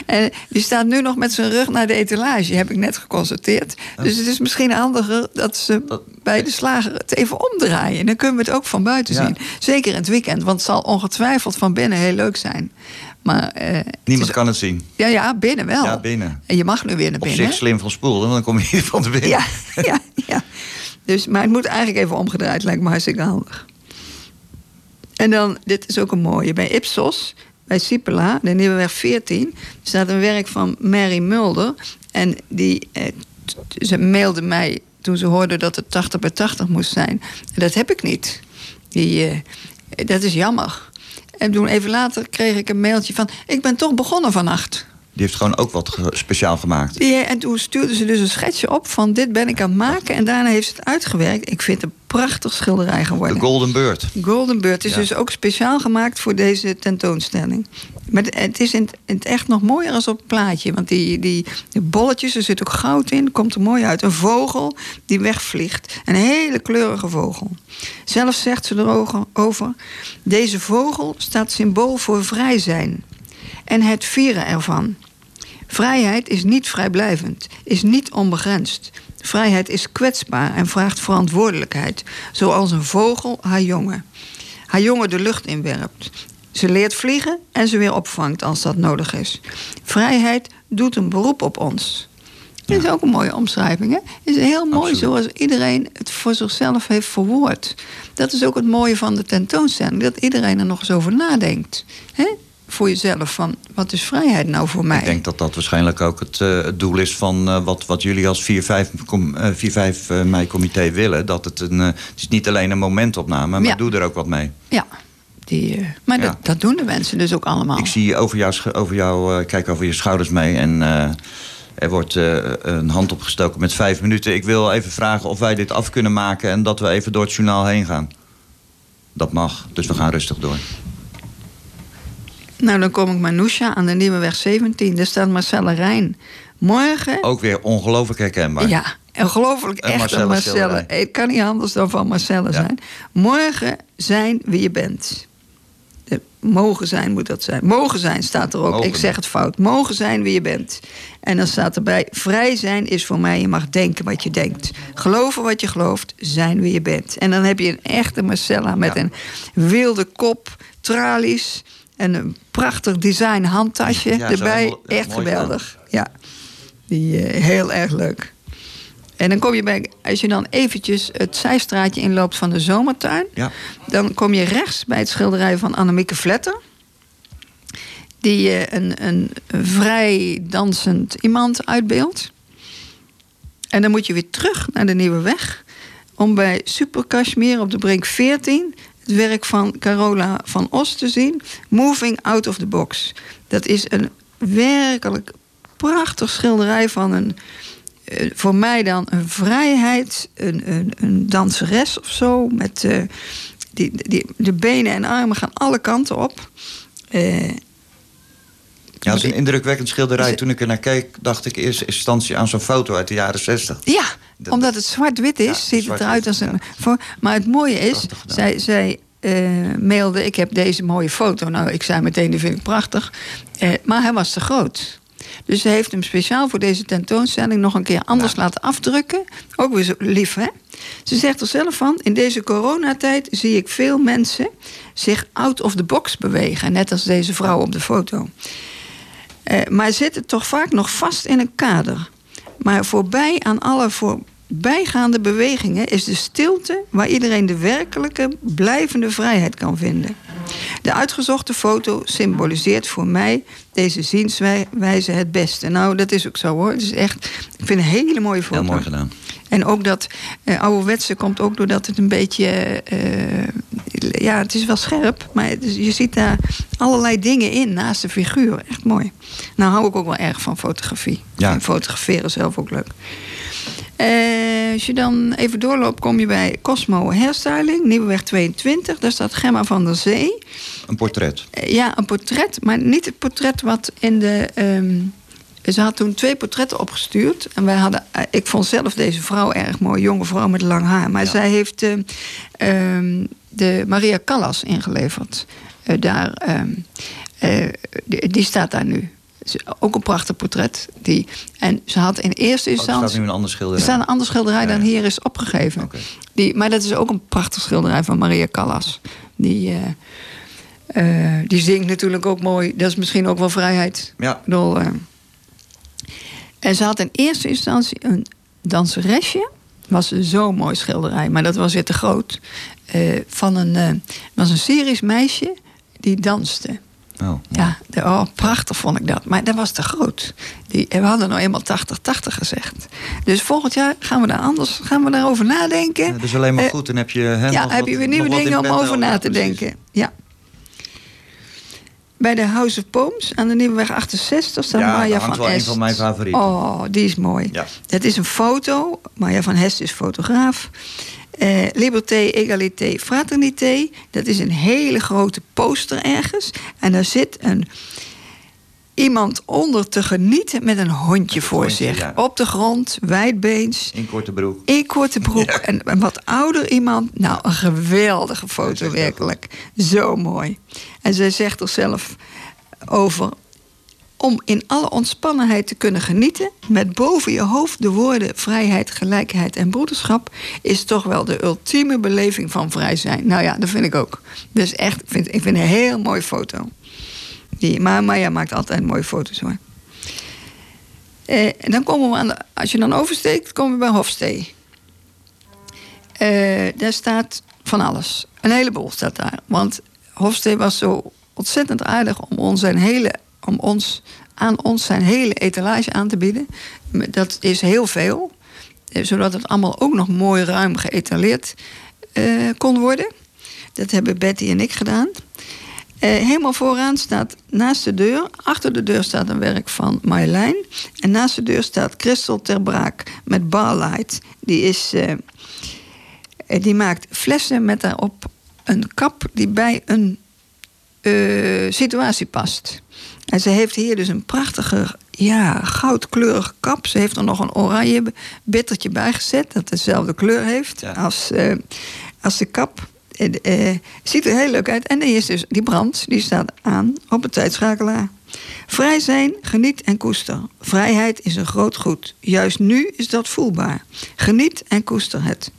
En die staat nu nog met zijn rug naar de etalage, heb ik net geconstateerd. Dus het is misschien handiger dat ze bij de slager het even omdraaien. Dan kunnen we het ook van buiten Ja. zien. Zeker in het weekend, want het zal ongetwijfeld van binnen heel leuk zijn. Maar eh, Niemand kan het zien. ja, ja, binnen wel. Ja, binnen. En je mag nu weer naar Op binnen. zich slim van spoel, want dan kom je hier van de binnen. Ja, ja, ja. Dus, maar het moet eigenlijk even omgedraaid, lijkt me hartstikke handig. En dan, dit is ook een mooie. Bij Ipsos, bij Sipela, de Nieuweweg 14, staat een werk van Mary Mulder. En die, eh, ze mailde mij toen ze hoorde dat het 80 bij 80 moest zijn. En dat heb ik niet. Die, eh, dat is jammer. En toen even later kreeg ik een mailtje van... ik ben toch begonnen vannacht. Die heeft gewoon ook wat ge- speciaal gemaakt. En toen stuurde ze dus een schetsje op van dit ben ik aan het maken. En daarna heeft ze het uitgewerkt. Ik vind het een prachtig schilderij geworden. De Golden Bird. Golden Bird is Ja. dus ook speciaal gemaakt voor deze tentoonstelling. Maar het- is in het, echt nog mooier als op het plaatje. Want die, die, die bolletjes, er zit ook goud in, komt er mooi uit. Een vogel die wegvliegt. Een hele kleurige vogel. Zelf zegt ze erover, over, deze vogel staat symbool voor vrij zijn. En het vieren ervan. Vrijheid is niet vrijblijvend, is niet onbegrensd. Vrijheid is kwetsbaar en vraagt verantwoordelijkheid, zoals een vogel haar jongen. Haar jongen de lucht inwerpt. Ze leert vliegen en ze weer opvangt als dat nodig is. Vrijheid doet een beroep op ons. Dit is ook een mooie omschrijving. Hè? Is heel mooi Absoluut. zoals iedereen het voor zichzelf heeft verwoord. Dat is ook het mooie van de tentoonstelling. Dat iedereen er nog eens over nadenkt. Hè? Voor jezelf van, wat is vrijheid nou voor mij? Ik denk dat dat waarschijnlijk ook het, eh, het doel is van eh, wat, wat jullie als 4-5 com- eh, 4-5 mei-comité willen. Dat het een. het is niet alleen een momentopname, maar Ja. doe er ook wat mee. Ja, die, maar Ja. dat, dat doen de mensen dus ook allemaal. Ik zie over jou, over jou kijk over je schouders mee. En er wordt een hand opgestoken met vijf minuten. Ik wil even vragen of wij dit af kunnen maken en dat we even door het journaal heen gaan. Dat mag, dus we gaan rustig door. Nou, dan kom ik Noesja aan de Nieuweweg 17. Daar staat Marcelle Rijn. Morgen... Ook weer ongelooflijk herkenbaar. Ja, ongelooflijk echt Marcelle Marcelle. Het kan niet anders dan van Marcelle zijn. Morgen zijn wie je bent. Mogen zijn moet dat zijn. Mogen zijn staat er ook. Mogen. Ik zeg het fout. Mogen zijn wie je bent. En dan staat erbij: vrij zijn is voor mij je mag denken wat je denkt. Geloven wat je gelooft, zijn wie je bent. En dan heb je een echte Marcella met een wilde kop, tralies en een prachtig design handtasje Ja, erbij. helemaal- Echt geweldig. Ja, die eh, heel erg leuk. En dan kom je bij, als je dan eventjes het zijstraatje inloopt van de zomertuin, Ja. dan kom je rechts bij het schilderij van Annemieke Vletter. Die eh, een, een vrij dansend iemand uitbeeldt. En dan moet je weer terug naar de Nieuwe Weg. Om bij Super Kashmir op de Brink 14 het werk van Carola van Os te zien. Moving Out of the Box. Dat is een werkelijk prachtig schilderij van een... eh, voor mij dan een vrijheid, een, een, een danseres of zo. Met eh, die, die, de benen en armen gaan alle kanten op. Eh, Ja, het is een indrukwekkend schilderij. Toen ik er naar keek, dacht ik in eerste instantie aan zo'n foto uit de jaren 60. Ja, omdat het zwart-wit is, ziet het eruit als een. voor- Maar het mooie is, zij, zij eh, mailde: Ik heb deze mooie foto. Nou, ik zei meteen: Die vind ik prachtig. Eh, maar hij was te groot. Dus ze heeft hem speciaal voor deze tentoonstelling nog een keer anders laten afdrukken. Ook weer zo lief, hè? Ze zegt er zelf van: In deze coronatijd zie ik veel mensen zich out of the box bewegen. Net als deze vrouw op de foto. Eh, maar zitten toch vaak nog vast in een kader. Maar voorbij aan alle voorbijgaande bewegingen is de stilte waar iedereen de werkelijke, blijvende vrijheid kan vinden. De uitgezochte foto symboliseert voor mij deze zienswijze het beste. Nou, dat is ook zo hoor. Het is echt, ik vind een hele mooie foto. Heel mooi gedaan. En ook dat eh, ouderwetse komt ook doordat het een beetje... eh, ja, het is wel scherp, maar is- je ziet daar allerlei dingen in naast de figuur. Echt mooi. Nou hou ik ook wel erg van fotografie. Ja. En fotograferen zelf ook leuk. Eh, als je dan even doorloopt, kom je bij Cosmo Hairstyling, Nieuweweg 22. Daar staat Gemma van der Zee. Een portret. Eh, Ja, een portret, maar niet het portret wat in de. ehm, ze had toen twee portretten opgestuurd. En wij hadden. eh, Ik vond zelf deze vrouw erg mooi, jonge vrouw met lang haar. Maar zij heeft eh, ehm, de Maria Callas ingeleverd. Daar, ehm, eh, die, die staat daar nu. Ook een prachtig portret. Die, en ze had in eerste Oh, er instantie. staat nu een ander Er schilderij. staat een ander schilderij dan hier is opgegeven. Die, maar dat is ook een prachtig schilderij van Maria Callas. Die, eh, die zingt natuurlijk ook mooi. Dat is misschien ook wel vrijheid. Ja. Ik bedoel, eh, en ze had in eerste instantie een danseresje. Was zo'n mooi schilderij, maar dat was weer te groot. van een, was een Syrisch meisje die danste. Oh, Ja, de, oh, prachtig vond ik dat. Maar dat was te groot. Die, we hadden nou eenmaal 80-80 gezegd. Dus volgend jaar gaan we daar anders gaan we daarover nadenken. Dat is alleen maar Eh, goed. Dan heb je, hè, ja, heb wat- je weer nieuwe dingen om over na Ja, te precies. denken. Ja. Bij de House of Poems aan de Nieuweweg 68 staat Ja, Maya dat hangt van wel een Est. van mijn favorieten. Oh, die is mooi. Ja. Dat is een foto. Maya van Hest is fotograaf. Eh, Liberté, égalité, fraternité. Dat is een hele grote poster ergens. En daar zit een, iemand onder te genieten met een hondje voor hondje, zich. ja. Op de grond, wijdbeens. In korte broek. In korte broek. En een wat ouder iemand. Nou, een geweldige foto, werkelijk. Zo mooi. En zij zegt er zelf over. Om in alle ontspannenheid te kunnen genieten, met boven je hoofd de woorden vrijheid, gelijkheid en broederschap, is toch wel de ultieme beleving van vrij zijn. Nou ja, dat vind ik ook. Dus echt, ik vind, ik vind een heel mooie foto. Die, maar Maya maakt altijd mooie foto's hoor. Eh, dan komen we aan de, als je dan oversteekt, komen we bij Hofstee. Eh, daar staat van alles. Een heleboel staat daar. Want Hofstee was zo ontzettend aardig om ons zijn hele, om ons, aan ons zijn hele etalage aan te bieden. Dat is heel veel. eh, Zodat het allemaal ook nog mooi ruim geëtaleerd eh, kon worden. Dat hebben Betty en ik gedaan. Eh, helemaal vooraan staat naast de deur. Achter de deur staat een werk van Marjolein. En naast de deur staat Christel ter Braak met Barlight. Die, is, die maakt flessen met daarop een kap die bij een situatie past. En ze heeft hier dus een prachtige ja, goudkleurige kap. Ze heeft er nog een oranje bittertje bij gezet... dat dezelfde kleur heeft als, eh, als de kap. Eh, ziet er heel leuk uit. En die, is dus, die brand die staat aan op het tijdschakelaar. Vrij zijn, geniet en koester. Vrijheid is een groot goed. Juist nu is dat voelbaar. Geniet en koester het.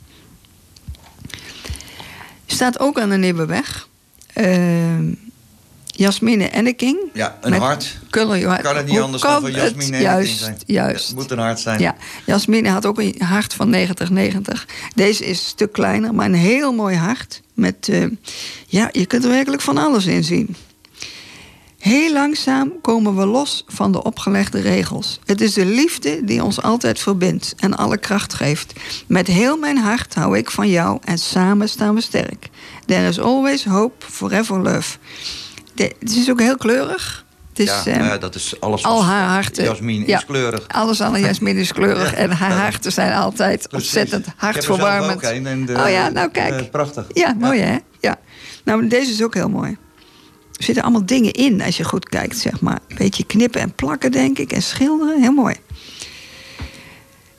Staat ook aan de Nibberweg. Uh, Jasmine Enneking. Ja, een hart. Kan het niet Hoe anders dan van Jasmine Enneking Juist, zijn? juist. Het moet een hart zijn. Ja, Jasmine had ook een hart van 90-90. Deze is een stuk kleiner, maar een heel mooi hart. Met, uh, ja, je kunt er werkelijk van alles in zien. Heel langzaam komen we los van de opgelegde regels. Het is de liefde die ons altijd verbindt en alle kracht geeft. Met heel mijn hart hou ik van jou en samen staan we sterk. There is always hope, forever love. De, het is ook heel kleurig. Het is, ja, uh, dat is alles. Al haar harten. Jasmine ja, is kleurig. Alles aan Jasmine is kleurig. ja. En haar harten zijn altijd Precies. ontzettend hartverwarmend. De, oh ja, nou kijk. Uh, prachtig. Ja, mooi hè? Ja. Nou, deze is ook heel mooi. Er zitten allemaal dingen in als je goed kijkt, zeg maar. Een beetje knippen en plakken, denk ik, en schilderen. Heel mooi.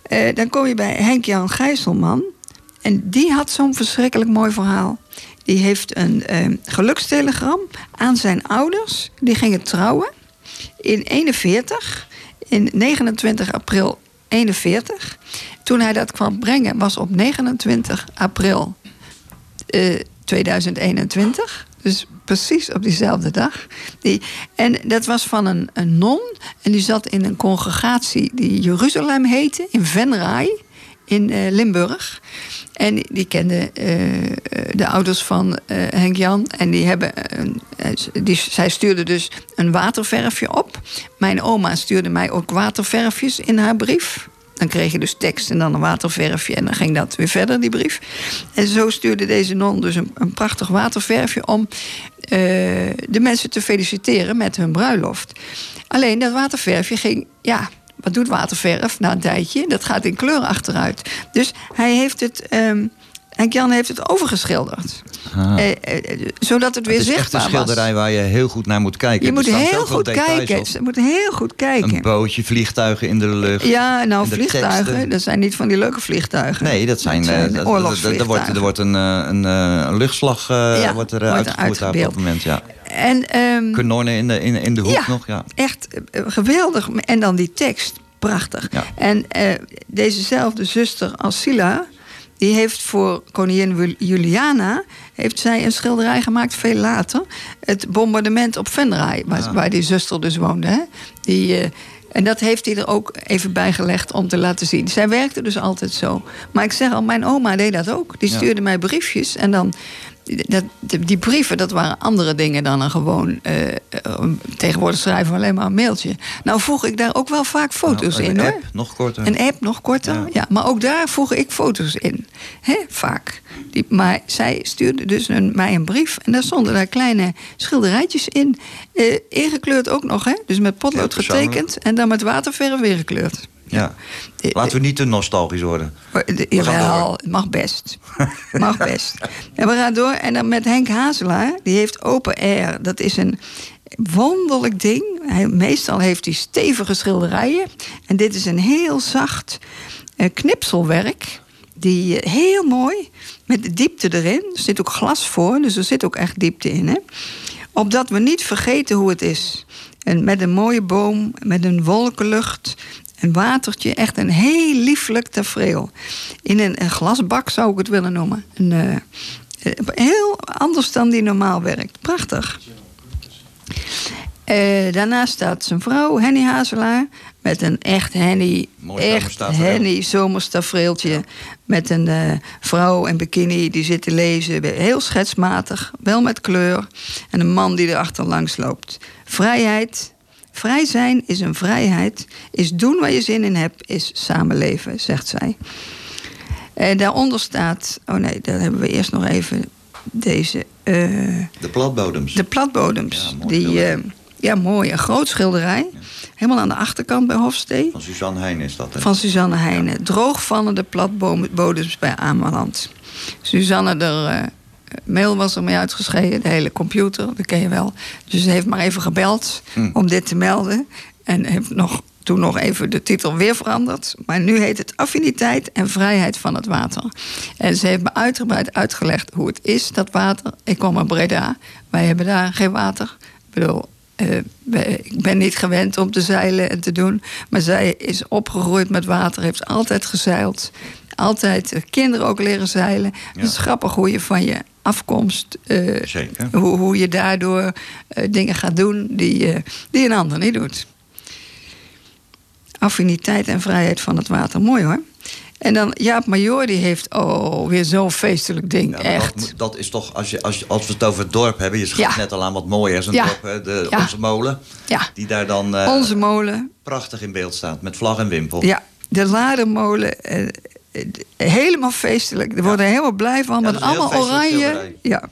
Uh, dan kom je bij Henk-Jan Gijsselman. En die had zo'n verschrikkelijk mooi verhaal. Die heeft een uh, gelukstelegram aan zijn ouders. Die gingen trouwen in 41, in 29 april 41. Toen hij dat kwam brengen, was op 29 april uh, 2021. Dus precies op diezelfde dag. Die, en dat was van een, een non. En die zat in een congregatie die Jeruzalem heette, in Venray, in eh, Limburg. En die, die kende eh, de ouders van eh, Henk Jan. En die hebben, die, zij stuurde dus een waterverfje op. Mijn oma stuurde mij ook waterverfjes in haar brief. Dan kreeg je dus tekst en dan een waterverfje. En dan ging dat weer verder, die brief. En zo stuurde deze non dus een, een prachtig waterverfje om de mensen te feliciteren met hun bruiloft. Alleen dat waterverfje ging, ja, wat doet waterverf na een tijdje? Dat gaat in kleur achteruit. Dus hij heeft het, ehm Henk Jan heeft het overgeschilderd. Ah. Eh, eh, zodat het weer het is echt een zichtbaar was. schilderij waar je heel goed naar moet kijken. Je moet heel goed kijken. op. Ze moeten heel goed kijken. Een bootje, vliegtuigen in de lucht. Ja, nou, En vliegtuigen, teksten. dat zijn niet van die leuke vliegtuigen. Nee, dat zijn, Dat eh, zijn oorlogsvliegtuigen. Er wordt, er wordt een, eh, een, eh, een luchtslag eh, Ja, wordt er, wordt eh, er uitgevoerd op dat moment. Ja. En, ehm, Kanonnen in de, in, in de hoek Ja. nog. Ja. echt eh, geweldig. En dan die tekst, prachtig. Ja. En eh, dezezelfde zuster als Sila... die heeft voor koningin Juliana... heeft zij een schilderij gemaakt veel later. Het bombardement op Venray, waar, Ah. waar die zuster dus woonde. Hè? Die, eh, en dat heeft hij er ook even bij gelegd om te laten zien. Zij werkte dus altijd zo. Maar ik zeg al, mijn oma deed dat ook. Die Ja. stuurde mij briefjes en dan... Dat, die brieven, dat waren andere dingen dan een gewoon... eh, tegenwoordig schrijven we alleen maar een mailtje. Nou voeg ik daar ook wel vaak foto's Nou, in, een app, nog korter. Een app, nog korter. Ja. Ja. maar ook daar voeg ik foto's in. Hè, vaak. Die, maar zij stuurde dus een, mij een brief. En daar stonden daar kleine schilderijtjes in. Eh, ingekleurd ook nog, hè? Dus met potlood getekend. En dan met waterverf weer gekleurd. Ja. Laten we niet te nostalgisch worden. Jawel, het mag best. mag best. En we gaan door. En dan met Henk Hazelaar. Die heeft Open Air. Dat is een wonderlijk ding. Hij, meestal heeft hij stevige schilderijen. En dit is een heel zacht eh, knipselwerk. Die eh, heel mooi, met de diepte erin. Er zit ook glas voor, dus er zit ook echt diepte in. Hè? Opdat we niet vergeten hoe het is. En met een mooie boom, met een wolkenlucht, een watertje. Echt een heel lieflijk tafereel. In een, een glasbak zou ik het willen noemen. Een, eh, eh, heel anders dan die normaal werkt. Prachtig. Eh, daarnaast staat zijn vrouw, Henny Hazelaar, met een echt Henny, Mooi echt. Henny zomerstafereeltje. Met een vrouw in bikini die zit te lezen. Heel schetsmatig, wel met kleur. En een man die er achterlangs loopt. Vrijheid. Vrij zijn is een vrijheid. Is doen waar je zin in hebt, is samenleven, zegt zij. En daaronder staat. Oh nee, daar hebben we eerst nog even deze. eh, De platbodems. de platbodems. die, eh, ja, mooi. Een groot schilderij. Helemaal aan de achterkant bij Hofstee. Van Suzanne Heijn is dat. Hè? Van Suzanne Heijnen. Droogvallende platbodems bij Ameland. Suzanne, de eh, mail was er mee uitgeschreven. De hele computer, dat ken je wel. Dus ze heeft maar even gebeld Hm. om dit te melden. En heeft nog, toen nog even de titel weer veranderd. Maar nu heet het Affiniteit en Vrijheid van het Water. En ze heeft me uitgebreid uitgelegd hoe het is, dat water. Ik kom uit Breda. Wij hebben daar geen water. Ik bedoel, eh, ik ben niet gewend om te zeilen en te doen. Maar zij is opgegroeid met water, heeft altijd gezeild. Altijd de kinderen ook leren zeilen. Het is grappig hoe je van je afkomst... eh, Zeker. hoe, hoe je daardoor eh, dingen gaat doen die, eh, die een ander niet doet. Affiniteit en vrijheid van het water. Mooi hoor. En dan Jaap Major, die heeft oh, weer zo'n feestelijk ding. Ja, Echt. Dat, dat is toch, als, je, als, je, als we het over het dorp hebben... je schat Ja. net al aan wat mooier is een Ja. dorp, hè, de, onze molen. Ja. Die daar dan Onze molen. prachtig in beeld staat, met vlag en wimpel. Ja, de Ladermolen. eh, eh, helemaal feestelijk. Er worden helemaal blij van. Met allemaal oranje. schilderij. Ja.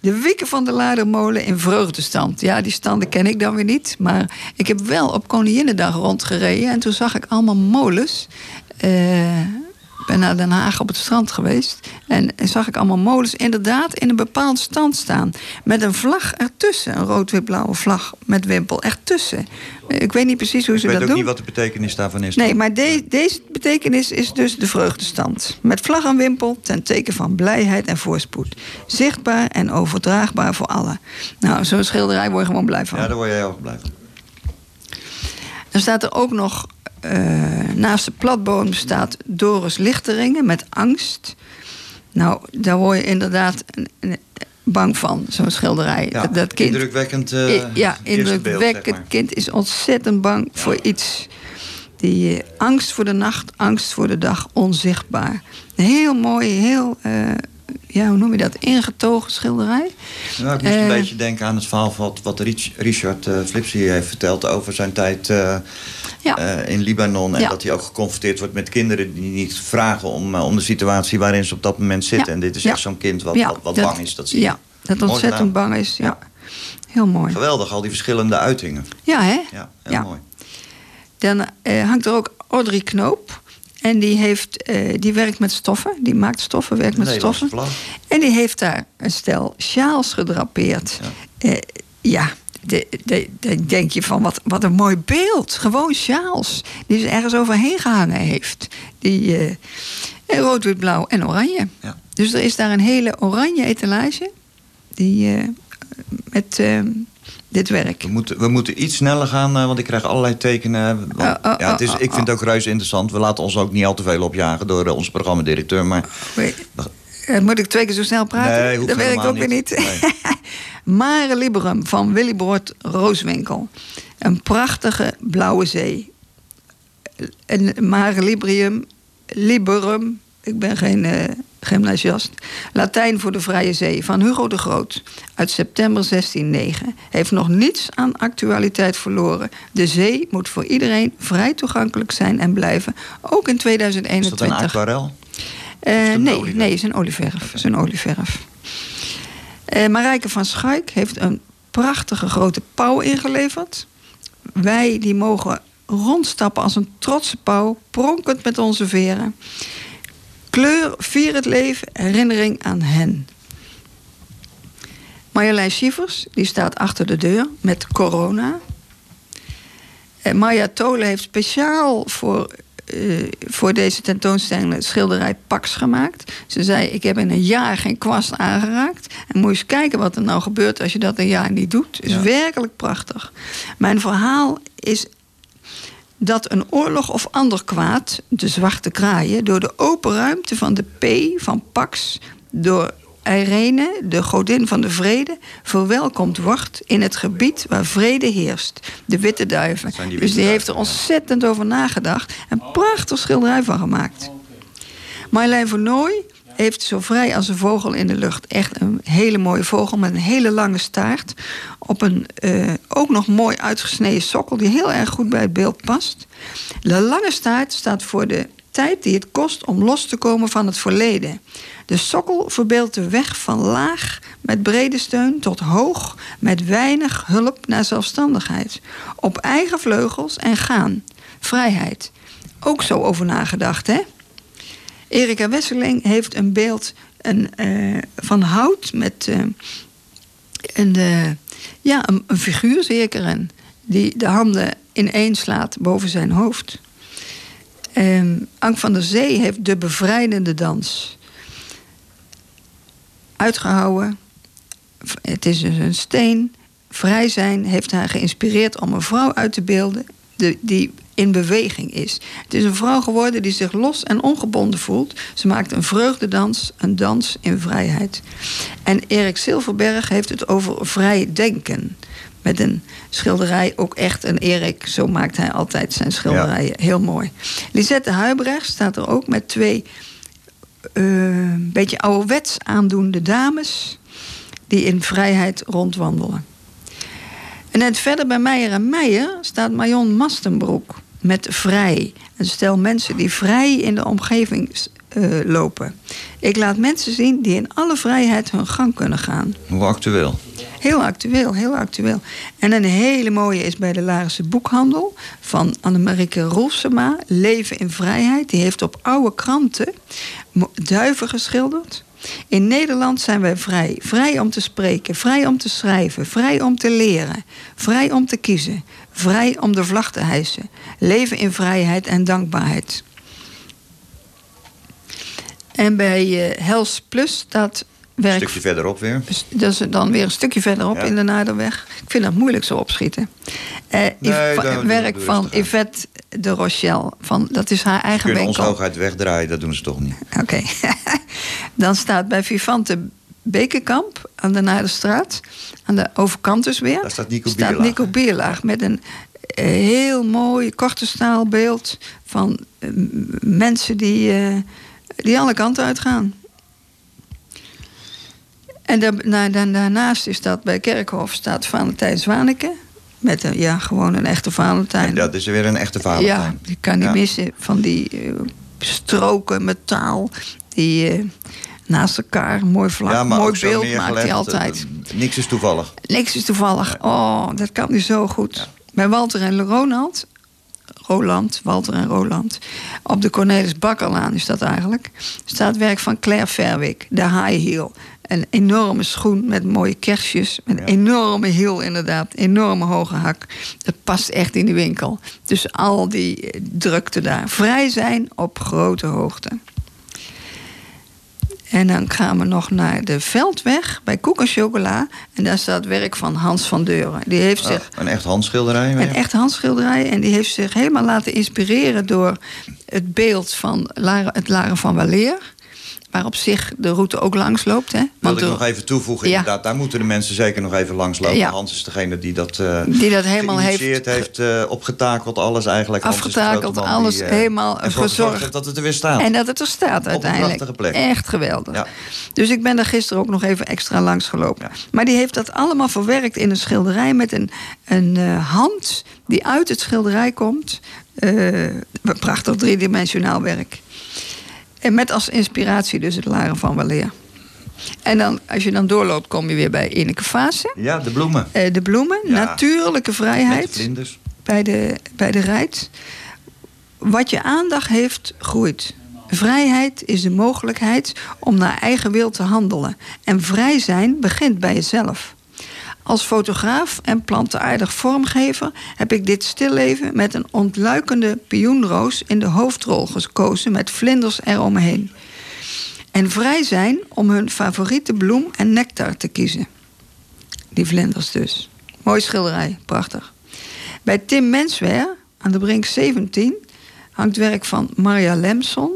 De wieken van de Ladermolen in vreugdestand. Ja, die standen ken ik dan weer niet. Maar ik heb wel op Koninginnedag rondgereden. En toen zag ik allemaal molens. Eh, ik ben naar Den Haag op het strand geweest. En zag ik allemaal molens inderdaad in een bepaalde stand staan. Met een vlag ertussen. Een rood-wit-blauwe vlag met wimpel ertussen. Ik weet niet precies hoe Ik ze weet dat ook doen. niet wat de betekenis daarvan is. Nee, maar de- deze betekenis is dus de vreugdestand. Met vlag en wimpel ten teken van blijheid en voorspoed. Zichtbaar en overdraagbaar voor allen. Nou, zo'n schilderij word je gewoon blij van. Ja, daar word je heel erg blij van. Dan staat er ook nog, naast de platbodem staat Doris Lichteringen met angst. Nou, daar word je inderdaad bang van, zo'n schilderij. Ja, dat, kind, indrukwekkend, eh, I- ja, beeld, indrukwekkend. zeg maar. kind is ontzettend bang voor iets. Die eh, angst voor de nacht, angst voor de dag, onzichtbaar. Een heel mooi, heel, eh, ja, hoe noem je dat, ingetogen schilderij. Nou, ik moest Eh, een beetje denken aan het verhaal wat, wat Rich- Richard uh, Flipsy heeft verteld over zijn tijd eh, eh, in Libanon. En Ja. dat hij ook geconfronteerd wordt met kinderen die niet vragen om, eh, om de situatie waarin ze op dat moment zitten. Ja. En dit is Ja. echt zo'n kind wat, Ja, wat, wat dat- bang is. Dat. Ja, dat ontzettend bang is. Ja. Heel mooi. Geweldig, al die verschillende uitingen. Ja, hè? Ja, heel Ja. mooi. Dan eh, hangt er ook Audrey Knoop. En die, heeft, die werkt met stoffen. Die maakt stoffen, werkt met stoffen. En die heeft daar een stel sjaals gedrapeerd. Ja, ja de, de, de- denk je van wat, wat een mooi beeld. Gewoon sjaals. Die ze ergens overheen gehangen heeft. Die eh, en rood, wit, blauw en oranje. Dus er is daar een hele oranje etalage. Die eh, met eh, dit werk. We moeten, we moeten iets sneller gaan, eh, want ik krijg allerlei tekenen. Want, Oh, oh, ja, het is, oh, ik vind het ook reuze interessant. We laten ons ook niet al te veel opjagen door eh, onze programmadirecteur. Maar Wait, eh, moet ik twee keer zo snel praten? Nee, dat werkt ook weer niet. Mare Liberum van Willy Brood Rooswinkel. Een prachtige blauwe zee. Een Mare Librium, Liberum, ik ben geen eh, gymnasiast. Latijn voor de Vrije Zee van Hugo de Groot uit september 1609. Heeft nog niets aan actualiteit verloren. De zee moet voor iedereen vrij toegankelijk zijn en blijven, ook in is dat 2021. een aquarel? Eh, nee, nee, is een olieverf. Is een olieverf. Eh, Marijke van Schaik heeft een prachtige grote pauw ingeleverd. Wij die mogen rondstappen als een trotse pauw, pronkend met onze veren. Kleur, vier het leven, herinnering aan hen. Marjolein Schievers, die staat achter de deur met corona. En Maya Tolen heeft speciaal voor, eh, voor deze tentoonstelling een schilderij Pax gemaakt. Ze zei, ik heb in een jaar geen kwast aangeraakt. En moet je eens kijken wat er nou gebeurt als je dat een jaar niet doet. Het is Ja. werkelijk prachtig. Mijn verhaal is dat een oorlog of ander kwaad, de zwarte kraaien, door de open ruimte van de P van Pax, door Irene, de godin van de vrede, verwelkomd wordt in het gebied waar vrede heerst. De witte duiven. dus die heeft er ontzettend over nagedacht. Een prachtig schilderij van gemaakt. Marjolein Vernooy heeft zo vrij als een vogel in de lucht. Echt een hele mooie vogel met een hele lange staart. Op een eh, ook nog mooi uitgesneden sokkel die heel erg goed bij het beeld past. De lange staart staat voor de tijd die het kost om los te komen van het verleden. De sokkel verbeeldt de weg van laag met brede steun tot hoog met weinig hulp naar zelfstandigheid. Op eigen vleugels en gaan. Vrijheid. Ook zo over nagedacht, hè? Erika Wesseling heeft een beeld een, eh, van hout met eh, een, eh, ja, een, figuur zeker. Die de handen ineenslaat boven zijn hoofd. Ehm Ank van der Zee heeft de bevrijdende dans uitgehouden. Het is dus een steen. Vrij zijn heeft haar geïnspireerd om een vrouw uit te beelden de, die in beweging is. Het is een vrouw geworden die zich los en ongebonden voelt. Ze maakt een vreugdedans, een dans in vrijheid. En Erik Silverberg heeft het over vrij denken. Met een schilderij, ook echt een Erik, zo maakt hij altijd zijn schilderijen. Heel mooi. Lisette Huibrecht staat er ook met twee eh, beetje ouderwets aandoende dames die in vrijheid rondwandelen. En net verder bij Meijer en Meijer staat Marion Mastenbroek met vrij. Een stel mensen die vrij in de omgeving eh, lopen. Ik laat mensen zien die in alle vrijheid hun gang kunnen gaan. Hoe actueel. Heel actueel, heel actueel. En een hele mooie is bij de Larische Boekhandel van Annemarieke Roelsema, Leven in Vrijheid. Die heeft op oude kranten duiven geschilderd. In Nederland zijn wij vrij. Vrij om te spreken, vrij om te schrijven, vrij om te leren, vrij om te kiezen, vrij om de vlag te hijsen. Leven in vrijheid en dankbaarheid. En bij eh Hels Plus staat Een werk stukje verderop weer. dat is dan weer een stukje verderop Ja. in de Naderweg. Ik vind dat moeilijk zo opschieten. Nee, Yv- dan- dan werk van Yvette de Rochelle. Van, dat is haar Ze eigen kunnen ons winkel. hoogheid wegdraaien, dat doen ze toch niet. Oké. Dan staat bij Vivante Bekenkamp aan de Naardenstraat. Aan de overkant dus weer. Daar staat Nico staat Bierlaag. Nico Bierlaag met een eh, heel mooi korte staalbeeld van mensen die, die alle kanten uitgaan. En daar, na- da- daarnaast is dat bij Kerkhof staat Valentijn Zwaneke. Met een, ja, gewoon een echte Valentijn. Dat is weer een echte Valentijn. Ja, die kan niet Ja. missen. Van die eh, stroken metaal. Die eh, naast elkaar, mooi vlak, Ja, mooi beeld maakt hij altijd. eh, Niks is toevallig. Niks is toevallig. Oh, dat kan nu zo goed. Bij Walter en Ronald, Roland, Walter en Roland, op de Cornelis Bakkerlaan is dat eigenlijk, staat werk van Claire Verwick, de high heel. Een enorme schoen met mooie kerstjes, met een enorme hiel inderdaad, enorme hoge hak. Dat past echt in de winkel. Dus al die eh, drukte daar. Vrij zijn op grote hoogte. En dan gaan we nog naar de Veldweg bij Koek en Chocola. En daar staat werk van Hans van Deuren. Die heeft Oh, zich een echt handschilderij. een echt handschilderij. En die heeft zich helemaal laten inspireren door het beeld van Lara, het Laren van Waleer. Waar op zich de route ook langs loopt. Hè? Wil Want ik de- nog even toevoegen, Ja. inderdaad. Daar moeten de mensen zeker nog even langs lopen. Ja. Hans is degene die dat, eh Die dat helemaal geïnitieerd heeft, eh, opgetakeld, alles eigenlijk. Afgetakeld, alles die, eh, helemaal gezorgd heeft dat het er weer staat. En dat het er staat uiteindelijk. prachtige plek. Echt geweldig. Ja. Dus ik ben daar gisteren ook nog even extra langs gelopen. Maar die heeft dat allemaal verwerkt in een schilderij met een, een hand die uit het schilderij komt. Prachtig driedimensionaal werk. En met als inspiratie dus het Laren van Waleer. En dan, als je dan doorloopt, kom je weer bij Ineke Fase. Ja, de bloemen. Eh, de bloemen, Ja. natuurlijke Met vrijheid de vlinders. bij de, bij de rijt. Wat je aandacht heeft, groeit. Vrijheid is de mogelijkheid om naar eigen wil te handelen. En vrij zijn begint bij jezelf. Als fotograaf en plantaardig vormgever heb ik dit stilleven met een ontluikende pioenroos in de hoofdrol gekozen met vlinders eromheen. En vrij zijn om hun favoriete bloem en nectar te kiezen. Die vlinders dus. Mooi schilderij, prachtig. Bij Tim Mensweer, aan de Brink 17, hangt werk van Maria Lemson.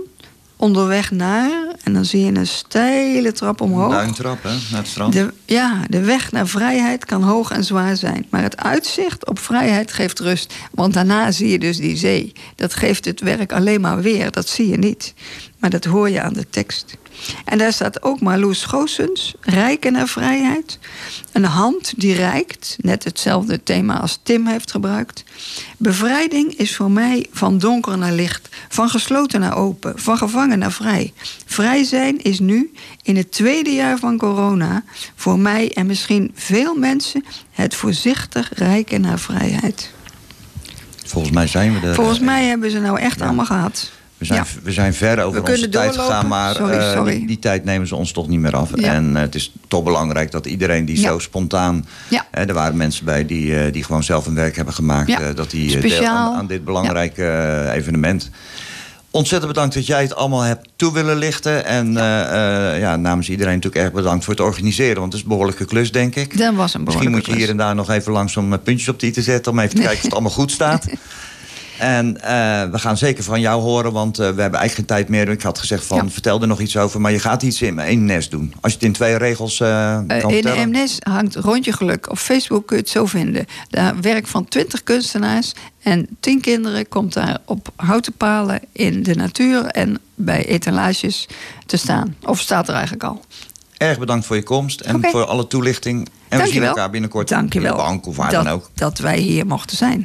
Onderweg naar, en dan zie je een steile trap omhoog. Duintrap, hè, naar het strand. De, ja, de weg naar vrijheid kan hoog en zwaar zijn. Maar het uitzicht op vrijheid geeft rust. Want daarna zie je dus die zee. Dat geeft het werk alleen maar weer. Dat zie je niet. Maar dat hoor je aan de tekst. En daar staat ook Marloes Goossens, rijken naar vrijheid. Een hand die reikt, net hetzelfde thema als Tim heeft gebruikt. Bevrijding is voor mij van donker naar licht, van gesloten naar open, van gevangen naar vrij. Vrij zijn is nu, in het tweede jaar van corona, voor mij en misschien veel mensen het voorzichtig rijken naar vrijheid. Volgens mij zijn we er. Volgens mij hebben ze nou echt allemaal gehad. We zijn, Ja. we zijn ver over onze tijd doorlopen. gegaan, maar Sorry, eh, sorry. Die, die tijd nemen ze ons toch niet meer af. Ja. En eh, het is toch belangrijk dat iedereen die Ja. zo spontaan... Ja. Hè, er waren mensen bij die, eh, die gewoon zelf een werk hebben gemaakt... Ja. dat die deel aan, aan dit belangrijke evenement. Ontzettend bedankt dat jij het allemaal hebt toe willen lichten. En eh, ja, namens iedereen natuurlijk erg bedankt voor het organiseren. Want het is een behoorlijke klus, denk ik. Dat was een Misschien behoorlijke moet je hier en daar nog even langs om puntjes op die te zetten... om even te kijken of het allemaal goed staat. En eh, we gaan zeker van jou horen, want eh, we hebben eigenlijk geen tijd meer. Ik had gezegd van, vertel er nog iets over. Maar je gaat iets in één nest doen. Als je het in twee regels eh, kan in MNS hangt Rondje Geluk. Op Facebook kun je het zo vinden. Daar werk van 20 kunstenaars en 10 kinderen komt daar op houten palen in de natuur en bij etalages te staan. Of staat er eigenlijk al. Erg bedankt voor je komst en voor alle toelichting. En we zien elkaar binnenkort Dankjewel in de bank of waar dat, dan ook. dat wij hier mochten zijn.